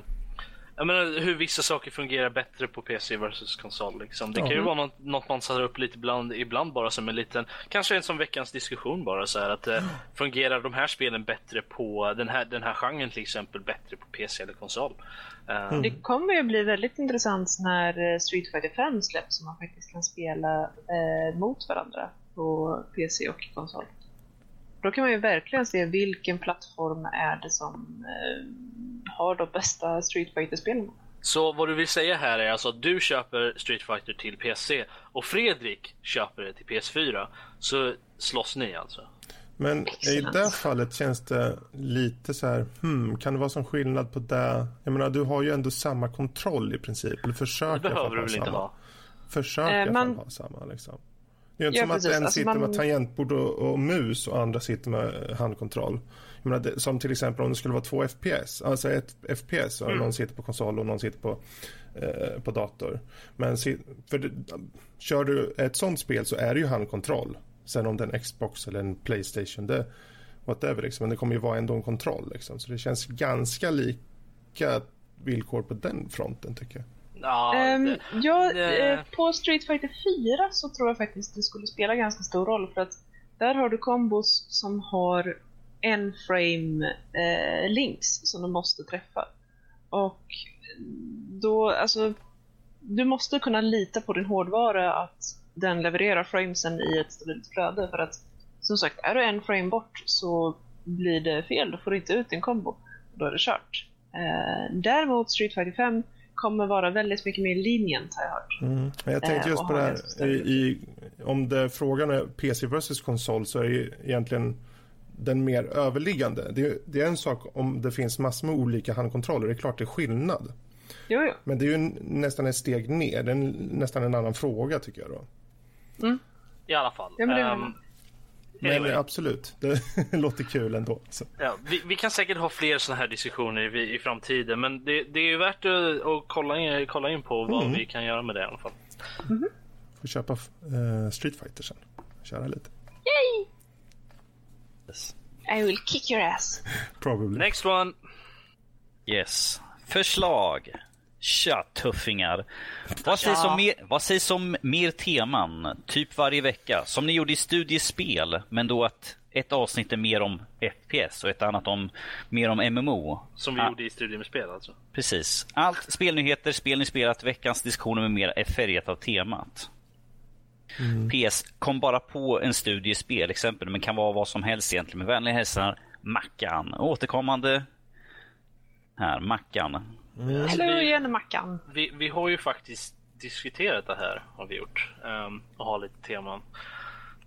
jag menar hur vissa saker fungerar bättre på PC versus konsol. Liksom. Det Ja. kan ju vara något, något man sätter upp lite ibland, ibland bara som en liten, kanske en som veckans diskussion bara så här att eh, fungerar de här spelen bättre på den här, den här genren till exempel bättre på PC eller konsol? Eh, Det kommer ju bli väldigt intressant när eh, Street Fighter 5 släpps och man faktiskt kan spela eh, mot varandra på PC och konsol. Då kan man ju verkligen se vilken plattform är det som eh, har de bästa Street Fighter-spelen. Så vad du vill säga här är alltså att du köper Street Fighter till PC och Fredrik köper det till PS4. Så slåss ni alltså? Men Excellent. i det fallet känns det lite så här, hmm, kan det vara som skillnad på det? Jag menar, du har ju ändå samma kontroll i princip. Eller försöker Det behöver du väl inte samma. ha? Försöker Eh, man- ha samma liksom. Det är inte Ja, som att precis. en Alltså, sitter man- med tangentbord och, och mus och andra sitter med handkontroll. Jag menar, det, som till exempel om det skulle vara två FPS, alltså ett FPS och Mm. någon sitter på konsol och någon sitter på, eh, på dator. Men si- för det, kör du ett sånt spel så är det ju handkontroll. Sen om det är en Xbox eller en Playstation, det whatever liksom. Men det kommer ju vara ändå en kontroll liksom. Så det känns ganska lika villkor på den fronten tycker jag. Ja, Ehm, det, ja, det- eh, på Street Fighter 4 så tror jag faktiskt det skulle spela ganska stor roll för att där har du kombos som har en frame eh, links som du måste träffa. Och då, alltså, du måste kunna lita på din hårdvara att den levererar framesen i ett stabilt flöde för att som sagt, är du en frame bort så blir det fel, då får du inte ut din kombo. Då är det kört. Eh, däremot Street Fighter 5 kommer vara väldigt mycket mer lenient har jag hört. Mm. Men jag tänkte Eh, just och på det här, i, i, om det frågan är PC versus konsol så är det ju egentligen den mer överliggande. Det är, det är en sak om det finns massor med olika handkontroller, det är klart det är skillnad. Jo, jo. Men det är ju nästan ett steg ner, det är nästan en annan fråga tycker jag då. I alla fall. Ja, men det- Ehm, Men anyway. absolut, det låter kul ändå. Så. Ja, vi, vi kan säkert ha fler sådana här diskussioner i, i framtiden, men det, det är ju värt att, att kolla, in, kolla in på vad Mm. vi kan göra med det i alla fall. Får köpa eh, Street Fighter sen. Köra lite. I will kick your ass. Probably. Next one! Yes. Förslag. Tja, tuffingar. Vad sägs, om mer, vad sägs om mer teman, typ varje vecka, som ni gjorde i studiespel, men då att ett avsnitt är mer om FPS och ett annat om mer om MMO? Som vi Ah. gjorde i Studier med spel alltså. Precis. Allt spelnyheter, spel ni spelat, veckans diskussioner med mera är färgat av temat. PS. Kom bara på en studie i spelexempel, men kan vara vad som helst egentligen. Med vänliga hälsningar, Mackan. Återkommande här, Mackan. Alltså, Hello vi, igen Mackan. vi, vi har ju faktiskt diskuterat det här, har vi gjort. Um, och har lite teman.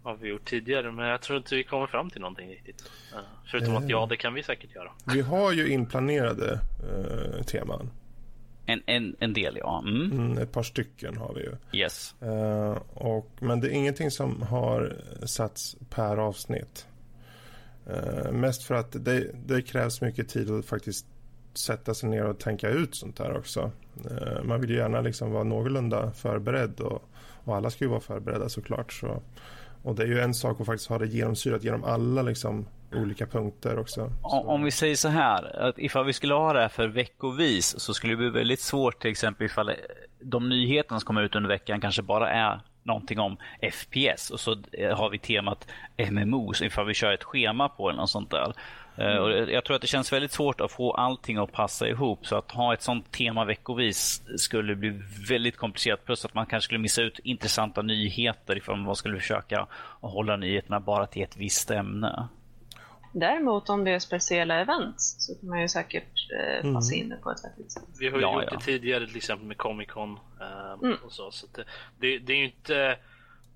Har vi gjort tidigare, men jag tror inte vi kommer fram till någonting riktigt. Uh, förutom att ja, det kan vi säkert göra. Vi har ju inplanerade eh, teman. En, en, en del, ja. Mm. Mm, ett par stycken har vi ju. Yes. Eh, och, men det är ingenting som har satts per avsnitt. Mest för att det, det krävs mycket tid att faktiskt sätta sig ner och tänka ut sånt här också. Eh, man vill ju gärna liksom vara någorlunda förberedd och, och alla ska ju vara förberedda såklart. Så, och det är ju en sak att faktiskt ha det genomsyrat genom alla liksom, olika punkter också. Om, om vi säger så här, att ifall vi skulle ha det här för veckovis så skulle det bli väldigt svårt till exempel ifall de nyheterna som kommer ut under veckan kanske bara är någonting om FPS och så har vi temat MMO, så ifall vi kör ett schema på eller något sånt där. Eh, Och jag tror att det känns väldigt svårt att få allting att passa ihop så att ha ett sånt tema veckovis skulle bli väldigt komplicerat plus att man kanske skulle missa ut intressanta nyheter ifall man skulle försöka hålla nyheterna bara till ett visst ämne. Däremot om det är speciella events så kan man ju säkert eh, passa in det på ett vettigt sätt. Vi har ju Ja, gjort ja. det tidigare till exempel med Comic Con. eh, Mm. och så, så att det, det, det är ju inte,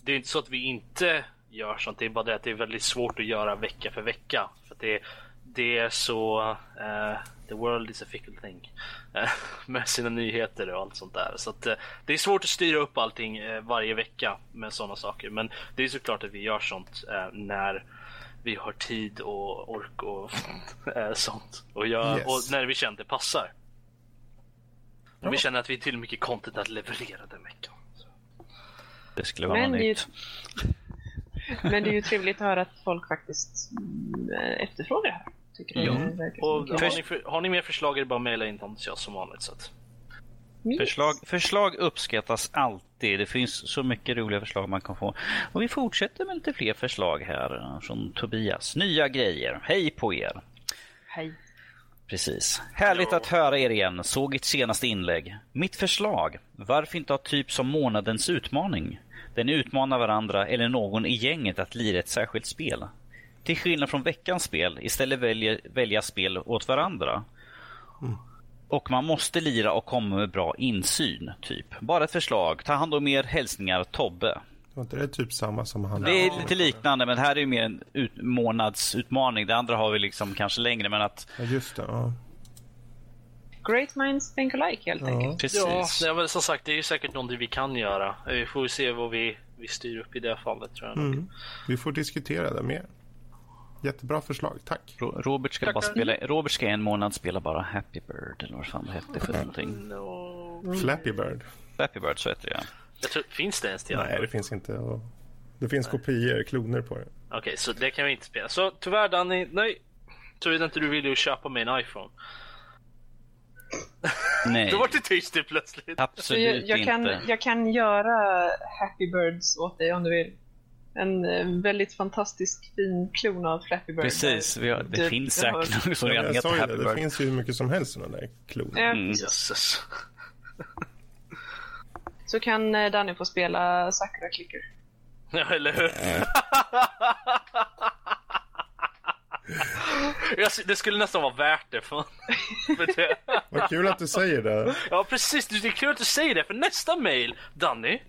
det är inte så att vi inte gör sånt. Det är bara det att det är väldigt svårt att göra vecka för vecka. För att det, det är så... eh, the world is a fickle thing. eh, med sina nyheter och allt sånt där. Så att, eh, det är svårt att styra upp allting varje vecka med sådana saker. Men det är såklart att vi gör sånt när vi har tid och ork och sånt. Och, gör, Yes. och när vi känner att det passar. Och vi Ja. känner att vi är till mycket content att leverera den veckan. Så. Det skulle vara Men nytt. Men det är ju trevligt att höra att folk faktiskt eh, efterfrågar det här. Tycker det Ja. är verkligen Och har ni, för, har ni mer förslag är det bara att mejla in dem till oss som vanligt. Så att. Yes. Förslag, förslag uppskattas alltid. Det finns så mycket roliga förslag man kan få. Och vi fortsätter med lite fler förslag här eh, från Tobias. Nya grejer. Hej på er! Hej. Precis. Härligt att höra er igen. Såg ert senaste inlägg. Mitt förslag. Varför inte ha typ som månadens utmaning? Den utmanar varandra eller någon i gänget att lira ett särskilt spel. Till skillnad från veckans spel istället väljer, välja spel åt varandra. Och man måste lira och komma med bra insyn, typ. Bara ett förslag. Ta hand om er. Hälsningar Tobbe. Var inte det typ samma som han? Det är lite liknande, men det här är ju mer en ut, månadsutmaning. Det andra har vi liksom kanske längre, men att... Ja, just det. Ja. Great minds think alike helt Ja. enkelt. Precis. Ja, väl som sagt, det är ju säkert någonting vi kan göra. Vi får ju se vad vi, vi styr upp i det fallet tror jag. Mm. Vi får diskutera det mer. Jättebra förslag, tack. Ro- Robert ska, bara spela, Robert ska en månad spela bara Happy Bird, eller vad fan det hette för någonting. No. Flappy Bird. Happy Bird, så heter det. Jag tror, finns det ens det? Nej, det finns inte. Och det finns kopior, kloner på det. Okej, så det kan vi inte spela. Så tyvärr Danny, nej. Såvida inte du vill ju köpa mig en iPhone. Nej, Då var det tyst det plötsligt. Så absolut jag, jag, kan, inte. jag kan göra Happy Birds åt dig om du vill. En eh, väldigt fantastisk fin klon av Flappy Bird. Precis, vi har, det Du- finns du har- säkert någon som Ja, redan jag heter Happy det, det Bird. finns ju hur mycket som helst sådana där kloner. Mm. Jösses. Så kan eh, Danny få spela Sakura Clicker. Ja, eller hur? Jag, det skulle nästan vara värt det för, för det. Vad kul att du säger det. Ja precis, det är kul att du säger det för nästa mail, Danny.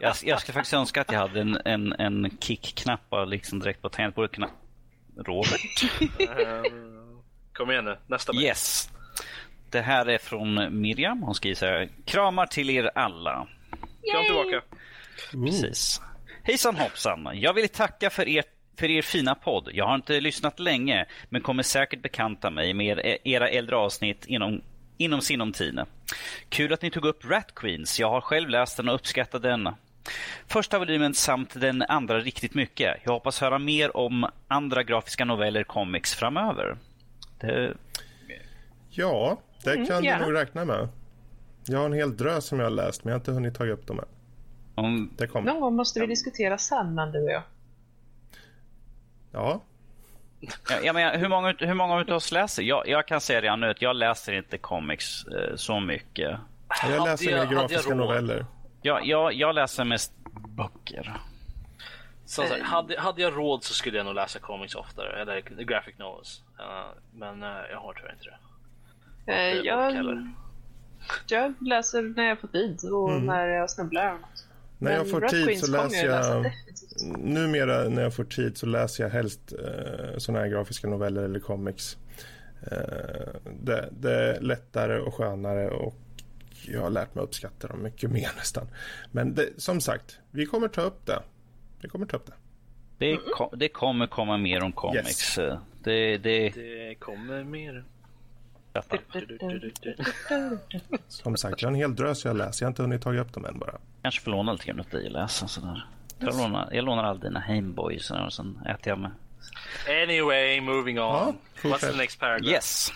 Jag, jag ska faktiskt önska att jag hade en, en, en kick-knapp liksom direkt på tangentbordet. kunna- Robert. Ehm, kom igen nu, nästa mail. Yes. Det här är från Miriam. Hon skriver så här. Kramar till er alla. Kom tillbaka. Ooh. Precis. Hejsan hoppsan. Jag vill tacka för er, för er fina podd. Jag har inte lyssnat länge, men kommer säkert bekanta mig med er- era äldre avsnitt inom, inom sinom tid. Kul att ni tog upp Rat Queens. Jag har själv läst den och uppskattat den. Första volymen samt den andra riktigt mycket. Jag hoppas höra mer om andra grafiska noveller comics framöver. Det, Ja, det Mm, kan gärna. du nog räkna med. Jag har en hel drös som jag har läst, men jag har inte hunnit ta upp dem än. Om. Någon gång måste vi diskutera Sandman du och jag. Ja, Ja, jag menar, hur, många, hur många av oss läser? Jag, jag kan säga redan nu att jag läser inte comics eh, så mycket. jag läser jag- jag grafiska råd? noveller. Jag, jag, jag läser mest böcker. Som sagt, hade, hade jag råd så skulle jag nog läsa comics oftare, eller graphic novels. Uh, men uh, jag har tyvärr inte det. Eh, jag, jag läser när jag får tid och Mm. när jag snubblar. När jag får tid Queens så läser jag... Numera när jag får tid så läser jag helst eh, sådana här grafiska noveller eller comics. Eh, det, det är lättare och skönare och jag har lärt mig uppskatta dem mycket mer nästan. Men det, som sagt, vi kommer ta upp det. Vi kommer ta upp det. Det, ko- det kommer komma mer om comics. Eh, Det, det, Det kommer mer. Som sagt, jag har en hel drös jag läser. Jag har inte hunnit ta upp dem än bara. kanske får låna lite grann åt dig och läsa. Sådär. Jag, lånar, jag lånar alla dina Hameboys och sen äter jag med. Anyway, moving on. Ja, What's the next paragraph? Yes.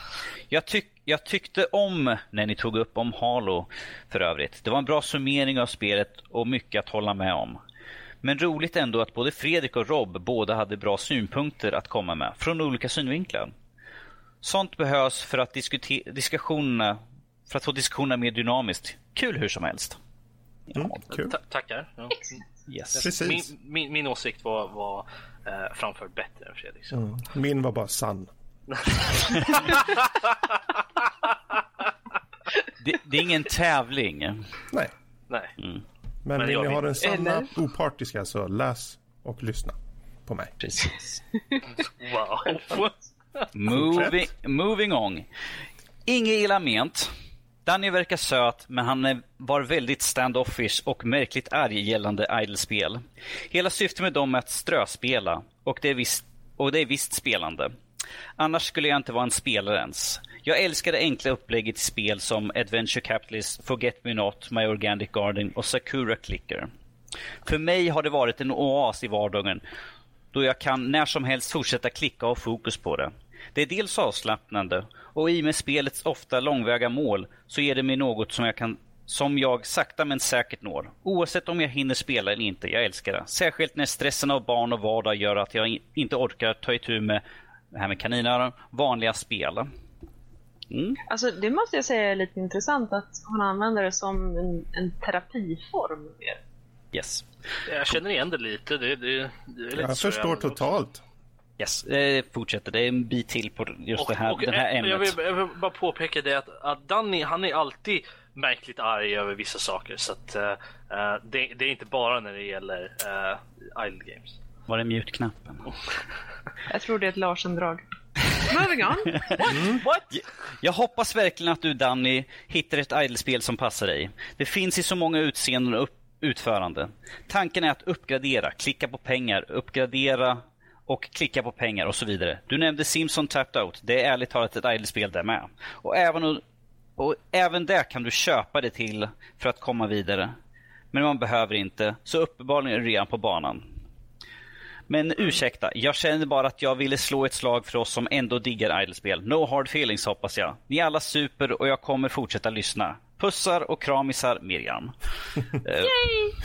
Jag, tyck, jag tyckte om när ni tog upp om Halo för övrigt. Det var en bra summering av spelet och mycket att hålla med om. Men roligt ändå att både Fredrik och Rob båda hade bra synpunkter att komma med, från olika synvinklar. Sånt behövs för att diskussionerna, för att få diskussionerna mer dynamiskt. Kul hur som helst. Mm, kul. Ta- tackar. Ja. Yes. Precis. Min, min, min åsikt var, var eh, framförd bättre än Fredriks. Mm. Min var bara sann. Det, det är ingen tävling. Nej, Nej. men, Men vill ni ha den sanna, Eller? opartiska så läs och lyssna på mig. Precis. Wow. Moving, moving on. Inget illa ment. Danny verkar söt, men han var väldigt standoffish och märkligt arg gällande idle-spel. Hela syftet med dem är att ströspela, och det är visst, och det är visst spelande. Annars skulle jag inte vara en spelare ens. Jag älskar det enkla upplägget i spel som Adventure Capitalist, Forget Me Not, My Organic Garden och Sakura Clicker. För mig har det varit en oas i vardagen då jag kan när som helst fortsätta klicka och ha fokus på det. Det är dels avslappnande och i och med spelets ofta långväga mål så ger det mig något som jag kan som jag sakta men säkert når. Oavsett om jag hinner spela eller inte, jag älskar det. Särskilt när stressen av barn och vardag gör att jag inte orkar ta itu med det här med kaninöron, vanliga spel. Mm. Alltså, det måste jag säga är lite intressant att hon använder det som en, en terapiform. mer. Yes. Jag känner igen det lite. Det, det, det är lite Jag förstår totalt. Yes, det fortsätter. Det är en bit till på just Och, det här, och, den här eh, ämnet. jag, vill, jag vill bara påpeka det att, att Danny, han är alltid märkligt arg över vissa saker. Så att uh, det, det, är inte bara när det gäller uh, Idle Games. Var det mute-knappen? Jag tror det är ett Larsen-drag. Moving on. What? Jag hoppas verkligen att du Danny hittar ett idle-spel som passar dig. Det finns i så många utseenden och upp- utförande. Tanken är att uppgradera, klicka på pengar, uppgradera och klicka på pengar och så vidare. Du nämnde Simpson Tapped Out. Det är ärligt talat ett idle-spel där med. Och även, och även där kan du köpa det till för att komma vidare. Men man behöver inte, så uppenbarligen är du redan på banan. Men ursäkta, jag känner bara att jag ville slå ett slag för oss som ändå diggar idle-spel. No hard feelings hoppas jag. Ni är alla super och jag kommer fortsätta lyssna. Pussar och kramisar Miriam. Eh,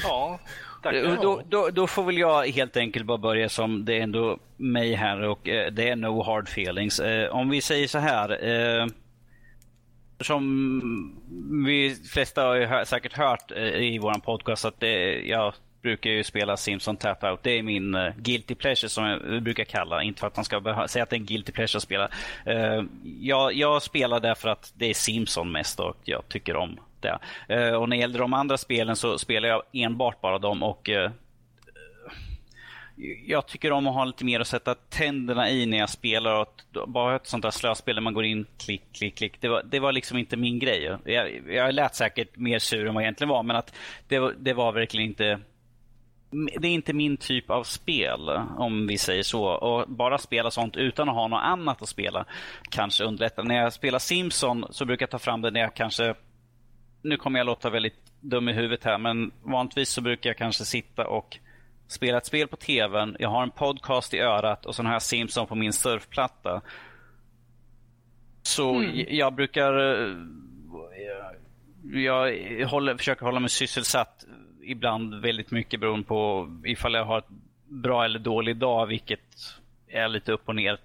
Ja, tack. Eh, Då, då, då får väl jag helt enkelt bara börja som det är ändå mig här och eh, det är no hard feelings. Eh, om vi säger så här. Eh, som vi flesta har ju hö- säkert hört eh, i våran podcast att det, jag brukar ju spela Simpson Tap Out. Det är min eh, guilty pleasure som jag brukar kalla. Inte för att man ska säga att det är en guilty pleasure att spela. Eh, jag, jag spelar därför att det är Simpson mest och jag tycker om det. Eh, och när det gäller de andra spelen så spelar jag enbart bara dem och eh, jag tycker om att ha lite mer att sätta tänderna i när jag spelar. Och att bara ett sånt där slöspel där man går in, klick, klick, klick. Det var, det var liksom inte min grej. Jag, jag lät säkert mer sur än vad jag egentligen var, men att det, var- det var verkligen inte det är inte min typ av spel, om vi säger så. Och bara spela sånt utan att ha något annat att spela kanske underlättar. När jag spelar Simpson så brukar jag ta fram det när jag kanske nu kommer jag låta väldigt dum i huvudet här, men vanligtvis så brukar jag kanske sitta och spela ett spel på tvn. Jag har en podcast i örat och så har jag Simpson på min surfplatta. Så j- jag brukar... eh, Jag, håller, försöker hålla mig sysselsatt ibland väldigt mycket beroende på ifall jag har ett bra eller dålig dag, vilket är lite upp och ner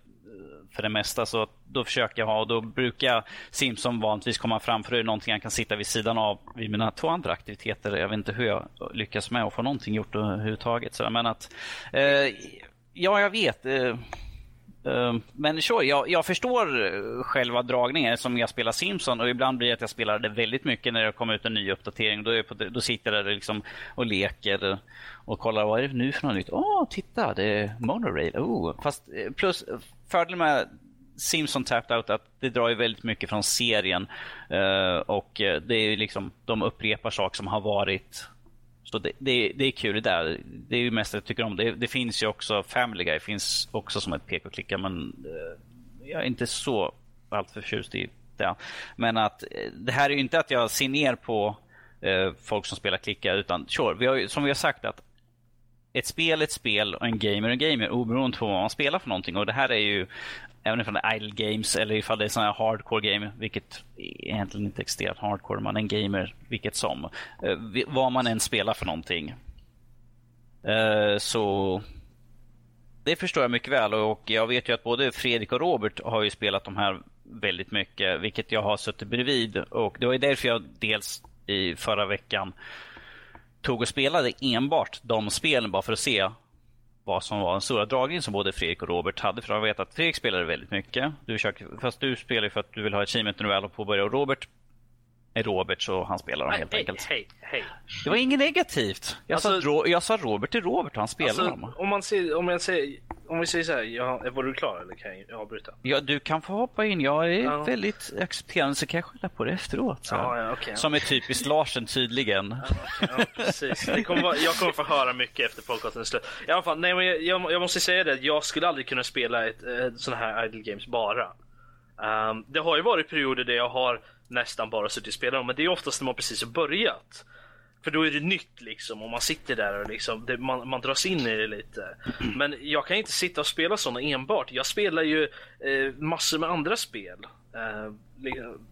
för det mesta. Så då försöker jag ha och då brukar Simpson vanligtvis komma fram för det är någonting jag kan sitta vid sidan av vid mina två andra aktiviteter. Jag vet inte hur jag lyckas med att få någonting gjort överhuvudtaget. Så, men att, eh, ja, jag vet. Eh, eh, men sure, jag, jag förstår själva dragningen som jag spelar Simpson och ibland blir det att jag spelar det väldigt mycket när det kommer ut en ny uppdatering. Då, är jag på, då sitter jag där liksom och leker och kollar vad är det nu för något nytt. Åh, titta, det är Monorail. Oh. Fast eh, plus fördelen med Simpson Tapped Out att det drar ju väldigt mycket från serien eh, och eh, det är ju liksom de upprepar saker som har varit så det, det, det är kul det där. Det är ju mest jag tycker om. Det, det finns ju också Family Guy finns också som ett pek-och-klicka men jag är inte så alltför förtjust i det. Men att det här är ju inte att jag ser ner på folk som spelar klicka utan sure, vi har som vi har sagt att ett spel är ett spel och en gamer är en gamer oberoende på vad man spelar för någonting. Och det här är ju, även ifall det är idle games eller ifall det är sådana här hardcore game, vilket egentligen inte existerar hardcore, man är en gamer vilket som. Eh, vad man än spelar för någonting. Eh, så det förstår jag mycket väl och jag vet ju att både Fredrik och Robert har ju spelat de här väldigt mycket, vilket jag har suttit bredvid. Och det var ju därför jag dels i förra veckan tog och spelade enbart de spelen bara för att se vad som var den stora dragningen som både Fredrik och Robert hade. För jag vet att Fredrik spelade väldigt mycket. Du försöker, fast du spelar ju för att du vill ha achievement när du väl har påbörjat. Och Robert Robert så han spelar dem helt hej, enkelt. hej, hej. Det var inget negativt. Jag, sa, Alltså- Ro- jag sa Robert är Robert och han spelar Alltså, dem. om man ser, om jag säger, om vi säger så här, ja, var du klar eller kan jag avbryta? Ja, du kan få hoppa in. Jag är Ja. väldigt accepterande så kan jag skylla på det efteråt. Så. Ja, ja, okej. Som är typiskt Larsen tydligen. Ja, precis. Det kommer vara, jag kommer få höra mycket efter podcastens slut. I alla fall, nej, men jag, jag, jag måste säga det, jag skulle aldrig kunna spela ett, ett sån här idle games bara. Ehm, det har ju varit perioder där jag har nästan bara suttit och spelat dem, men det är oftast när man precis har börjat. För då är det nytt liksom och man sitter där och liksom, det, man, man dras in i det lite. Men jag kan inte sitta och spela sådana enbart. Jag spelar ju eh, massor med andra spel. Eh,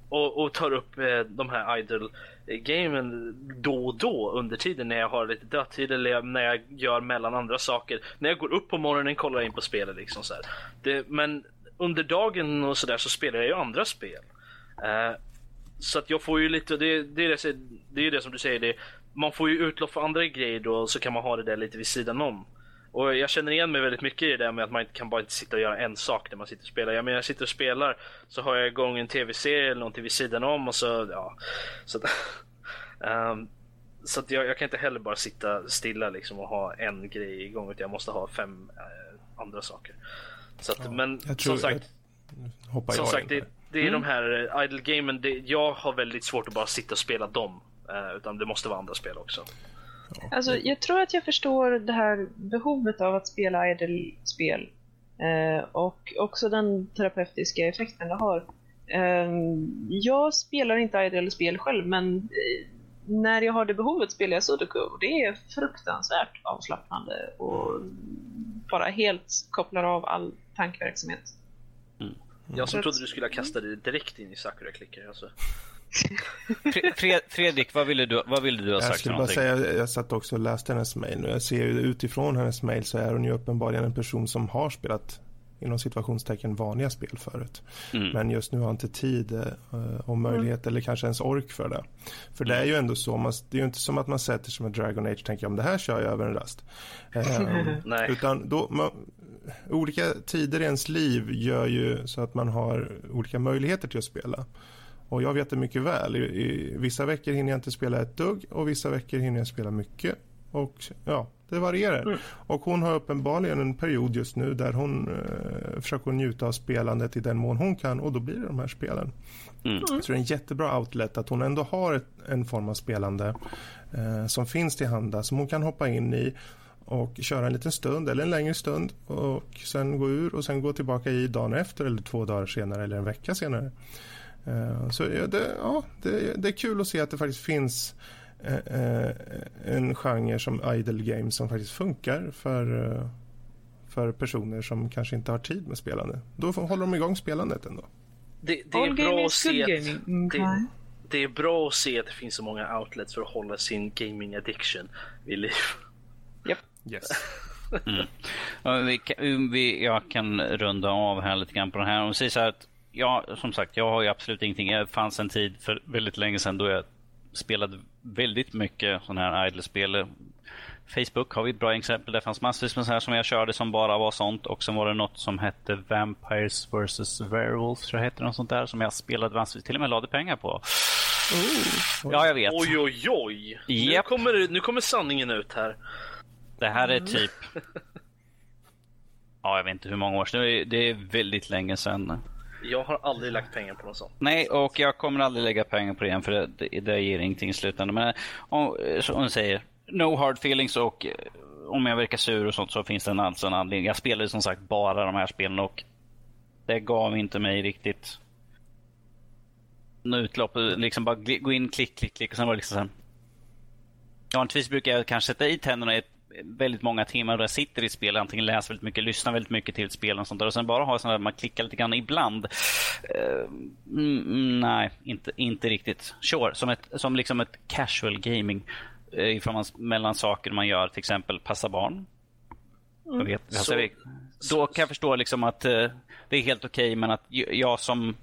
och, och tar upp eh, de här idle-gamen då och då under tiden när jag har lite dödtid eller när jag gör mellan andra saker. När jag går upp på morgonen kollar jag in på spelet liksom så här. Det, men under dagen och sådär så spelar jag ju andra spel. Eh, så att jag får ju lite, det, det, är det, det är det som du säger, det, man får ju utlopp för andra grejer då så kan man ha det där lite vid sidan om. Och jag känner igen mig väldigt mycket i det där med att man inte kan bara inte sitta och göra en sak när man sitter och spelar. Jag menar, jag sitter och spelar så har jag igång en tv-serie eller någonting vid sidan om och så, ja. Så, um, så att jag, jag, kan inte heller bara sitta stilla liksom och ha en grej igång utan jag måste ha fem äh, andra saker. Så att, ja, men tror, som sagt, som sagt det, det, är mm. de här uh, idle gamen. Det, jag har väldigt svårt att bara sitta och spela dem. Uh, utan det måste vara andra spel också. Alltså, jag tror att jag förstår det här behovet av att spela idle-spel. Uh, och också den terapeutiska effekten det har. jag spelar inte idle-spel själv, men när jag har det behovet spelar jag Sudoku och det är fruktansvärt avslappnande och bara helt kopplar av all tankeverksamhet. Mm. Jag som trodde du skulle kasta dig direkt in i Sakura Clicker. Alltså. Fredrik, vad ville du, vad ville du ha sagt? Jag skulle bara säga, jag satt också och läste hennes mail nu. Jag ser ju utifrån hennes mail så är hon ju uppenbarligen en person som har spelat inom situationstecken vanliga spel förut. Mm. Men just nu har inte tid uh, och möjlighet mm. eller kanske ens ork för det. För det är ju ändå så, man, det är ju inte som att man sätter sig med Dragon Age och tänker om det här kör jag över en rast. Um, utan då, man, olika tider i ens liv gör ju så att man har olika möjligheter till att spela. Och jag vet det mycket väl. I, I, vissa veckor hinner jag inte spela ett dugg och vissa veckor hinner jag spela mycket. Och ja, det varierar. Mm. Och hon har uppenbarligen en period just nu där hon eh, försöker njuta av spelandet i den mån hon kan och då blir det de här spelen. Mm. Så det är en jättebra outlet att hon ändå har ett, en form av spelande eh, som finns till handa som hon kan hoppa in i och köra en liten stund eller en längre stund och sen gå ur och sen gå tillbaka i dagen efter eller två dagar senare eller en vecka senare. Uh, så det, ja, det, det, är kul att se att det faktiskt finns uh, en genre som idle games som faktiskt funkar för, för personer som kanske inte har tid med spelande. Då håller de igång spelandet ändå. Det, det är bra att se att, det, det, är bra att se att det finns så många outlets för att hålla sin gaming addiction vid liv. Yes. Mm. Vi, vi, jag kan runda av här lite grann på det här. Om säger så här att ja, som sagt, jag har ju absolut ingenting. Det fanns en tid för väldigt länge sedan då jag spelade väldigt mycket sådana här idle-spel. Facebook har vi ett bra exempel. Det fanns massvis med sådana här som jag körde som bara var sånt. Och sen var det något som hette Vampires vs. Werewolves, tror jag hette något sånt där, som jag spelade massvis, till och med lade pengar på. Oh. Ja, jag vet. Oj, oj, oj. Yep. Nu, kommer, nu kommer sanningen ut här. Det här är typ... Ja, jag vet inte hur många år sedan. Det är väldigt länge sedan. Jag har aldrig lagt pengar på något sånt. Nej, och jag kommer aldrig lägga pengar på det igen för det, det, det ger ingenting i slutändan. Men om, som hon säger, no hard feelings och eh, om jag verkar sur och sånt så finns det en, alltså en anledning. Jag spelade som sagt bara de här spelen och det gav inte mig riktigt utlopp. Liksom bara gå in, klick, klick, klick och sen var det liksom så här. Vanligtvis brukar jag kanske sätta i tänderna i ett väldigt många timmar där jag sitter i spel, antingen läser väldigt mycket, lyssnar väldigt mycket till spel och sånt där. Och sen bara ha sådana där man klickar lite grann ibland. Uh, mm, nej, inte, inte riktigt. Sure, som, ett, som liksom ett casual gaming. Uh, ifrån man, mellan saker man gör, till exempel passa barn. Mm. Vet, så, alltså, då kan jag förstå liksom att uh, det är helt okej, okay, men att jag som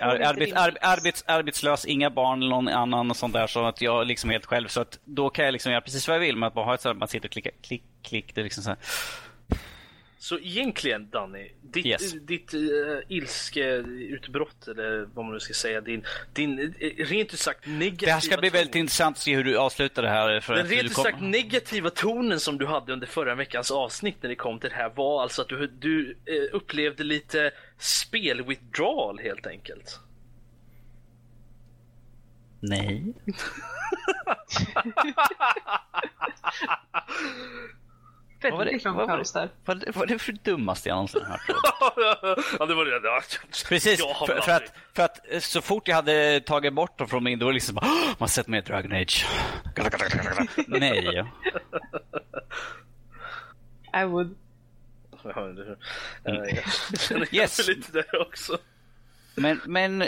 Arbets, ar, arbets, arbetslös, inga barn eller någon annan och sånt där. Så att jag liksom är helt själv. Så att då kan jag liksom göra precis vad jag vill. Men att bara ha ett sånt man sitter och klickar, klick, klick. Det är liksom så här. Så egentligen Danny, ditt, yes. ditt uh, ilskeutbrott eller vad man nu ska säga, din, din uh, rent ut sagt negativa... Det här ska bli ton... väldigt intressant att se hur du avslutar det här. För Den rent ut kom... sagt negativa tonen som du hade under förra veckans avsnitt när det kom till det här var alltså att du, du uh, upplevde lite spel-withdrawal helt enkelt. Nej. Väldigt vad det, lång paus där. Vad, vad, vad är det för dummaste jag någonsin hört? ja, det var det. Ja, Precis, för, för, att, för att så fort jag hade tagit bort dem från min, då var det liksom bara, man sett med Dragon Age. Nej. I would. yes. lite där också. Men, men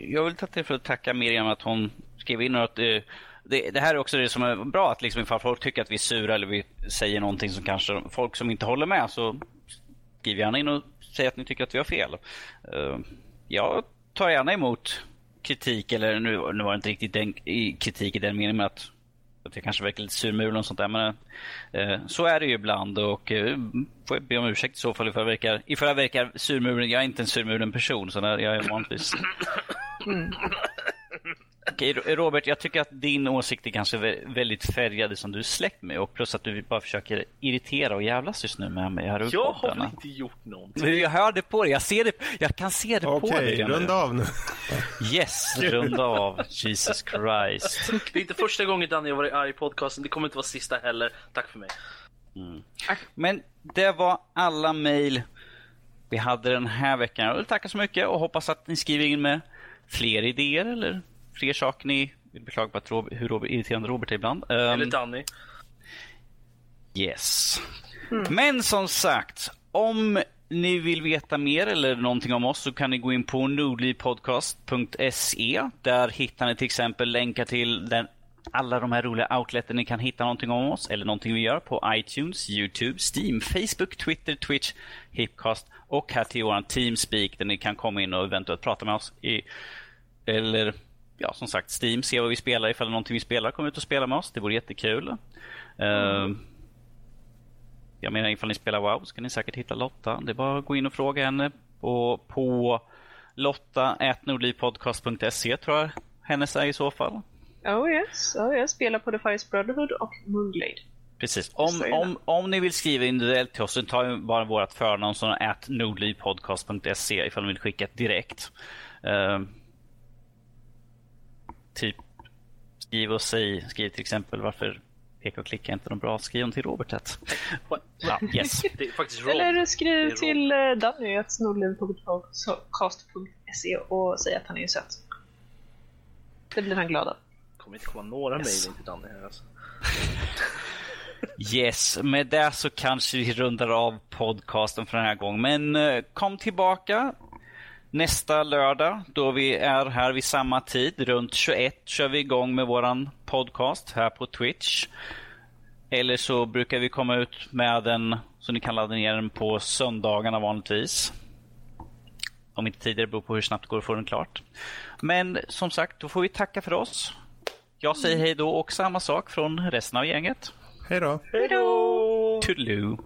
jag vill ta till för att tacka Miriam att hon skrev in att eh, det, det, här är också det som är bra, att liksom ifall folk tycker att vi är sura eller vi säger någonting som kanske folk som inte håller med så skriv gärna in och säg att ni tycker att vi har fel. Uh, jag tar gärna emot kritik, eller nu, nu var det inte riktigt den, kritik i den meningen att Att jag kanske verkar lite surmulen och sånt där. Men uh, så är det ju ibland och uh, får jag be om ursäkt i så fall ifall jag verkar, ifall jag verkar surmulen. Jag är inte en surmulen person så där, jag är vanligtvis. Mm. Okej, Robert, jag tycker att din åsikt är kanske väldigt färgad som du är släkt med och plus att du bara försöker irritera och jävlas just nu med mig här uppe. Jag har väl inte gjort någonting? Jag hör det på dig, jag, ser det, jag kan se det Okej, på dig. Okej, runda av nu. Yes, runda av. Jesus Christ. Det är inte första gången Danny har varit arg i podcasten, det kommer inte vara sista heller. Tack för mig. Mm. Men det var alla mejl vi hade den här veckan. Jag vill tacka så mycket och hoppas att ni skriver in med fler idéer eller fler saker ni vill beklaga på att Robert, hur Robert, irriterande Robert är ibland. Um, Eller Danny. Yes. Mm. Men som sagt, om ni vill veta mer eller någonting om oss så kan ni gå in på nordlivpodcast.se. Där hittar ni till exempel länkar till den, alla de här roliga outleten ni kan hitta någonting om oss eller någonting vi gör på iTunes, Youtube, Steam, Facebook, Twitter, Twitch, Hipcast och här till vår Teamspeak där ni kan komma in och eventuellt prata med oss i, eller ja, som sagt, Steam, se vad vi spelar. Ifall det är någonting vi spelar, kom ut och spela med oss. Det vore jättekul. Mm. Uh, jag menar, ifall ni spelar WoW så kan ni säkert hitta Lotta. Det är bara att gå in och fråga henne på, på lotta.nordlivpodcast.se tror jag hennes är i så fall. Oh yes, oh yes. Spelar på The Fires Brotherhood och Moonglade. Precis. Om, om, om ni vill skriva individuellt till oss så tar bara vårt förnamn som at nordlivpodcast.se ifall ni vill skicka ett direkt. Uh, typ skriv och säg, skriv till exempel varför peka och klicka är inte någon bra, skriv till Robert ett. ja, yes. det är faktiskt Eller skriv till uh, Danny snodlin.podcast.se och säg att han är söt. Det blir han glad av. Kommer inte komma några yes. mejl till Danny här alltså. Yes, med det så kanske vi rundar av podcasten för den här gången. Men uh, kom tillbaka Nästa lördag, då vi är här vid samma tid, runt 21, kör vi igång med våran podcast här på Twitch. Eller så brukar vi komma ut med den, så ni kan ladda ner den på söndagarna vanligtvis. Om inte tidigare, beror på hur snabbt det går att få den klart. Men som sagt, då får vi tacka för oss. Jag säger hej då och samma sak från resten av gänget. Hej då. Hej då. Toodaloo.